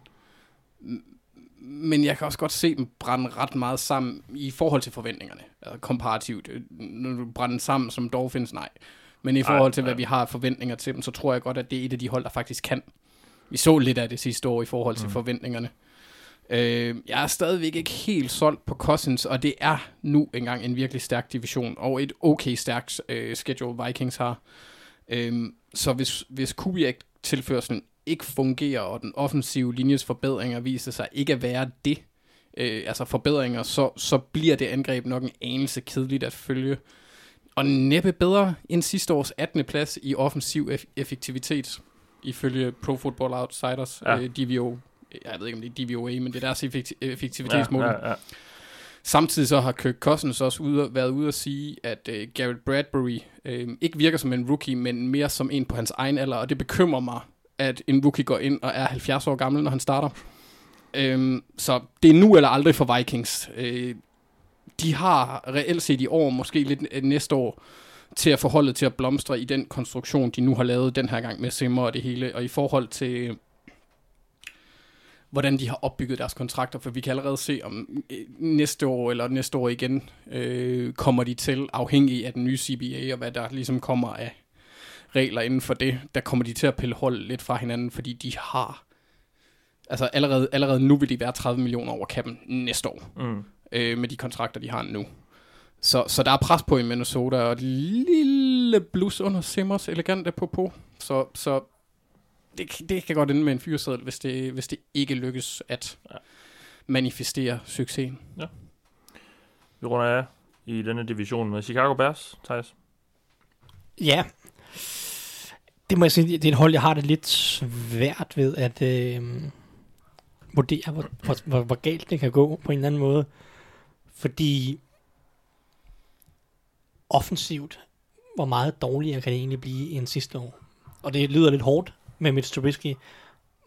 Men jeg kan også godt se dem brænde ret meget sammen i forhold til forventningerne. Altså komparativt. Når du brænder sammen som Dolphins, nej. Men i forhold til, hvad vi har forventninger til dem, så tror jeg godt, at det er et af de hold, der faktisk kan. Vi så lidt af det sidste år i forhold til mm. forventningerne. Øh, jeg er stadigvæk ikke helt solgt på Cousins, og det er nu engang en virkelig stærk division, og et okay stærkt øh, schedule Vikings har. Øh, så hvis, hvis Kubiak-tilførselen ikke fungerer, og den offensive linjes forbedringer viser sig ikke at være det, øh, altså forbedringer, så, så bliver det angreb nok en anelse kedeligt at følge. Og næppe bedre end sidste års 18. plads i offensiv eff- effektivitet, ifølge Pro Football Outsiders, ja. øh, DVO jeg ved ikke om det er DVOA, men det er deres effektivitetsmål. Ja, ja, ja. Samtidig så har Kirk Cousins også ude, været ude at sige, at uh, Garrett Bradbury uh, ikke virker som en rookie, men mere som en på hans egen alder, og det bekymrer mig, at en rookie går ind og er 70 år gammel, når han starter. Uh, så det er nu eller aldrig for Vikings. Uh, de har reelt set i år, måske lidt næste år, til at forholde til at blomstre i den konstruktion, de nu har lavet den her gang med Simmer og det hele. Og i forhold til hvordan de har opbygget deres kontrakter, for vi kan allerede se om øh, næste år eller næste år igen øh, kommer de til, afhængig af den nye CBA og hvad der ligesom kommer af regler inden for det, der kommer de til at pille hold lidt fra hinanden, fordi de har altså allerede, allerede nu vil de være 30 millioner over kappen næste år, mm. øh, med de kontrakter, de har nu. Så, så der er pres på i Minnesota, og et lille blus under Simmers elegante på på. Så, så det, det kan godt ende med en fyreseddel, hvis det, hvis det ikke lykkes at ja. manifestere succesen. Ja. Vi runder af i denne division med Chicago Bears, Thijs. Ja. Det må jeg sige, det er et hold, jeg har det lidt svært ved at øh, vurdere, hvor, hvor, hvor, hvor galt det kan gå på en eller anden måde. Fordi offensivt, hvor meget dårligere kan det egentlig blive end sidste år. Og det lyder lidt hårdt, med Mitch Trubisky,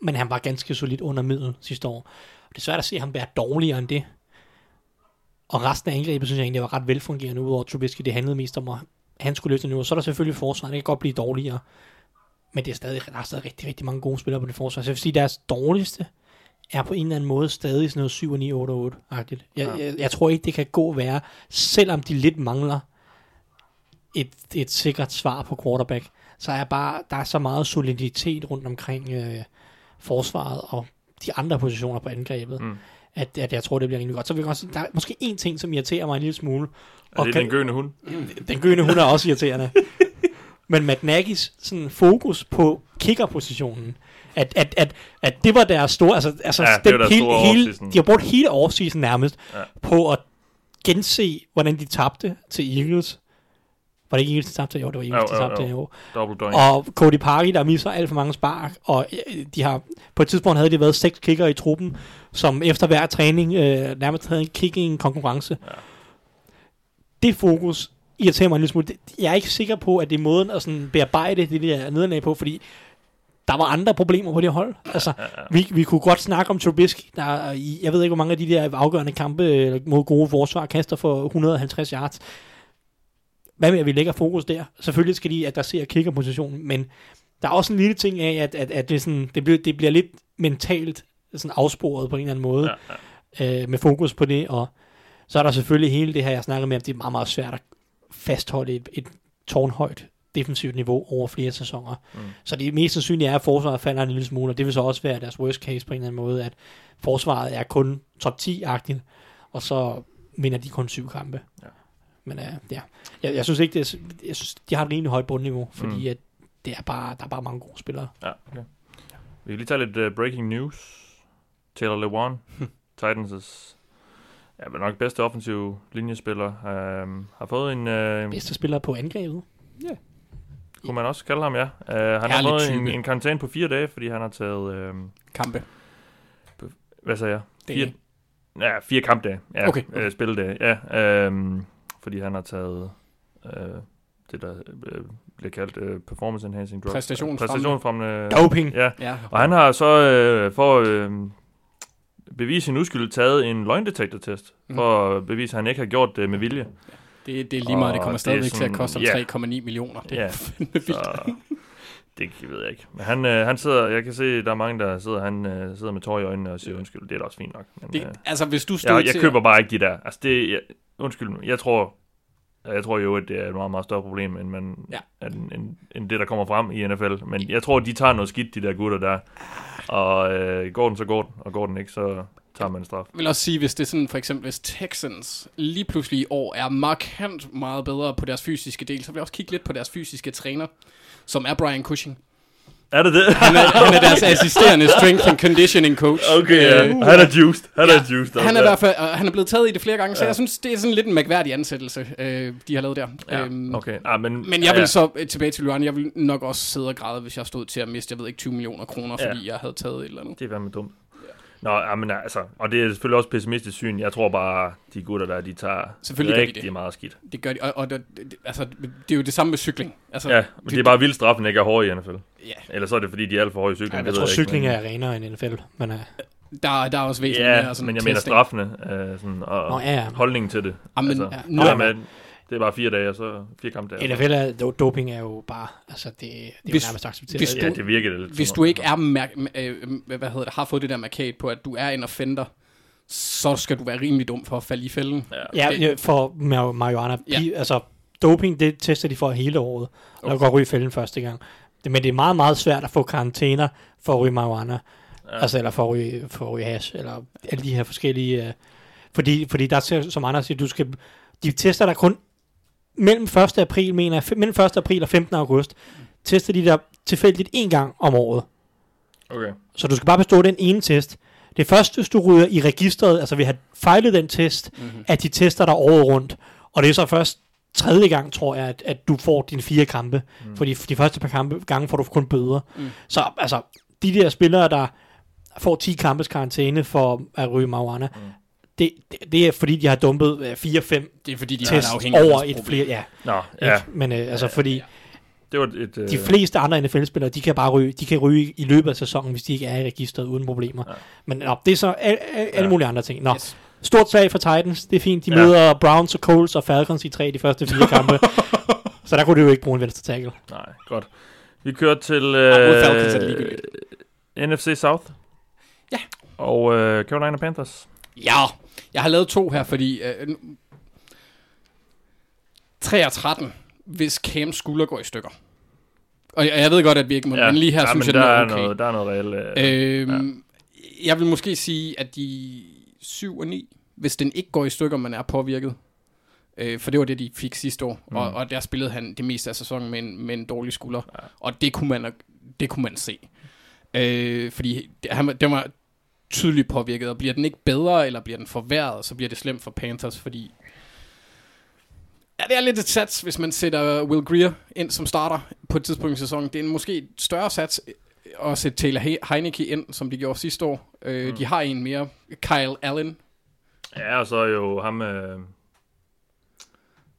men han var ganske solidt under middel sidste år. Det er svært at se ham være dårligere end det. Og resten af angrebet synes jeg egentlig var ret velfungerende, udover Trubisky. Det handlede mest om, at han skulle løfte nu. Så er der selvfølgelig forsvaret, det kan godt blive dårligere. Men det er stadig, der er stadig rigtig, rigtig mange gode spillere på det forsvar. Så jeg vil sige, deres dårligste er på en eller anden måde stadig sådan noget 7 9 8 8 agtigt jeg, ja. jeg, jeg, tror ikke, det kan gå være, selvom de lidt mangler et, et sikkert svar på quarterback, så er bare, der er så meget soliditet rundt omkring øh, forsvaret og de andre positioner på angrebet, mm. at, at jeg tror, det bliver rimelig godt. Så vil jeg også, der er måske en ting, som irriterer mig en lille smule. Er det kan, den gøende hund? Den gøende hund er også irriterende. *laughs* Men Matt Nagy's sådan fokus på kickerpositionen, at, at, at, at det var deres store, altså, altså ja, den, hele, hele, de har brugt hele offseason nærmest ja. på at gense, hvordan de tabte til Eagles. Var det ikke Eagles, der tabte? Jo, det var Eagles, der tabte. Jo. Og Cody Parkey, der misser alt for mange spark, og øh, de har, på et tidspunkt havde de været seks kicker i truppen, som efter hver træning øh, nærmest havde en kicking konkurrence. Ja. Det fokus irriterer mig en lille smule. Jeg er ikke sikker på, at det er måden at sådan bearbejde det der nederlag på, fordi der var andre problemer på det hold. Altså, vi, vi kunne godt snakke om Trubisky. Der, jeg ved ikke, hvor mange af de der afgørende kampe mod gode forsvar kaster for 150 yards. Hvad med, vi lægger fokus der? Selvfølgelig skal de adressere kickerpositionen, men der er også en lille ting af, at, at, at det, sådan, det, bliver, det bliver lidt mentalt sådan afsporet på en eller anden måde, ja, ja. Øh, med fokus på det, og så er der selvfølgelig hele det her, jeg snakker med, at det er meget, meget svært at fastholde et, et tårnhøjt defensivt niveau over flere sæsoner. Mm. Så det mest sandsynlige er, at forsvaret falder en lille smule, og det vil så også være deres worst case på en eller anden måde, at forsvaret er kun top 10-agtigt, og så vinder de kun syv kampe. Ja. Men uh, ja, jeg, jeg synes ikke, det er, jeg synes, de har et rimelig højt bundniveau, fordi mm. at det er bare, der er bare mange gode spillere. Ja, okay. Vi kan lige tage lidt uh, breaking news. Taylor Lewan, *laughs* Titans' ja, men nok bedste offensiv linjespiller, uh, har fået en... Uh, bedste spiller på angrebet? Ja. Yeah. Kunne man også kalde ham, ja. Uh, han Herlig har fået en, en karantæne på fire dage, fordi han har taget... Uh, Kampe. Hvad sagde jeg? Fire, ja, fire kampdage. Ja, okay. okay. Uh, spilledage, ja. Uh, fordi han har taget uh, det, der uh, bliver kaldt uh, performance enhancing drugs. Præstationsfremmende. Doping. Ja. ja. Og han har så uh, for uh, bevise sin uskyld taget en løgndetektortest, mm. for at bevise, at han ikke har gjort det med vilje. Ja. Det, det er lige meget, det kommer stadigvæk til at koste ja. 3,9 millioner. Det ja. er vildt. Så, det ved jeg ikke. Men han, øh, han sidder, jeg kan se, der er mange, der sidder, han øh, sidder med tår i øjnene og siger undskyld. Det er da også fint nok. Men, det, øh, altså, hvis du stod jeg, jeg køber bare ikke de der. Altså, det, jeg, undskyld, jeg tror, jeg tror jo, at det er et meget, meget større problem, end, man, ja. end, end, end det, der kommer frem i NFL. Men jeg tror, de tager noget skidt, de der gutter der. Og øh, går den, så går den. Og går den ikke, så tager man en straf. Jeg vil også sige, hvis det er sådan, for eksempel, hvis Texans lige pludselig i år er markant meget bedre på deres fysiske del, så vil jeg også kigge lidt på deres fysiske træner, som er Brian Cushing. Er det det? Han er, han er deres assisterende strength and conditioning coach. Okay, ja. Uh, han er juiced. Han ja, er juiced. Han er, i hvert fald, han er blevet taget i det flere gange, så ja. jeg synes, det er sådan lidt en mærkværdig ansættelse, uh, de har lavet der. Ja, um, okay. Ah, men, men jeg vil ja. så, uh, tilbage til Luan, jeg vil nok også sidde og græde, hvis jeg stod til at miste, jeg ved ikke, 20 millioner kroner, fordi ja. jeg havde taget et eller andet. Det er med dumt. Nå, men altså, og det er selvfølgelig også pessimistisk syn. Jeg tror bare, de gutter der, de tager selvfølgelig rigtig de det. meget skidt. Det gør de, og, og det, det, altså, det er jo det samme med cykling. Altså, ja, men det, det er bare vildt straffen ikke er hård i NFL. Ja. Eller så er det, fordi de er alt for høje i cykling. Ja, jeg tror, cykling er renere end NFL, men... Uh... Der, der er også væsentligt ja, mere sådan men jeg mener straffene uh, sådan, og Nå, ja, ja. holdningen til det. Jamen, altså, ja, nu, med, det er bare fire dage, og så fire kampdage. NFL er, doping er jo bare, altså det, det er hvis, jo nærmest accepteret. Hvis du, ja, det virker lidt. Hvis du ikke er, mær- øh, hvad hedder det, har fået det der markat på, at du er en offender, så skal du være rimelig dum for at falde i fælden. Ja, ja for marijuana. Ja. Altså, doping, det tester de for hele året, og okay. der går ryge i fælden første gang. Men det er meget, meget svært at få karantæner for at ryge marijuana. Ja. Altså, eller for at ryge, for at ryge hash, eller alle de her forskellige... Uh, fordi, fordi der er, som andre siger, du skal, de tester der kun mellem 1. april, mener jeg, mellem 1. april og 15. august, tester de der tilfældigt en gang om året. Okay. Så du skal bare bestå den ene test. Det første, hvis du ryger i registret, altså vi har fejlet den test, mm-hmm. at de tester dig året rundt. Og det er så først tredje gang, tror jeg, at, at du får dine fire kampe. Mm. Fordi de første par kampe, gange får du kun bøder. Mm. Så altså, de der spillere, der får 10 kampes karantæne for at ryge marijuana, mm det, det, det er fordi, de har dumpet 4-5 øh, Det er fordi, de har en over et flere, ja. Nå, ja. Ikke? Men øh, altså fordi, ja. Det var et, øh... de fleste andre NFL-spillere, de kan bare ryge, de kan ryge i løbet af sæsonen, hvis de ikke er i registret uden problemer. Ja. Men nå, det er så al, al, alle ja. mulige andre ting. Nå, yes. Stort slag for Titans, det er fint. De ja. møder Browns og Colts og Falcons i tre de første fire *laughs* kampe. så der kunne du jo ikke bruge en venstre tackle. Nej, godt. Vi kører til øh, NFC South. Ja. Og uh, Carolina Panthers. Ja, jeg har lavet to her, fordi... Uh, 3 og 13, hvis Cam skulder går i stykker. Og jeg, jeg ved godt, at vi ikke må, ja. men lige her ja, synes jeg, der er okay. Noget, der er noget reelt. Øh, øhm, ja. Jeg vil måske sige, at de 7 og 9, hvis den ikke går i stykker, man er påvirket. Øh, for det var det, de fik sidste år. Mm. Og, og der spillede han det meste af sæsonen med en, med en dårlig skulder. Ja. Og det kunne man, det kunne man se. Øh, fordi han, den var tydeligt påvirket, og bliver den ikke bedre, eller bliver den forværret, så bliver det slemt for Panthers, fordi Ja, det er lidt et sats, hvis man sætter Will Greer ind som starter på et tidspunkt i sæsonen. Det er en måske større sats at sætte Taylor Heineke ind, som de gjorde sidste år. Øh, mm. De har en mere, Kyle Allen. Ja, og så er jo ham... Øh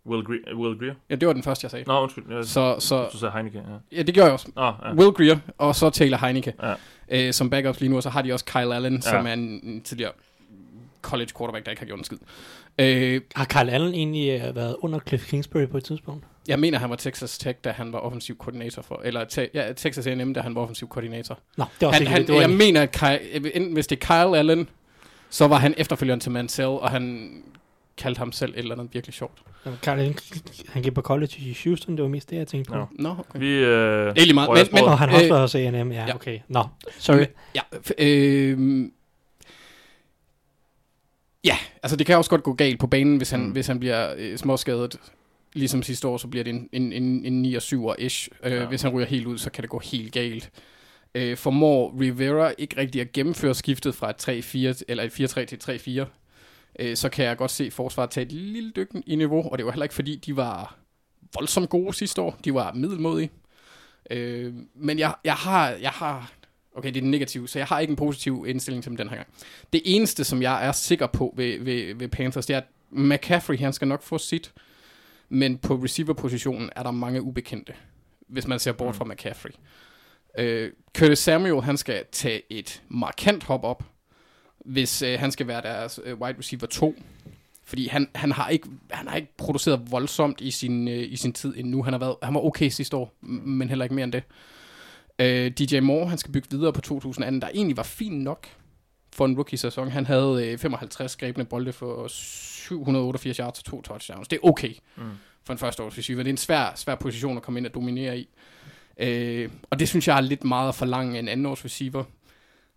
Will, Gre- Will Greer? Ja, det var den første, jeg sagde. Nå, undskyld. Jeg, så, så, du sagde Heineke, ja. Ja, det gjorde jeg også. Oh, ja. Will Greer, og så Taylor Heineke. Ja. Øh, som backups lige nu, og så har de også Kyle Allen, ja. som er en, en tidligere college quarterback, der ikke har gjort en skid. Øh, har Kyle Allen egentlig uh, været under Cliff Kingsbury på et tidspunkt? Jeg mener, han var Texas Tech, da han var offensiv koordinator for, eller te, ja, Texas A&M, da han var offensiv koordinator. Nå, det var han, han, det var Jeg en... mener, at Kyle, enten, hvis det er Kyle Allen, så var han efterfølgeren til Mansell, og han kaldte ham selv et eller andet virkelig sjovt. Kyle Allen, han gik på college i Houston, det var mest det, jeg tænkte på. Nå, no. no, okay. Vi, øh, det er meget. Men, men, og han har også øh, været hos A&M, ja, ja, okay. Nå, sorry. Ja, øh, Ja, altså det kan også godt gå galt på banen, hvis han, mm. hvis han bliver øh, småskadet. Ligesom sidste år, så bliver det en, en, en, en 9 7 ish. Øh, ja. Hvis han ryger helt ud, så kan det gå helt galt. Øh, formår Rivera ikke rigtig at gennemføre skiftet fra et 3-4 eller et 4-3 til et 3-4, øh, så kan jeg godt se forsvaret tage et lille dyk i niveau, og det var heller ikke fordi, de var voldsomt gode sidste år. De var middelmodige. Øh, men jeg, jeg, har, jeg har Okay, det er den negative, så jeg har ikke en positiv indstilling til den her gang. Det eneste, som jeg er sikker på ved, ved, ved Panthers, det er, at McCaffrey, han skal nok få sit, men på receiver-positionen er der mange ubekendte, hvis man ser bort mm. fra McCaffrey. Uh, Curtis Samuel, han skal tage et markant hop op, hvis uh, han skal være deres uh, wide receiver 2. Fordi han, han, har ikke, han har ikke produceret voldsomt i sin, uh, i sin tid endnu. Han har, været, han var okay sidste år, men heller ikke mere end det. Øh, DJ Moore, han skal bygge videre på 2018, der egentlig var fint nok for en rookie-sæson. Han havde øh, 55 grebne bolde for 788 yards og to touchdowns. Det er okay mm. for en første års receiver. Det er en svær, svær position at komme ind og dominere i. Øh, og det synes jeg er lidt meget at forlange en anden års receiver.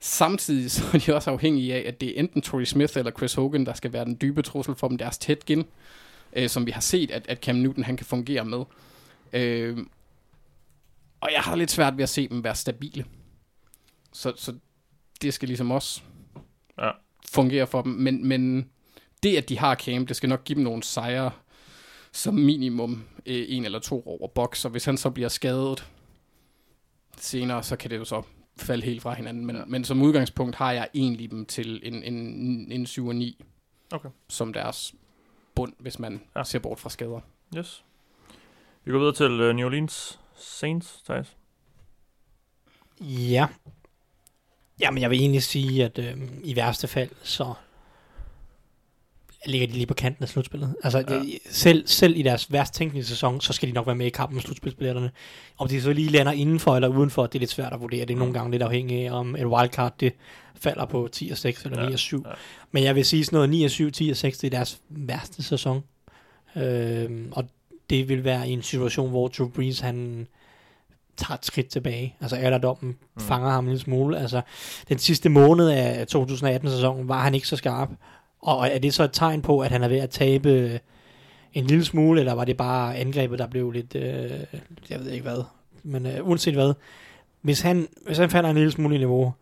Samtidig så er de også afhængige af, at det er enten Torrey Smith eller Chris Hogan, der skal være den dybe trussel for dem, deres tæt gen, øh, som vi har set, at, at Cam Newton han kan fungere med. Øh, og jeg har lidt svært ved at se dem være stabile. Så, så det skal ligesom også ja. fungere for dem. Men, men det, at de har Cam, det skal nok give dem nogle sejre som minimum øh, en eller to over boks. Og hvis han så bliver skadet senere, så kan det jo så falde helt fra hinanden. Men, ja. men som udgangspunkt har jeg egentlig dem til en, en, en 7 og 9 okay. som deres bund, hvis man ja. ser bort fra skader. Yes. Vi går videre til uh, New Orleans Saints, Thijs? Ja. Jamen, jeg vil egentlig sige, at øh, i værste fald, så ligger de lige på kanten af slutspillet. Altså, ja. selv, selv i deres værst tænkelige sæson, så skal de nok være med i kampen med slutspilsbilletterne. Om de så lige lander indenfor eller udenfor, det er lidt svært at vurdere. Det er nogle gange lidt afhængigt af, om et wildcard, det falder på 10 og 6 eller ja. 9 og 7. Ja. Men jeg vil sige sådan noget 9 og 7, 10 og 6, det er deres værste sæson. Øh, og det vil være i en situation, hvor Drew Brees, han tager et skridt tilbage. Altså alderdommen mm. fanger ham en lille smule. Altså, den sidste måned af 2018-sæsonen var han ikke så skarp. Og er det så et tegn på, at han er ved at tabe øh, en lille smule, eller var det bare angrebet, der blev lidt, øh, jeg ved ikke hvad, men øh, uanset hvad, hvis han, hvis han falder en lille smule i niveau,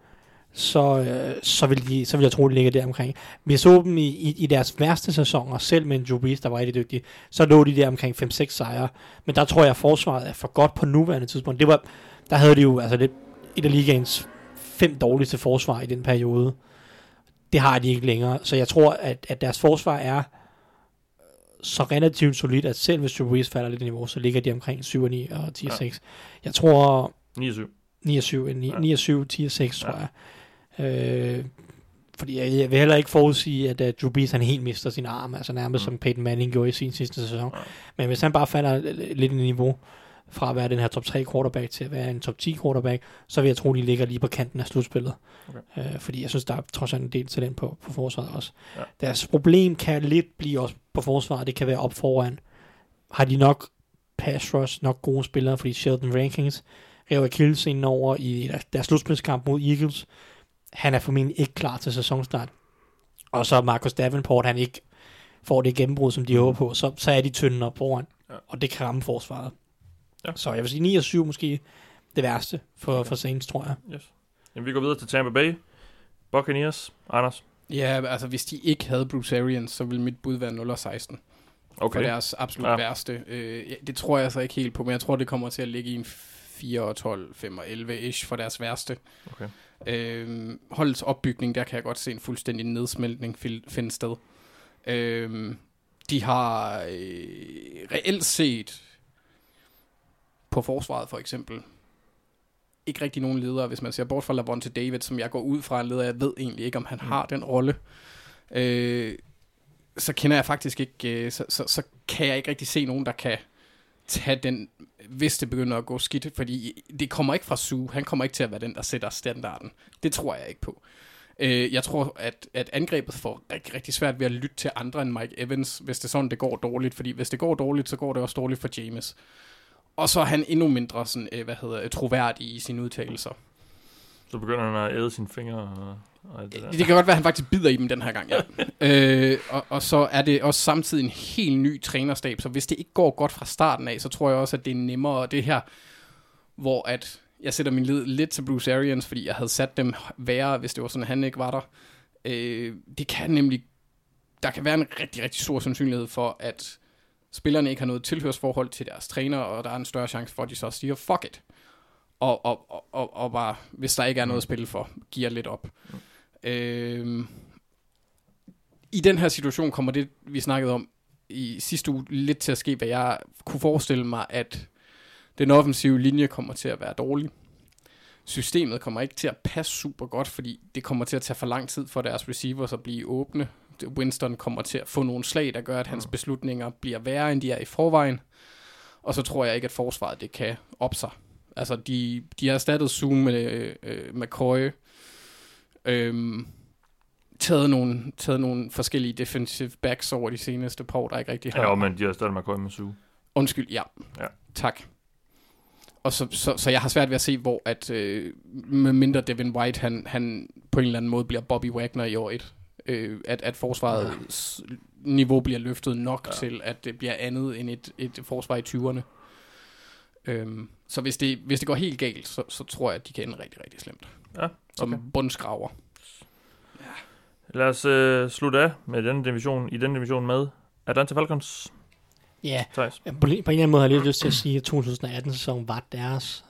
så, øh, så, vil de, så vil jeg tro, de ligger der omkring. Vi så dem i, i, i deres værste sæsoner, selv med en Drew Brees, der var rigtig dygtig, så lå de der omkring 5-6 sejre. Men der tror jeg, at forsvaret er for godt på nuværende tidspunkt. Det var, der havde de jo altså lidt, et af ligaens fem dårligste forsvar i den periode. Det har de ikke længere. Så jeg tror, at, at deres forsvar er så relativt solidt, at selv hvis Drew falder lidt i niveau, så ligger de omkring 7 9 og 10 6. Ja. Jeg tror... 9 7. 9 7, 9, ja. 9 7, 10 6, tror ja. jeg. Øh, fordi jeg, jeg vil heller ikke forudsige, at uh, Drew Brees han helt mister sin arm, altså nærmest mm. som Peyton Manning gjorde i sin sidste sæson. Ja. Men hvis han bare falder lidt i niveau, fra at være den her top 3 quarterback til at være en top 10 quarterback, så vil jeg tro, de ligger lige på kanten af slutspillet. Okay. Øh, fordi jeg synes, der er trods alt en del talent på, på forsvaret også. Ja. Deres problem kan lidt blive også på forsvaret, det kan være op foran. Har de nok pass rush, nok gode spillere, fordi Sheldon Rankings rev Achilles over i deres, deres slutspilskamp mod Eagles. Han er formentlig ikke klar til sæsonstart. Og så Marcus Davenport, han ikke får det gennembrud, som de håber på, så, så er de tynde op foran. Ja. Og det kan ramme forsvaret. Ja. Så jeg vil sige 9 og 7 måske det værste for, for Saints, tror jeg. Yes. Jamen, vi går videre til Tampa Bay. Buccaneers. Anders? Ja, altså hvis de ikke havde Bruce Arians, så ville mit bud være 0 og 16. Okay. For deres absolut ja. værste. Øh, det tror jeg så ikke helt på, men jeg tror, det kommer til at ligge i en 4 og 12, 5 og 11-ish for deres værste. Okay. Øh, holdets opbygning, der kan jeg godt se en fuldstændig nedsmeltning finde sted. Øh, de har øh, reelt set på forsvaret for eksempel ikke rigtig nogen ledere, hvis man ser bort fra Lavonte David, som jeg går ud fra en leder. Jeg ved egentlig ikke, om han mm. har den rolle. Øh, så kender jeg faktisk ikke, øh, så, så, så kan jeg ikke rigtig se nogen, der kan tage den, hvis det begynder at gå skidt, fordi det kommer ikke fra Sue. Han kommer ikke til at være den, der sætter standarden. Det tror jeg ikke på. Øh, jeg tror, at, at angrebet får rigtig, rigtig svært ved at lytte til andre end Mike Evans, hvis det er sådan, det går dårligt. Fordi hvis det går dårligt, så går det også dårligt for James. Og så er han endnu mindre sådan, øh, hvad hedder, troværdig i sine udtalelser. Så begynder han at æde sine fingre og, og det, der. det kan godt være, at han faktisk bider i dem den her gang, ja. *laughs* øh, og, og så er det også samtidig en helt ny trænerstab, så hvis det ikke går godt fra starten af, så tror jeg også, at det er nemmere, det her, hvor at jeg sætter min lid lidt til Bruce Arians, fordi jeg havde sat dem værre, hvis det var sådan, at han ikke var der. Øh, det kan nemlig, der kan være en rigtig, rigtig stor sandsynlighed for, at spillerne ikke har noget tilhørsforhold til deres træner, og der er en større chance for, at de så siger, fuck it. Og, og, og, og, og bare, hvis der ikke er noget at spille for, giver lidt op. Mm. Øh, I den her situation kommer det, vi snakkede om i sidste uge, lidt til at ske, hvad jeg kunne forestille mig, at den offensive linje kommer til at være dårlig. Systemet kommer ikke til at passe super godt, fordi det kommer til at tage for lang tid for deres receivers at blive åbne. Winston kommer til at få nogle slag, der gør, at hans beslutninger bliver værre, end de er i forvejen. Og så tror jeg ikke, at forsvaret det kan op sig. Altså, de, de har erstattet Zoom med øh, McCoy. Øhm, taget nogle, taget nogle forskellige defensive backs over de seneste par år, der ikke rigtig har. Ja, men de har stadig McCoy med Zoom. Undskyld, ja. ja. Tak. Og så, så, så jeg har svært ved at se, hvor at øh, med mindre Devin White, han, han på en eller anden måde bliver Bobby Wagner i år 1 øh, at, at forsvarets ja. niveau bliver løftet nok ja. til, at det bliver andet end et, et forsvar i 20'erne. Øhm, så hvis det, hvis det går helt galt, så, så tror jeg, at de kan ende rigtig, rigtig slemt. Ja, okay. Som bundskraver. Ja. Lad os øh, slutte af med den division, i den division med Atlanta Falcons. Ja, Thijs. på, på en eller anden måde har jeg lige lyst til at sige, at 2018-sæsonen var deres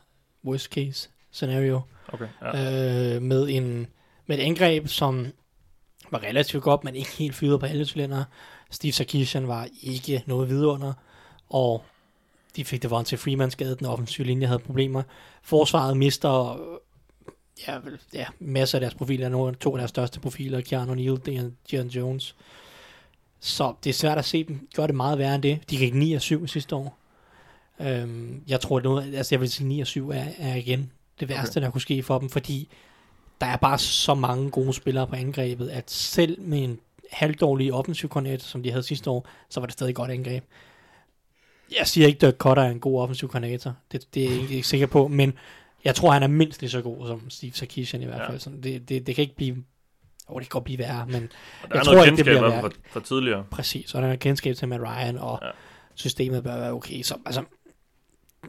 worst case scenario. Okay, ja. øh, med, en, med et angreb, som var relativt godt, men ikke helt fyret på alle cylinder. Steve Sarkisian var ikke noget vidunder, og de fik det var til Freeman skade, den offensive linje havde problemer. Forsvaret mister ja, ja, masser af deres profiler, nogle to af deres største profiler, Keanu Neal, Dion Jones. Så det er svært at se dem gøre det meget værre end det. De gik 9 og 7 sidste år. Øhm, jeg tror, at noget, altså jeg vil sige 9 og 7 er, er igen det værste, okay. der kunne ske for dem, fordi der er bare så mange gode spillere på angrebet, at selv med en halvdårlig offensiv koordinator, som de havde sidste år, så var det stadig godt angreb. Jeg siger ikke, at Cutter er en god offensiv koordinator. Det, det er jeg ikke sikker på, men jeg tror, han er mindst lige så god som Steve Sarkisian i hvert fald. Ja. Så det, det, det kan ikke blive... Oh, det kan godt blive værre, men jeg tror ikke, det bliver værre. For, for tidligere. Præcis, og der er kendskab til Matt Ryan, og ja. systemet bør være okay. Så altså,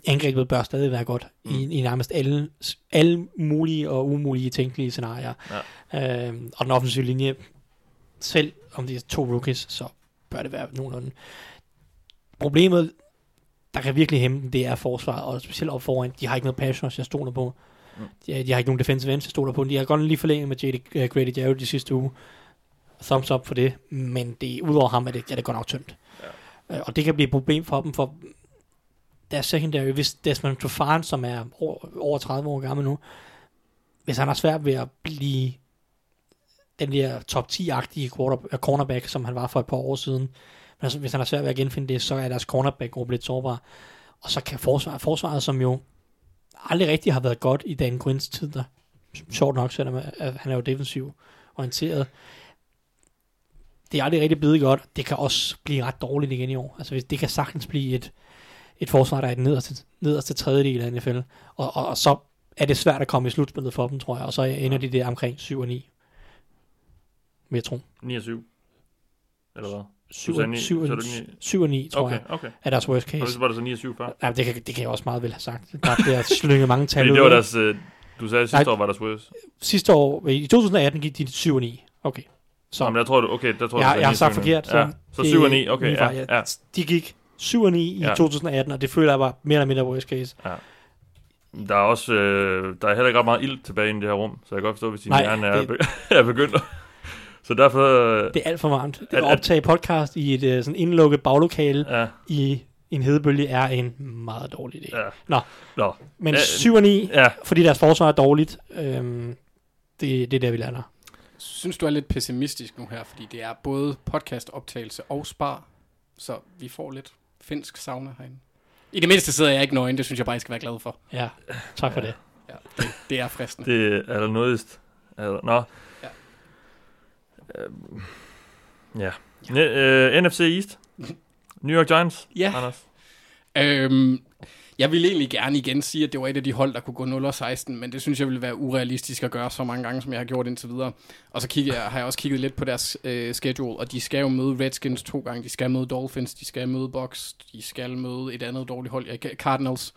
angrebet bør stadig være godt mm. i, i nærmest alle, alle mulige og umulige tænkelige scenarier. Ja. Øhm, og den offensive linje, selv om det er to rookies, så bør det være nogenlunde. Problemet, der kan virkelig hæmme dem, det er forsvaret, og specielt op foran, de har ikke noget passion, jeg stoler på. Mm. De, de, har ikke nogen defensive ends, jeg stoler på. De har godt lige forlænget med J.D. Uh, Grady Jarrett de sidste uge. Thumbs up for det, men det, udover ham er det, er det godt nok tyndt. Ja. Øh, og det kan blive et problem for dem, for deres secondary, hvis Desmond Trufant, som er over, over 30 år gammel nu, hvis han har svært ved at blive den der top 10-agtige quarter, øh, cornerback, som han var for et par år siden, men altså, hvis han har svært ved at genfinde det, så er deres cornerback-gruppe lidt sårbar. Og så kan forsvaret, forsvaret som jo aldrig rigtig har været godt i Dan Quinns tid, der sjovt nok, selvom øh, han er jo defensiv orienteret. Det er aldrig rigtig blevet godt. Det kan også blive ret dårligt igen i år. Altså, det kan sagtens blive et, et forsvar, der er i den nederste, nederste tredjedel af NFL. Og, og, og, så er det svært at komme i slutspillet for dem, tror jeg. Og så ender de der omkring 7 og 9. Vil jeg tro. 9 og 7? Eller hvad? 7, 7, 7, 7 og 9, tror okay, jeg, okay. er deres worst case. Og så var det så 9 og 7 før? Ja, det kan, det kan jeg også meget vel have sagt. Der bliver slynget mange tal ud. det var deres, øh, du sagde, sidste Nej, år var deres worst. Sidste år, i 2018 gik de 7 og 9. Okay. Så. Jamen, der tror du, okay, der tror jeg, du, jeg har sagt forkert. Så, ja. så 7 og 9, okay, ja, ja. De gik 7 og 9 i ja. 2018, og det føler jeg var mere eller mindre worst case. Ja. Der er også øh, der er heller ikke ret meget ild tilbage i det her rum, så jeg kan godt forstå, hvis din hjerne er, det... *laughs* er begyndt så derfor... Øh, det er alt for varmt. Det at, at optage podcast i et uh, sådan indlukket baglokale ja. i en hedebølge er en meget dårlig idé. Ja. Nå. Nå. Men ja, 7 og 9, ja. fordi deres forsvar er dårligt, øhm, det, det er der, vi lander. Synes du er lidt pessimistisk nu her, fordi det er både podcast-optagelse og spar, så vi får lidt finsk sauna herinde. I det mindste sidder jeg ikke nøgen, det synes jeg bare, jeg skal være glad for. Ja, tak for ja. det. Ja, det, det er fristende. Det er der noget... Nå, Øh, ja. ja. Uh, NFC East. *laughs* New York Giants, ja. Anders. Øhm, jeg vil egentlig gerne igen sige, at det var et af de hold, der kunne gå 0 16, men det synes jeg ville være urealistisk at gøre så mange gange, som jeg har gjort indtil videre. Og så kigger jeg, har jeg også kigget lidt på deres øh, schedule, og de skal jo møde Redskins to gange. De skal møde Dolphins, de skal møde Bucks, de skal møde et andet dårligt hold, ja, Cardinals.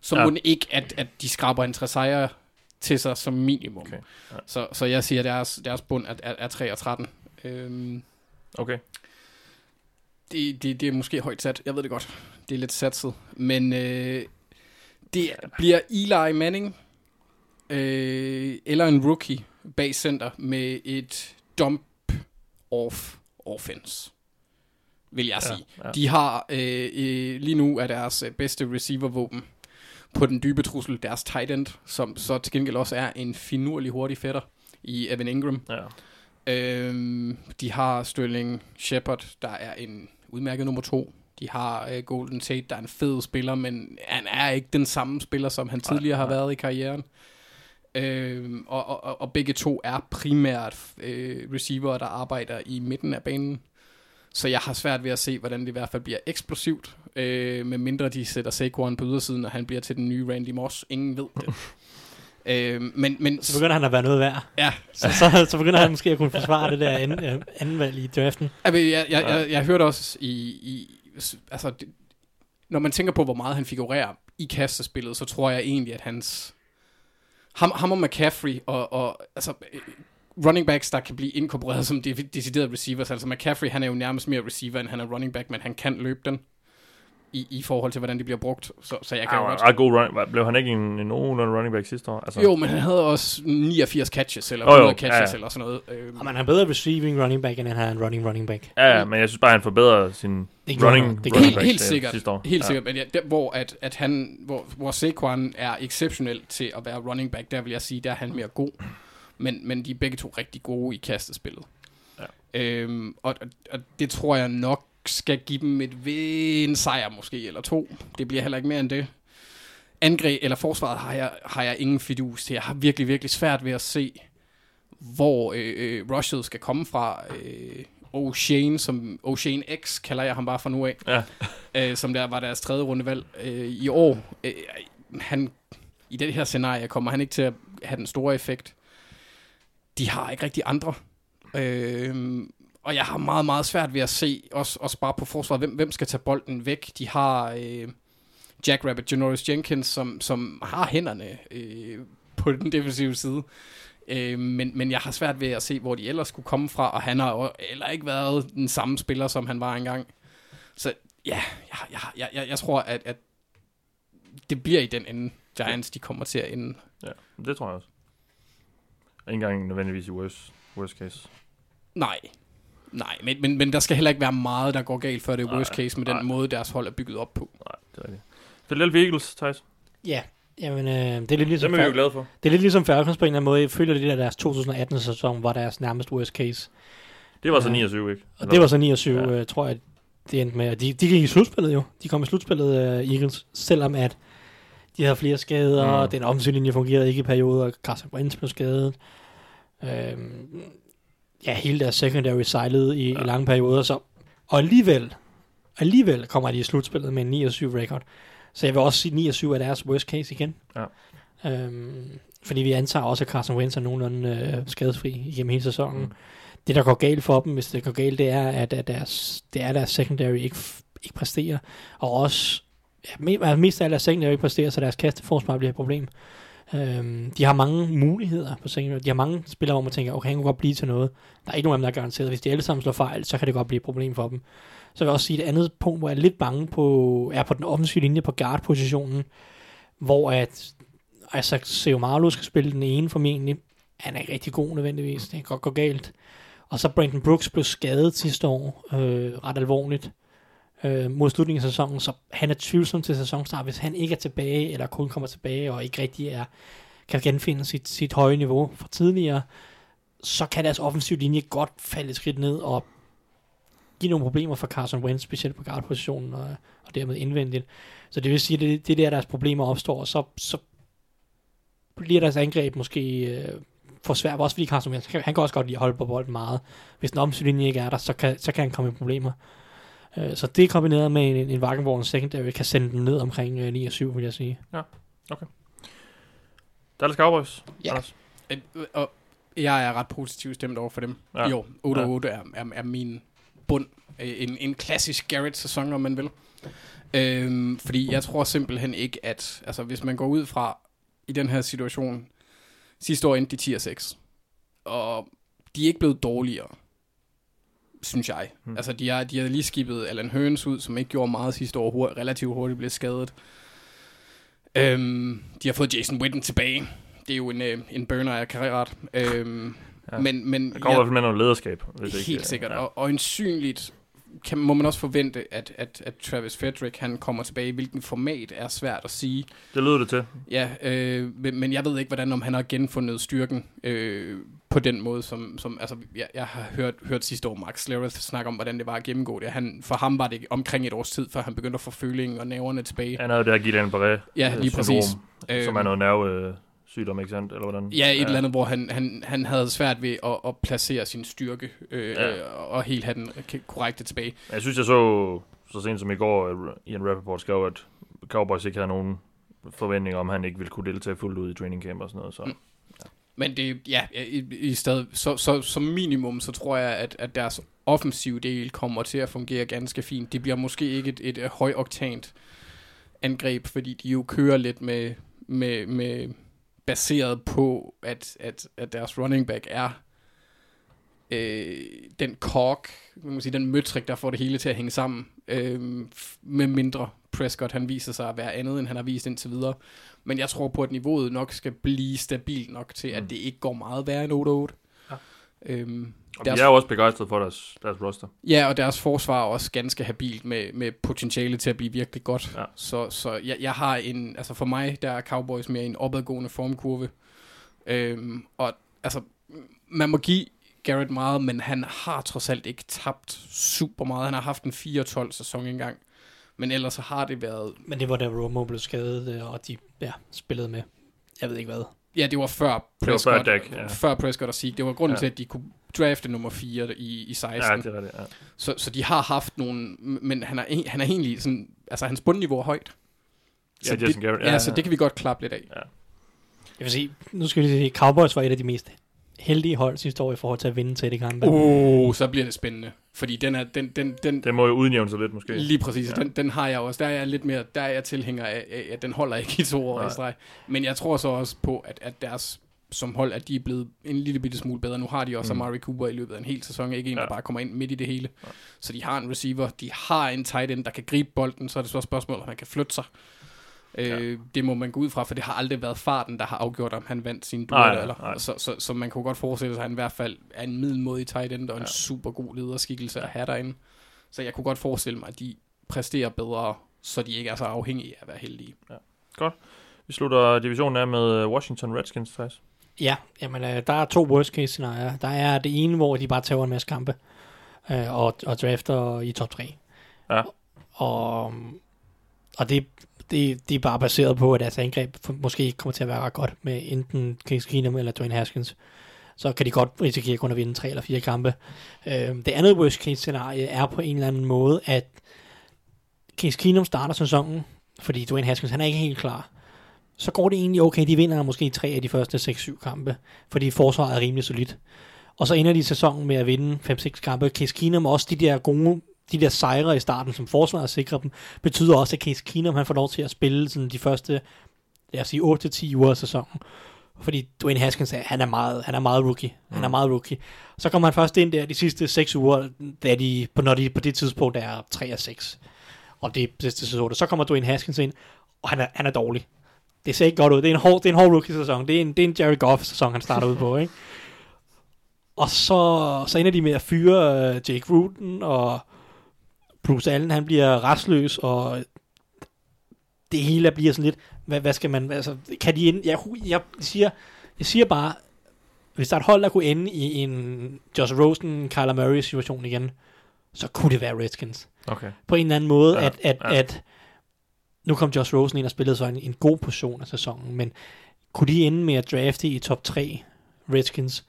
Så ja. må ikke, at, at de skraber en tre sejre til sig som minimum. Okay. Ja. Så, så jeg siger, at deres, deres bund er, er, er 3 og 13. Øhm, okay. Det, det, det er måske højt sat, jeg ved det godt. Det er lidt satset. Men øh, det bliver Eli Manning øh, eller en rookie bag center med et dump-off offense vil jeg sige. Ja, ja. De har øh, øh, lige nu er deres bedste receiver-våben på den dybe trussel deres tight end, som så til gengæld også er en finurlig hurtig fætter i Evan Ingram. Ja. Øhm, de har Sterling Shepard, der er en udmærket nummer to. De har uh, Golden Tate, der er en fed spiller, men han er ikke den samme spiller, som han tidligere nej, nej. har været i karrieren. Øhm, og, og, og begge to er primært øh, receiver, der arbejder i midten af banen. Så jeg har svært ved at se, hvordan det i hvert fald bliver eksplosivt, øh, med mindre de sætter Saquon på ydersiden, og han bliver til den nye Randy Moss. Ingen ved det. *laughs* øh, men, men, så begynder han at være noget værd. Ja. Så, så, så begynder han måske at kunne forsvare det der anden, øh, anden valg i draften. Jeg, jeg, jeg, jeg, jeg, jeg hørte også i... i altså, det, når man tænker på, hvor meget han figurerer i kastespillet, så tror jeg egentlig, at hans... Ham, ham og McCaffrey og, og altså, øh, running backs, der kan blive inkorporeret som de, deciderede receivers. Altså McCaffrey, han er jo nærmest mere receiver, end han er running back, men han kan løbe den i, i forhold til, hvordan de bliver brugt. Så, så jeg kan ah, jo godt... god run, blev han ikke en, en nogenlunde running back sidste år? Altså... Jo, men han havde også 89 catches, eller 100 oh, jo, catches, ja, ja. eller sådan noget. Øhm. Og man har bedre receiving running back, end han har en running running back. Ja, ja, men jeg synes bare, han forbedrer sin det running, det running helt, back helt sikkert, sidste år. Helt ja. sikkert, men ja, der, hvor, at, at han, hvor, hvor Saquon er exceptionel til at være running back, der vil jeg sige, der er han mere god men, men de er begge to rigtig gode i kastespillet. Ja. Øhm, og, og det tror jeg nok skal give dem et en sejr måske, eller to. Det bliver heller ikke mere end det. Angreb eller forsvaret har jeg, har jeg ingen fidus til. Jeg har virkelig, virkelig svært ved at se, hvor øh, øh, rushet skal komme fra. Øh, O'Shane, som O'Shane X kalder jeg ham bare for nu af, ja. *laughs* øh, som der var deres tredje rundevalg øh, i år. Øh, han, I det her scenarie kommer han ikke til at have den store effekt de har ikke rigtig andre. Øh, og jeg har meget, meget svært ved at se, også, også bare på forsvaret, hvem, hvem skal tage bolden væk. De har øh, Jack Rabbit, Janoris Jenkins, som, som har hænderne øh, på den defensive side. Øh, men, men jeg har svært ved at se, hvor de ellers skulle komme fra, og han har heller ikke været den samme spiller, som han var engang. Så ja, jeg, jeg, jeg, jeg, jeg tror, at, at det bliver i den ende, Giants de kommer til at ende. Ja, det tror jeg også. Ikke engang nødvendigvis i worst, worst case. Nej. Nej, men, men, men der skal heller ikke være meget, der går galt, før det er worst case med nej. den måde, deres hold er bygget op på. Nej, det er rigtigt. Philadelphia Eagles, Thijs. Ja, jamen, øh, det er lidt ligesom... Det er vi jo glade for. Det er lidt ligesom Falcons på en eller anden måde. Jeg føler, at det der deres 2018-sæson var deres nærmest worst case. Det var så 9 og 7, ikke? Og det var så 9 og 7, ja. øh, tror jeg. det endte med, de, de gik i slutspillet jo. De kom i slutspillet, uh, Eagles, selvom at de havde flere skader, mm. og den offensivlinje fungerede ikke i perioder, og Carson Wentz blev skadet. Øhm, ja, hele deres secondary sejlede i, ja. i lange perioder, så, og alligevel, alligevel kommer de i slutspillet med en 9-7 record. Så jeg vil også sige, at 9-7 er deres worst case igen. Ja. Øhm, fordi vi antager også, at Carson Wentz er nogenlunde øh, skadesfri igennem hele sæsonen. Mm. Det, der går galt for dem, hvis det går galt, det er, at, at deres, det er deres secondary ikke, ikke præsterer. Og også, ja, mest af alt deres secondary ikke præsterer, så deres kasteforsvar bliver et problem. Øhm, de har mange muligheder på senior. De har mange spillere, hvor man tænker, okay, han kunne godt blive til noget. Der er ikke nogen af dem, der er garanteret. Hvis de alle sammen slår fejl, så kan det godt blive et problem for dem. Så vil jeg også sige, et andet punkt, hvor jeg er lidt bange på, er på den offensive linje på guard-positionen, hvor at Isaac Seomalu skal spille den ene formentlig. Han er ikke rigtig god nødvendigvis. Det kan godt gå galt. Og så Brandon Brooks blev skadet sidste år øh, ret alvorligt øh, mod slutningen af sæsonen, så han er tvivlsom til sæsonstart, hvis han ikke er tilbage, eller kun kommer tilbage, og ikke rigtig er, kan genfinde sit, sit høje niveau fra tidligere, så kan deres offensiv linje godt falde et skridt ned, og give nogle problemer for Carson Wentz, specielt på guardpositionen, og, og dermed indvendigt. Så det vil sige, at det, det der deres problemer opstår, og så, så bliver deres angreb måske øh, for svært, også fordi Carson Wentz, han kan også godt lide at holde på bolden meget. Hvis den omsynlinje ikke er der, så kan, så kan han komme i problemer. Øh, så det kombineret med en, en Wagenborn secondary kan sende den ned omkring øh, 9 og 7, vil jeg sige. Ja, okay. Dallas Cowboys, ja. Anders. Et, og jeg er ret positivt stemt over for dem. Ja. Jo, 8 ja. 8 er, er, er min bund. En, en klassisk Garrett-sæson, om man vil. Øhm, fordi jeg tror simpelthen ikke, at altså, hvis man går ud fra i den her situation, sidste år endte de 10 og 6. Og de er ikke blevet dårligere, synes jeg. Hmm. Altså, de har, de har lige skibet Alan Hearns ud, som ikke gjorde meget sidste år, hurtigt, relativt hurtigt blev skadet. Øhm, de har fået Jason Witten tilbage. Det er jo en, øh, en burner af karrieret. Øhm, ja. men, men, det kommer i hvert fald med noget lederskab. Hvis helt ikke, sikkert. Ja. Og, og en synligt kan, må man også forvente, at, at, at Travis Frederick han kommer tilbage. Hvilken format er svært at sige. Det lyder det til. Ja, øh, men jeg ved ikke, hvordan om han har genfundet styrken øh, på den måde, som, som altså, jeg, jeg har hørt, hørt sidste år Max Slereth snakke om, hvordan det var at gennemgå det. Han, for ham var det omkring et års tid, før han begyndte at få føling og nerverne tilbage. Han havde det her Guillain-Barré Ja, lige præcis. Som er noget nerve sygdom, ikke sandt? Eller hvordan? Ja, et ja. eller andet, hvor han, han, han havde svært ved at, at placere sin styrke øh, ja. øh, og helt have den korrekte tilbage. Jeg synes, jeg så så sent som i går, i en Rappaport skrev, at Cowboys ikke havde nogen forventninger om, han ikke ville kunne deltage fuldt ud i training camp og sådan noget. Så. Mm. Men det, ja, i, i stedet, så, så, som minimum, så tror jeg, at, at deres offensive del kommer til at fungere ganske fint. Det bliver måske ikke et, et, et højoktant angreb, fordi de jo kører lidt med, med, med baseret på, at, at, at deres running back er øh, den kork, man sige, den møtrik, der får det hele til at hænge sammen, øh, med mindre Prescott, han viser sig at være andet, end han har vist indtil videre. Men jeg tror på, at niveauet nok skal blive stabilt nok til, at mm. det ikke går meget værre end 8-8. Ja. Øhm, og deres, de er jo også begejstret for deres, deres roster. Ja, og deres forsvar er også ganske habilt med, med potentiale til at blive virkelig godt. Ja. Så, så jeg, jeg har en, altså for mig, der er Cowboys mere en opadgående formkurve. Øhm, og altså, man må give Garrett meget, men han har trods alt ikke tabt super meget. Han har haft en 4-12 sæson engang. Men ellers så har det været... Men det var da Romo blev skadet, øh, og de ja, spillede med, jeg ved ikke hvad. Ja, det var før Prescott, det var før, Dak, ja. før Prescott og Zeke. Det var grunden ja. til, at de kunne drafte nummer 4 i, i 16. Ja, det var det, ja. Så, så de har haft nogle, men han er, han er egentlig sådan, altså hans bundniveau er højt. Så ja, Jason Garrett. Ja, ja, så det kan vi godt klappe lidt af. Ja. Jeg vil sige, nu skal vi sige, Cowboys var et af de mest heldige hold sidste år i forhold til at vinde til det kampe. Uh, så bliver det spændende. Fordi den er, den, den, den, den må jo udnævne sig lidt måske. Lige præcis, ja. den, den har jeg også. Der er jeg lidt mere, der er jeg tilhænger af, at den holder ikke i to år i streg. Men jeg tror så også på, at, at deres som hold, at de er blevet en lille bitte smule bedre. Nu har de også mm. Amari Cooper i løbet af en hel sæson, ikke en, ja. der bare kommer ind midt i det hele. Ja. Så de har en receiver, de har en tight end, der kan gribe bolden, så er det så spørgsmål, om han kan flytte sig. Ja. Øh, det må man gå ud fra, for det har aldrig været farten, der har afgjort, om han vandt sin duel. Eller. Nej. Så, så, så, man kunne godt forestille sig, at han i hvert fald er en middelmodig tight end og en ja. super god lederskikkelse at have derinde. Så jeg kunne godt forestille mig, at de præsterer bedre, så de ikke er så afhængige af at være heldige. Ja. Godt. Vi slutter divisionen af med Washington Redskins, Thijs. Ja, jamen, øh, der er to worst case scenarier. Der er det ene, hvor de bare tager en masse kampe øh, og, og drafter i top 3. Ja. Og, og det, det, det er bare baseret på, at deres angreb måske ikke kommer til at være ret godt med enten Kings Keenum eller Dwayne Haskins. Så kan de godt risikere kun at vinde tre eller fire kampe. Øh, det andet worst case scenarie er på en eller anden måde, at Case Keenum starter sæsonen, fordi Dwayne Haskins han er ikke helt klar. Så går det egentlig okay, de vinder måske tre af de første 6-7 kampe, fordi forsvaret er rimelig solidt. Og så ender de sæsonen med at vinde 5-6 kampe. Case Keenum også de der gode de der sejre i starten, som forsvaret sikrer dem, betyder også, at Case Keenum han får lov til at spille sådan de første lad os sige 8-10 uger af sæsonen. Fordi Dwayne Haskins, han er meget, han er meget rookie. Mm. Han er mm. meget rookie. Så kommer han først ind der de sidste 6 uger, da de, på, når de på det tidspunkt er 3 6 og det det, sæson. Så kommer Dwayne Haskins ind, og han er, han er dårlig. Det ser ikke godt ud. Det er en hård, det er en hård rookie-sæson. Det er en, det er en Jerry Goff-sæson, han starter ud på, ikke? *laughs* Og så, så ender de med at fyre uh, Jake Ruden, og Bruce Allen, han bliver restløs, og det hele bliver sådan lidt, hvad, hvad skal man, altså, kan de ind, jeg, jeg, siger, jeg siger bare, hvis der er et hold, der kunne ende i en Josh Rosen, Kyler Murray situation igen, så kunne det være Redskins. Okay. På en eller anden måde, ja, at, at, ja. at nu kom Josh Rosen ind og spillede så en, en god portion af sæsonen, men kunne de ende med at drafte i top 3 Redskins,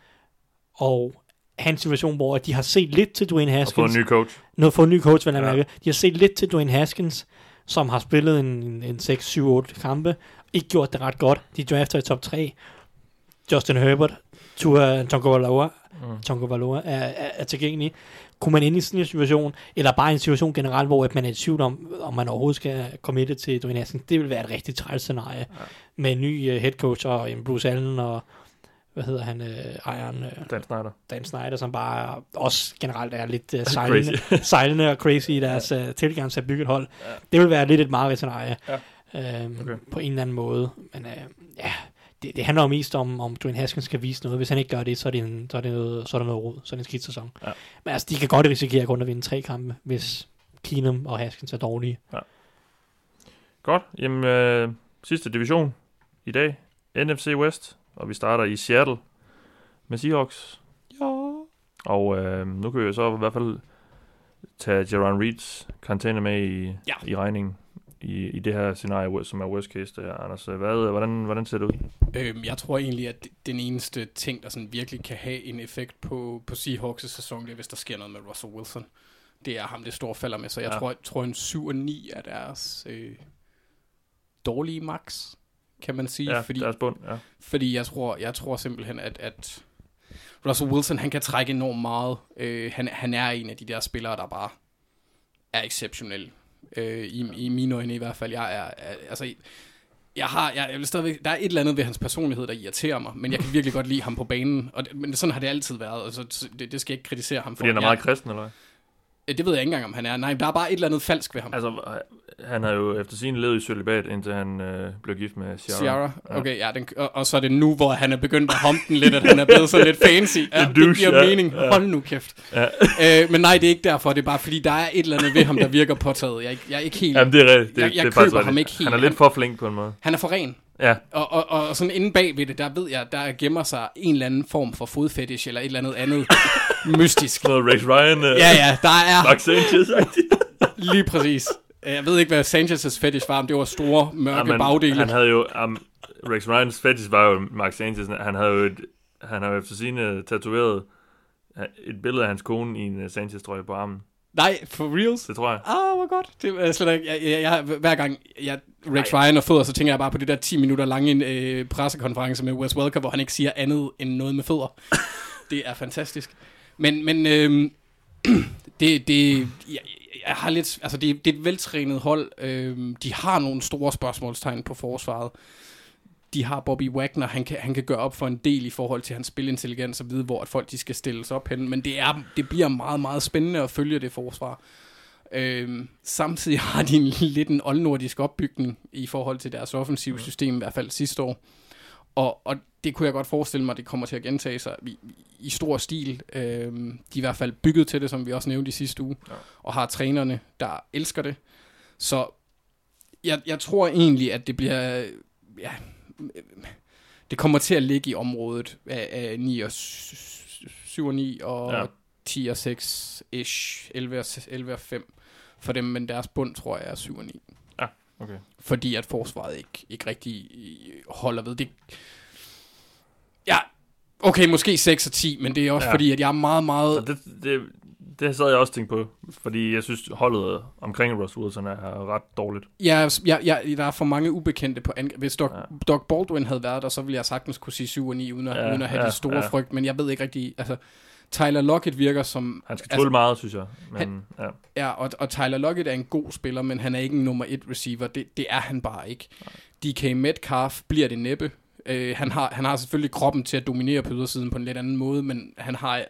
og hans situation, hvor de har set lidt til Dwayne Haskins. Og fået en ny coach. Noget fået en ny coach, jeg ja. mærke. De har set lidt til Dwayne Haskins, som har spillet en, en 6, 7, 8 kampe, ikke gjort det ret godt. De drafter i top 3. Justin Herbert, Tua Tonkovaloa, mm. Tonkovaloa er, er, er tilgængelig. Kunne man ind i sådan en situation, eller bare en situation generelt, hvor at man er i tvivl om, om man overhovedet skal komme det til Dwayne Haskins, det vil være et rigtig træls scenarie. Ja. Med en ny uh, head coach og en Bruce Allen og hvad hedder han, øh, ejeren? Øh, Dan Snyder. Dan Snyder, som bare også generelt er lidt øh, *laughs* sejlende, sejlende og crazy i deres ja. øh, tilgang til at bygge et hold. Ja. Det vil være lidt et meget scenarie. Ja. Øhm, okay. På en eller anden måde. Men øh, ja, det, det handler jo mest om, om Dwayne Haskins skal vise noget. Hvis han ikke gør det, så er det, en, så er det, noget, så er det noget rod. Så er det en skidt sæson. Ja. Men altså, de kan godt risikere kun at vinde tre kampe, hvis Keenum og Haskins er dårlige. Ja. Godt. Jamen, øh, sidste division i dag. NFC West. Og vi starter i Seattle med Seahawks. Ja. Og øh, nu kan vi jo så i hvert fald tage Jaron Reeds container med i, ja. i regningen i, i det her scenarie, som er worst case der, Anders. Hvad, hvordan, hvordan ser det ud? Øhm, jeg tror egentlig, at den eneste ting, der sådan virkelig kan have en effekt på, på Seahawks' sæson, det er, hvis der sker noget med Russell Wilson. Det er ham, det store falder med. Så jeg ja. tror, jeg tror, en 7 og 9 er deres øh, dårlige max, kan man sige. Ja, fordi, deres bund, ja. Fordi jeg tror, jeg tror simpelthen, at, at Russell Wilson, han kan trække enormt meget. Øh, han, han er en af de der spillere, der bare er exceptionel øh, i, i mine øjne i hvert fald. Jeg er, er altså, jeg har, jeg, jeg vil stadigvæk, der er et eller andet ved hans personlighed, der irriterer mig, men jeg kan virkelig godt lide ham på banen, og men sådan har det altid været, altså, det, det skal jeg ikke kritisere ham for. Fordi han er meget kristen, eller hvad? Øh, det ved jeg ikke engang, om han er. Nej, der er bare et eller andet falsk ved ham. Altså, han har jo efter sin levet i celibat, indtil han øh, blev gift med Ciara. Ciara, okay, ja. Den, og, og, så er det nu, hvor han er begyndt at humpe den lidt, at han er blevet så lidt fancy. *laughs* Ja, det, det giver ja, mening. Ja. Hold nu kæft. Ja. *laughs* øh, men nej, det er ikke derfor. Det er bare fordi, der er et eller andet ved ham, der virker påtaget. Jeg, jeg er ikke helt... Jamen, det er rigtigt. Det, jeg, jeg det er køber ham ikke helt. Han er lidt for flink på en måde. Han er for ren. Ja. Og, og, og sådan inde bag ved det, der ved jeg, der gemmer sig en eller anden form for fodfetish, eller et eller andet andet *laughs* mystisk. Noget Rex Ryan. Uh, ja, ja, der er... Mark Sanchez. *laughs* lige præcis. Jeg ved ikke, hvad Sanchez' fetish var, om det var store, mørke ja, bagdele. Han havde jo... Um, Rex Ryans fetish var jo Mark Sanchez. Han havde jo et, han har jo efter sine tatoveret et billede af hans kone i en Sanchez-trøje på armen. Nej, for reals? Det tror jeg. Ah, hvor godt. Det er slet ikke. Jeg, jeg, jeg, hver gang jeg Rex Ryan og fødder, så tænker jeg bare på det der 10 minutter lange øh, pressekonference med Wes Welker, hvor han ikke siger andet end noget med fødder. *laughs* det er fantastisk. Men, men øh, *clears throat* det, det, jeg, jeg har lidt, altså det, det er et veltrænet hold. Øh, de har nogle store spørgsmålstegn på forsvaret. De har Bobby Wagner, han kan, han kan gøre op for en del i forhold til hans spilintelligens og vide, hvor at folk de skal stilles op hen. Men det, er, det bliver meget, meget spændende at følge det forsvar. Øhm, samtidig har de en, lidt en oldnordisk opbygning i forhold til deres offensive system, i hvert fald sidste år. Og, og det kunne jeg godt forestille mig, det kommer til at gentage sig i, i stor stil. Øhm, de er i hvert fald bygget til det, som vi også nævnte i sidste uge, ja. og har trænerne, der elsker det. Så jeg, jeg tror egentlig, at det bliver... Ja, det kommer til at ligge i området af, af 9 og 7 og 9 og ja. 10 og 6 ish, 11 og, 11 og 5 for dem, men deres bund tror jeg er 7 og 9. Ja, okay. Fordi at forsvaret ikke, ikke rigtig holder ved det. Ja, okay, måske 6 og 10, men det er også ja. fordi, at jeg er meget, meget... Så det, det, det sad jeg også tænkt på, fordi jeg synes, holdet omkring Russ Wilson er ret dårligt. Ja, ja, ja der er for mange ubekendte på angreb. Hvis Doc, ja. Doc Baldwin havde været der, så ville jeg sagtens kunne sige 7 og 9, uden at, ja, uden at have ja, de store ja. frygt, men jeg ved ikke rigtig... Altså, Tyler Lockett virker som... Han skal altså, meget, synes jeg. Men, han, ja, ja og, og Tyler Lockett er en god spiller, men han er ikke en nummer et receiver. Det, det er han bare ikke. Nej. DK Metcalf bliver det næppe. Uh, han, har, han har selvfølgelig kroppen til at dominere på ydersiden på en lidt anden måde, men han har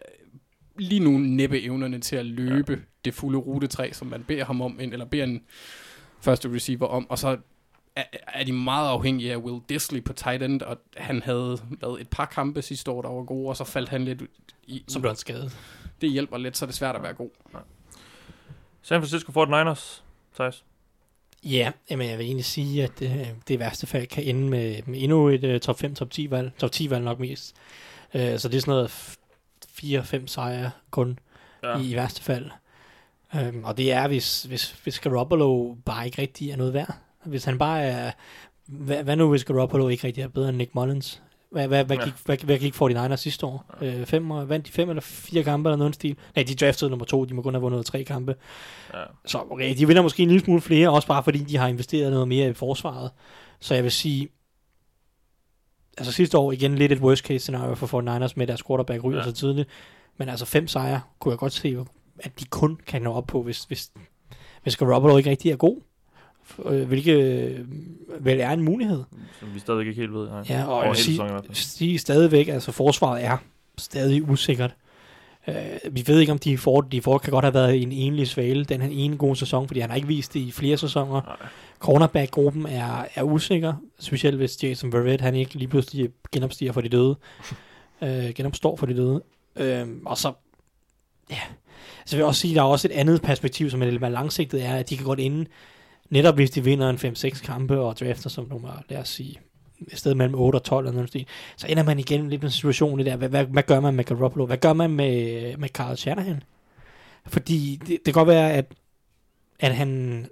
lige nu næppe evnerne til at løbe ja. det fulde rutetræ, som man beder ham om, eller beder en første receiver om, og så er, er de meget afhængige af Will Disley på tight end, og han havde lavet et par kampe sidste år, der var gode, og så faldt han lidt i... Så blev han skadet. Det hjælper lidt, så er det svært at være god. Ja. San Francisco 49ers, Thijs? Ja, jamen jeg vil egentlig sige, at det, øh, det i værste fald kan ende med, med endnu et uh, top 5, top 10 valg. Top 10 valg nok mest. Uh, så det er sådan noget 4-5 sejre kun ja. i, i værste fald. Um, og det er, hvis, hvis, hvis Garoppolo bare ikke rigtig er noget værd. Hvis han bare er... Hvad, hvad nu hvis Garoppolo ikke rigtig er bedre end Nick Mullins? Hvad, hvad, hvad, ja. gik, hvad, hvad gik 49ers sidste år? Ja. Øh, fem, vandt de fem eller fire kampe eller noget stil? Nej, de draftede nummer to, de må kun have vundet tre kampe. Ja. Så okay, de vinder måske en lille smule flere, også bare fordi de har investeret noget mere i forsvaret. Så jeg vil sige, altså sidste år igen lidt et worst case scenario for 49ers med deres quarterback ryger ja. så tidligt. Men altså fem sejre kunne jeg godt se, at de kun kan nå op på, hvis, hvis, hvis Garoppolo ikke rigtig er god. Øh, hvilket vel er en mulighed. Som vi stadigvæk ikke helt ved. Nej. Ja, og jeg sige, sige stadigvæk, altså forsvaret er stadig usikkert. Uh, vi ved ikke, om de får De får kan godt have været en enlig svale den her ene gode sæson, fordi han har ikke vist det i flere sæsoner. Nej. Cornerback-gruppen er, er usikker, specielt hvis Jason Verrett, han ikke lige pludselig genopstiger for de døde. uh, *laughs* genopstår for de døde. Uh, og så, ja, så vil jeg også sige, at der er også et andet perspektiv, som er lidt mere langsigtet, er, at de kan godt ende netop hvis de vinder en 5-6 kampe og drafter som nummer, lad os sige, et sted mellem 8 og 12 eller noget så ender man igen lidt med en situation der, hvad, hvad, hvad gør man med Garoppolo? Hvad gør man med, med Carl Shanahan? Fordi det, det kan godt være, at, at han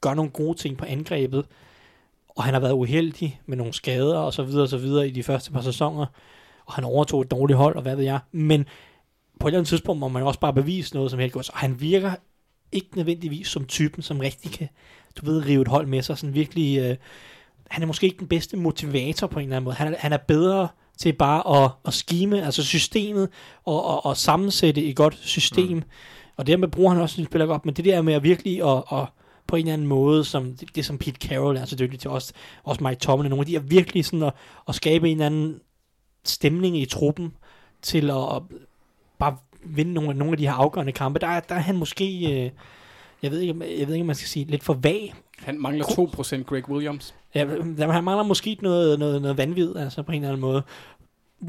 gør nogle gode ting på angrebet, og han har været uheldig med nogle skader og så videre og så videre i de første par sæsoner, og han overtog et dårligt hold, og hvad ved jeg. Men på et eller andet tidspunkt må man også bare bevise noget som helst. Og han virker ikke nødvendigvis som typen, som rigtig kan, du ved, rive et hold med sig. Sådan virkelig, øh, han er måske ikke den bedste motivator på en eller anden måde. Han er, han er bedre til bare at, at skime, altså systemet, og, og, og sammensætte et godt system. Mm. Og dermed bruger han også sin spiller godt, men det der med at virkelig at, at på en eller anden måde, som det, det som Pete Carroll er så dygtig til, også, også Mike Tomlin, nogle af de er virkelig sådan at, at skabe en eller anden stemning i truppen, til at, at bare vinde nogle, nogle af de her afgørende kampe, der, der er han måske, øh, jeg, ved ikke, jeg ved ikke, om man skal sige, lidt for vag. Han mangler 2% Greg Williams. Ja, han mangler måske noget, noget, noget vanvid, altså på en eller anden måde.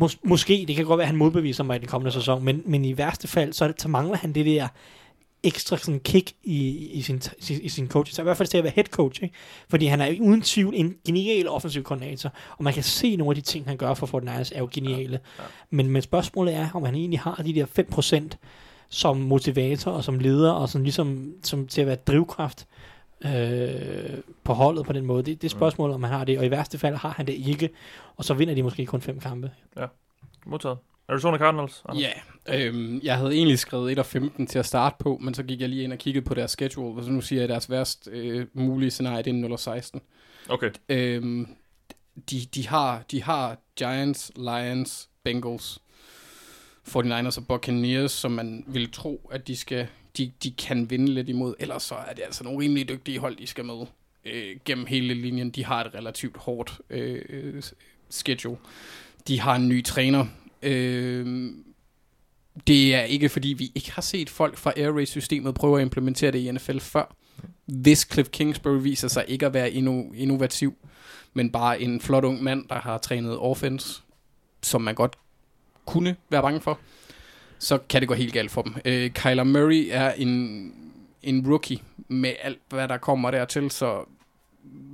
Mås- måske, det kan godt være, at han modbeviser mig i den kommende sæson, men, men i værste fald, så, det, så mangler han det der ekstra sådan kick i, i, sin, i sin coach. Så i hvert fald til at være head coach. Ikke? Fordi han er uden tvivl en genial offensiv koordinator. Og man kan se nogle af de ting, han gør for Fortnite er jo geniale. Ja, ja. Men, men spørgsmålet er, om han egentlig har de der 5% som motivator og som leder, og som ligesom som til at være drivkraft øh, på holdet på den måde. Det, det er spørgsmålet, om han har det, og i værste fald har han det ikke, og så vinder de måske kun fem kampe. Ja, modtaget. Arizona Cardinals? Ja, øhm, jeg havde egentlig skrevet 1 og 15 til at starte på, men så gik jeg lige ind og kiggede på deres schedule, og så nu siger jeg, at deres værst øh, mulige scenarie, det er 0 og 16. Okay. Øhm, de, de, har, de har Giants, Lions, Bengals, 49ers og Buccaneers, som man ville tro, at de skal de, de kan vinde lidt imod. Ellers så er det altså nogle rimelig dygtige hold, de skal med øh, gennem hele linjen. De har et relativt hårdt øh, schedule. De har en ny træner, Øh, det er ikke fordi, vi ikke har set folk fra Air Race-systemet prøve at implementere det i NFL før. Hvis Cliff Kingsbury viser sig ikke at være inno, innovativ, men bare en flot ung mand, der har trænet offense, som man godt kunne være bange for, så kan det gå helt galt for dem. Øh, Kyler Murray er en, en rookie med alt, hvad der kommer dertil, så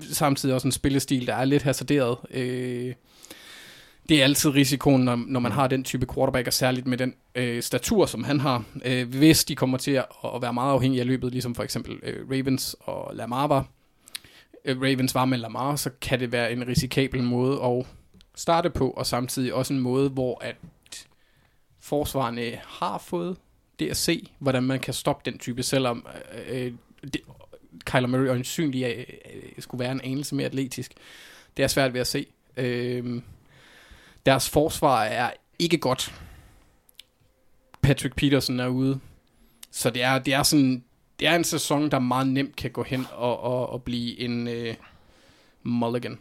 samtidig også en spillestil, der er lidt hasarderet. Øh, Det er altid risikoen, når, når man har den type quarterback, og særligt med den øh, statur, som han har. Øh, hvis de kommer til at, at være meget afhængige af løbet, ligesom for eksempel øh, Ravens og Lamar var. Øh, Ravens var med Lamar, så kan det være en risikabel måde at starte på, og samtidig også en måde, hvor at forsvarerne har fået det at se, hvordan man kan stoppe den type, selvom øh, øh det, Kyler Murray øjensynligt øh, øh, skulle være en anelse mere atletisk. Det er svært ved at se. Øh, deres forsvar er ikke godt. Patrick Peterson er ude. Så det er, det er sådan, det er en sæson, der meget nemt kan gå hen og, og, og blive en øh, mulligan.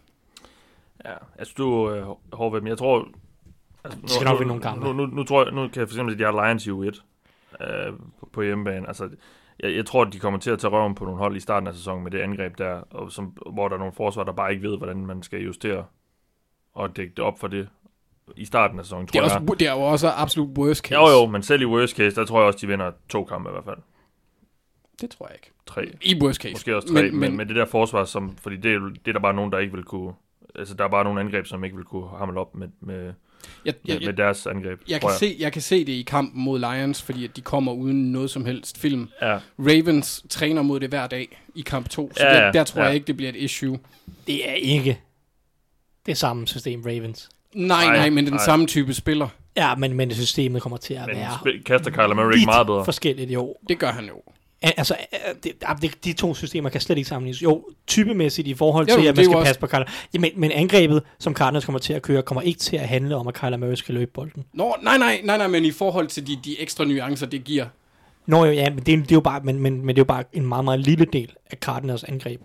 Ja, altså du, øh, men jeg tror... Altså, nu, skal nok vinde nogle kampe. Nu, nu, nu, tror jeg, nu kan jeg for eksempel, at de har Lions i U1 øh, på, på hjemmebane. Altså, jeg, jeg tror, at de kommer til at tage røven på nogle hold i starten af sæsonen med det angreb der, og som, hvor der er nogle forsvar, der bare ikke ved, hvordan man skal justere og dække det op for det i starten af sæsonen, tror det er, jeg. Også, det er jo også absolut worst case. Jo, jo, men selv i worst case, der tror jeg også, de vinder to kampe i hvert fald. Det tror jeg ikke. Tre. I worst case. Måske også tre, men, men, men det der forsvar, som, fordi det, det er der bare nogen, der ikke vil kunne... Altså, der er bare nogle angreb, som ikke vil kunne hamle op med, med, jeg, jeg, med, med deres angreb. Jeg kan, jeg. Se, jeg kan se det i kampen mod Lions, fordi at de kommer uden noget som helst film. Ja. Ravens træner mod det hver dag i kamp 2, så ja, der, der tror ja. jeg ikke, det bliver et issue. Det er ikke det samme system, Ravens. Nej, nej, nej men den nej. samme type spiller. Ja, men, men systemet kommer til at men være... kaster Kyler Murray ikke meget bedre? forskelligt, jo. Det gør han jo. Altså, det, det, de to systemer kan slet ikke sammenlignes. Jo, typemæssigt i forhold til, jo, at man skal passe på Kyler. Ja, men, men angrebet, som Cardinals kommer til at køre, kommer ikke til at handle om, at Kyler Murray skal løbe bolden. Nå, nej, nej, nej, nej, men i forhold til de, de ekstra nuancer, det giver. Nå jo, ja, men det, det er jo bare, men, men, men det er jo bare en meget, meget lille del af Cardinals angreb.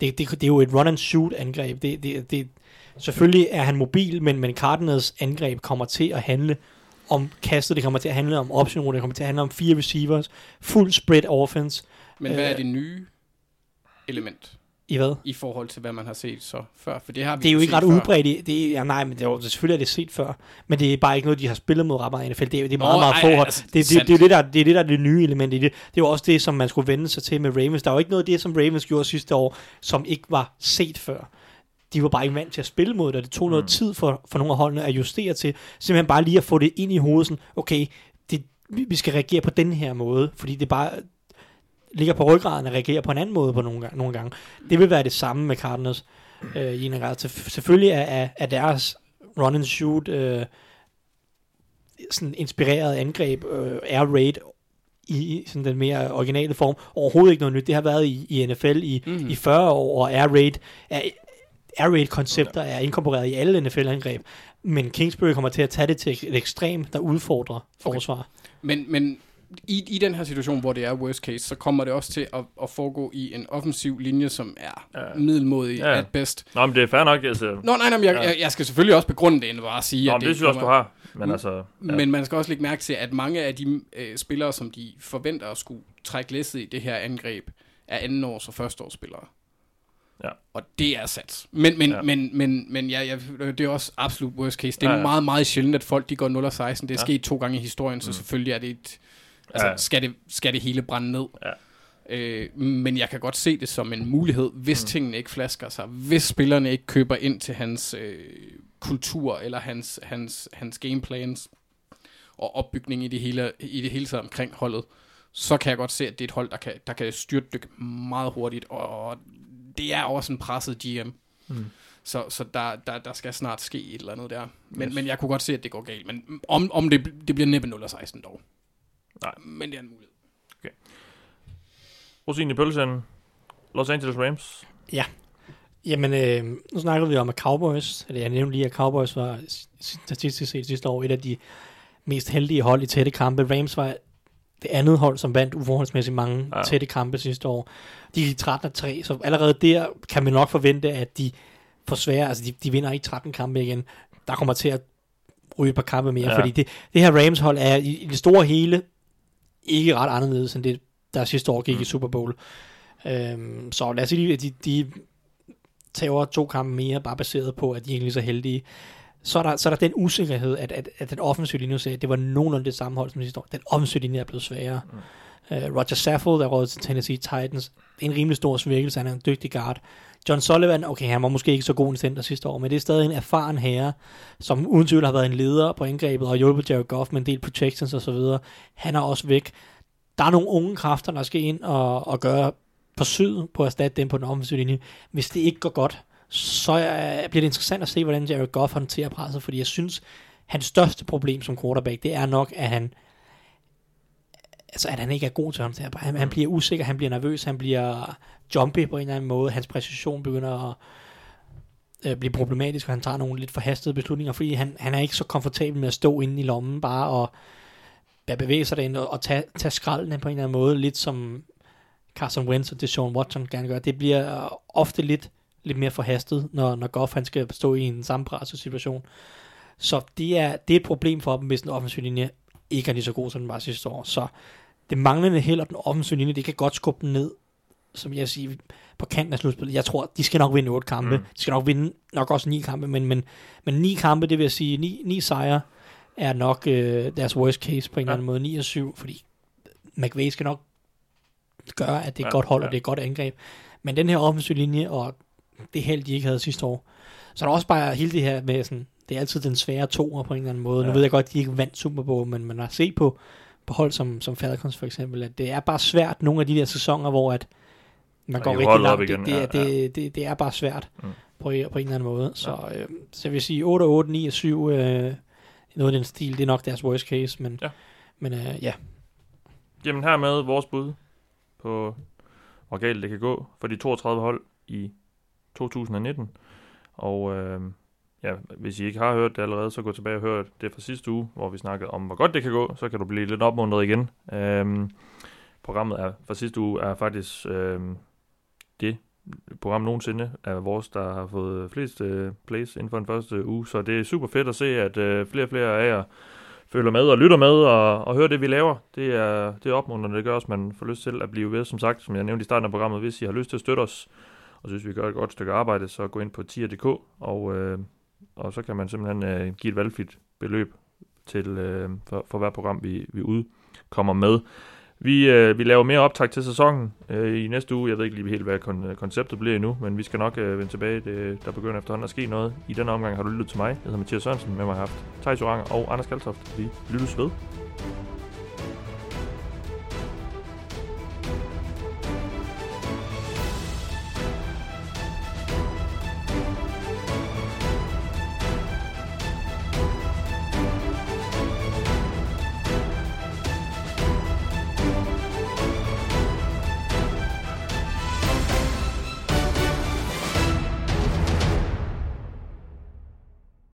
Det, det, det er jo et run and shoot angreb. Det, det, det, selvfølgelig er han mobil, men, men Cardinals angreb kommer til at handle om kastet, det kommer til at handle om option det kommer til at handle om fire receivers, fuld spread offense. Men hvad er øh, det nye element? I hvad? I forhold til, hvad man har set så før. For det har vi det er jo ikke ret udbredt. I, det er, ja, nej, men det er, selvfølgelig er det set før. Men det er bare ikke noget, de har spillet mod ret meget NFL. Det er, det er meget, Nå, meget forhold. Altså, det, det, det, det, er det, der, det er det, der er det nye element i det. Det er jo også det, som man skulle vende sig til med Ravens. Der er jo ikke noget af det, som Ravens gjorde sidste år, som ikke var set før de var bare ikke vant til at spille mod det, det tog noget mm. tid for, for nogle af holdene at justere til, simpelthen bare lige at få det ind i hovedet, sådan, okay, det, vi skal reagere på den her måde, fordi det bare ligger på ryggraden at reagere på en anden måde på nogle, gange, nogle gange. Det vil være det samme med Cardinals øh, i en grad. Selvfølgelig er, er, er deres run and shoot øh, sådan inspireret angreb, øh, air raid i sådan den mere originale form. Overhovedet ikke noget nyt. Det har været i, i NFL i, mm. i 40 år, og air raid er air raid koncepter er inkorporeret i alle NFL-angreb, men Kingsbury kommer til at tage det til et ekstrem, der udfordrer okay. forsvar. Men, men i, i den her situation, hvor det er worst case, så kommer det også til at, at foregå i en offensiv linje, som er ja. middelmodig ja. at best. Nå, men det er fair nok. Altså. Nå, nej, nej, men jeg, ja. jeg, jeg skal selvfølgelig også begrunde det, end bare sige, Nå, at det, det synes jeg også, du har. Men, altså, ja. men man skal også lægge mærke til, at mange af de øh, spillere, som de forventer at skulle trække læsset i det her angreb, er andenårs- og førsteårsspillere. Ja. Og det er sat. Men, men, ja. men, men, men ja, ja, det er også absolut worst case. Det er ja, ja. meget, meget sjældent, at folk de går 0 16. Det er ja. sket to gange i historien, så mm. selvfølgelig er det et... Altså, ja. skal, det, skal det hele brænde ned? Ja. Øh, men jeg kan godt se det som en mulighed, hvis mm. tingene ikke flasker sig. Hvis spillerne ikke køber ind til hans øh, kultur, eller hans, hans, hans gameplans, og opbygning i det hele, i det hele taget omkring holdet, så kan jeg godt se, at det er et hold, der kan, der kan styrtdykke meget hurtigt, og det er også en presset GM. Mm. Så, så der, der, der skal snart ske et eller andet der. Men, yes. men jeg kunne godt se, at det går galt. Men om, om det, det bliver næppe 0-16 dog. Nej. Men det er en mulighed. Okay. Rosin i pølsen. Los Angeles Rams. Ja. Jamen, øh, nu snakker vi om, at Cowboys, eller jeg nævnte lige, at Cowboys var statistisk set sidste år et af de mest heldige hold i tætte kampe. Rams var det andet hold, som vandt uforholdsmæssigt mange ja. tætte kampe sidste år. De er 13-3, så allerede der kan man nok forvente, at de får svære, altså de, de vinder ikke 13 kampe igen. Der kommer til at ryge et par kampe mere, ja. fordi det, det her Rams hold er i, i det store hele ikke ret anderledes end det, der sidste år gik mm. i Super Bowl. Øhm, så lad os sige, at de, de tager to kampe mere, bare baseret på, at de er ikke så heldige så er der, så er der den usikkerhed, at, at, at den offensive linje, sagde, det var nogenlunde det samme hold som sidste år. Den offensive linje er blevet sværere. Mm. Uh, Roger Saffold er råd til Tennessee Titans. Det er en rimelig stor svækkelse, han er en dygtig guard. John Sullivan, okay, han var måske ikke så god en center sidste år, men det er stadig en erfaren herre, som uden tvivl har været en leder på angrebet og hjulpet Jared Goff med en del protections og så videre. Han er også væk. Der er nogle unge kræfter, der skal ind og, og gøre forsøget på at erstatte dem på den offensive linje. Hvis det ikke går godt, så øh, bliver det interessant at se, hvordan Jared Goff håndterer presset, fordi jeg synes, hans største problem som quarterback, det er nok, at han altså, at han ikke er god til at håndtere. Han, han bliver usikker, han bliver nervøs, han bliver jumpy på en eller anden måde. Hans præcision begynder at øh, blive problematisk, og han tager nogle lidt forhastede beslutninger, fordi han, han er ikke så komfortabel med at stå inde i lommen bare og bevæge sig derinde og, og tage, tage skraldene på en eller anden måde, lidt som Carson Wentz og Deshaun Watson gerne gør. Det bliver ofte lidt, lidt mere forhastet, når, når Goff han skal stå i en sammenpresset situation. Så det er, det er et problem for dem, hvis den offensive linje ikke er lige så god, som den var sidste år. Så det manglende held og den offensive linje, det kan godt skubbe den ned, som jeg siger, på kanten af slutspillet. Jeg tror, de skal nok vinde otte kampe. Mm. De skal nok vinde nok også ni kampe, men, men, men ni kampe, det vil jeg sige, ni, ni sejre er nok øh, deres worst case på en ja. eller anden måde. 9 og 7, fordi McVay skal nok gøre, at det er ja, godt hold, ja. og det er godt angreb. Men den her offensive linje, og det held, de ikke havde sidste år, så er der også bare hele det her med sådan, det er altid den svære toer på en eller anden måde. Ja. Nu ved jeg godt, at de ikke vandt Super Bowl, men man har set på, på hold som, som Falcons for eksempel, at det er bare svært nogle af de der sæsoner, hvor at man går rigtig langt. Det, det, ja, ja. Det, det, det er bare svært mm. på, på en eller anden måde. Så, ja. øh, så jeg vil sige 8, 8, 9 og 7, øh, noget af den stil, det er nok deres worst case, men ja. Men, øh, ja. Jamen her med vores bud på, hvor galt det kan gå for de 32 hold i 2019. Og øh, ja, hvis I ikke har hørt det allerede, så gå tilbage og hør det fra sidste uge, hvor vi snakkede om, hvor godt det kan gå. Så kan du blive lidt opmuntret igen. Øh, programmet er, fra sidste uge er faktisk øh, det program nogensinde af vores, der har fået flest øh, plays inden for den første uge. Så det er super fedt at se, at øh, flere og flere af jer følger med og lytter med og, og hører det, vi laver. Det er, det er opmuntrende, det gør også, man får lyst til at blive ved. Som sagt, som jeg nævnte i starten af programmet, hvis I har lyst til at støtte os, og synes, vi gør et godt stykke arbejde, så gå ind på tier.dk, og, øh, og så kan man simpelthen øh, give et valgfrit beløb til, øh, for, for hver program, vi, vi udkommer med. Vi, øh, vi laver mere optag til sæsonen øh, i næste uge. Jeg ved ikke lige helt, hvad kon- konceptet bliver endnu, men vi skal nok øh, vende tilbage. Det, der begynder efterhånden at ske noget. I denne omgang har du lyttet til mig. Jeg hedder Mathias Sørensen. Med mig har haft Thijs Oranger og Anders Kaltoft. Vi lyttes ved.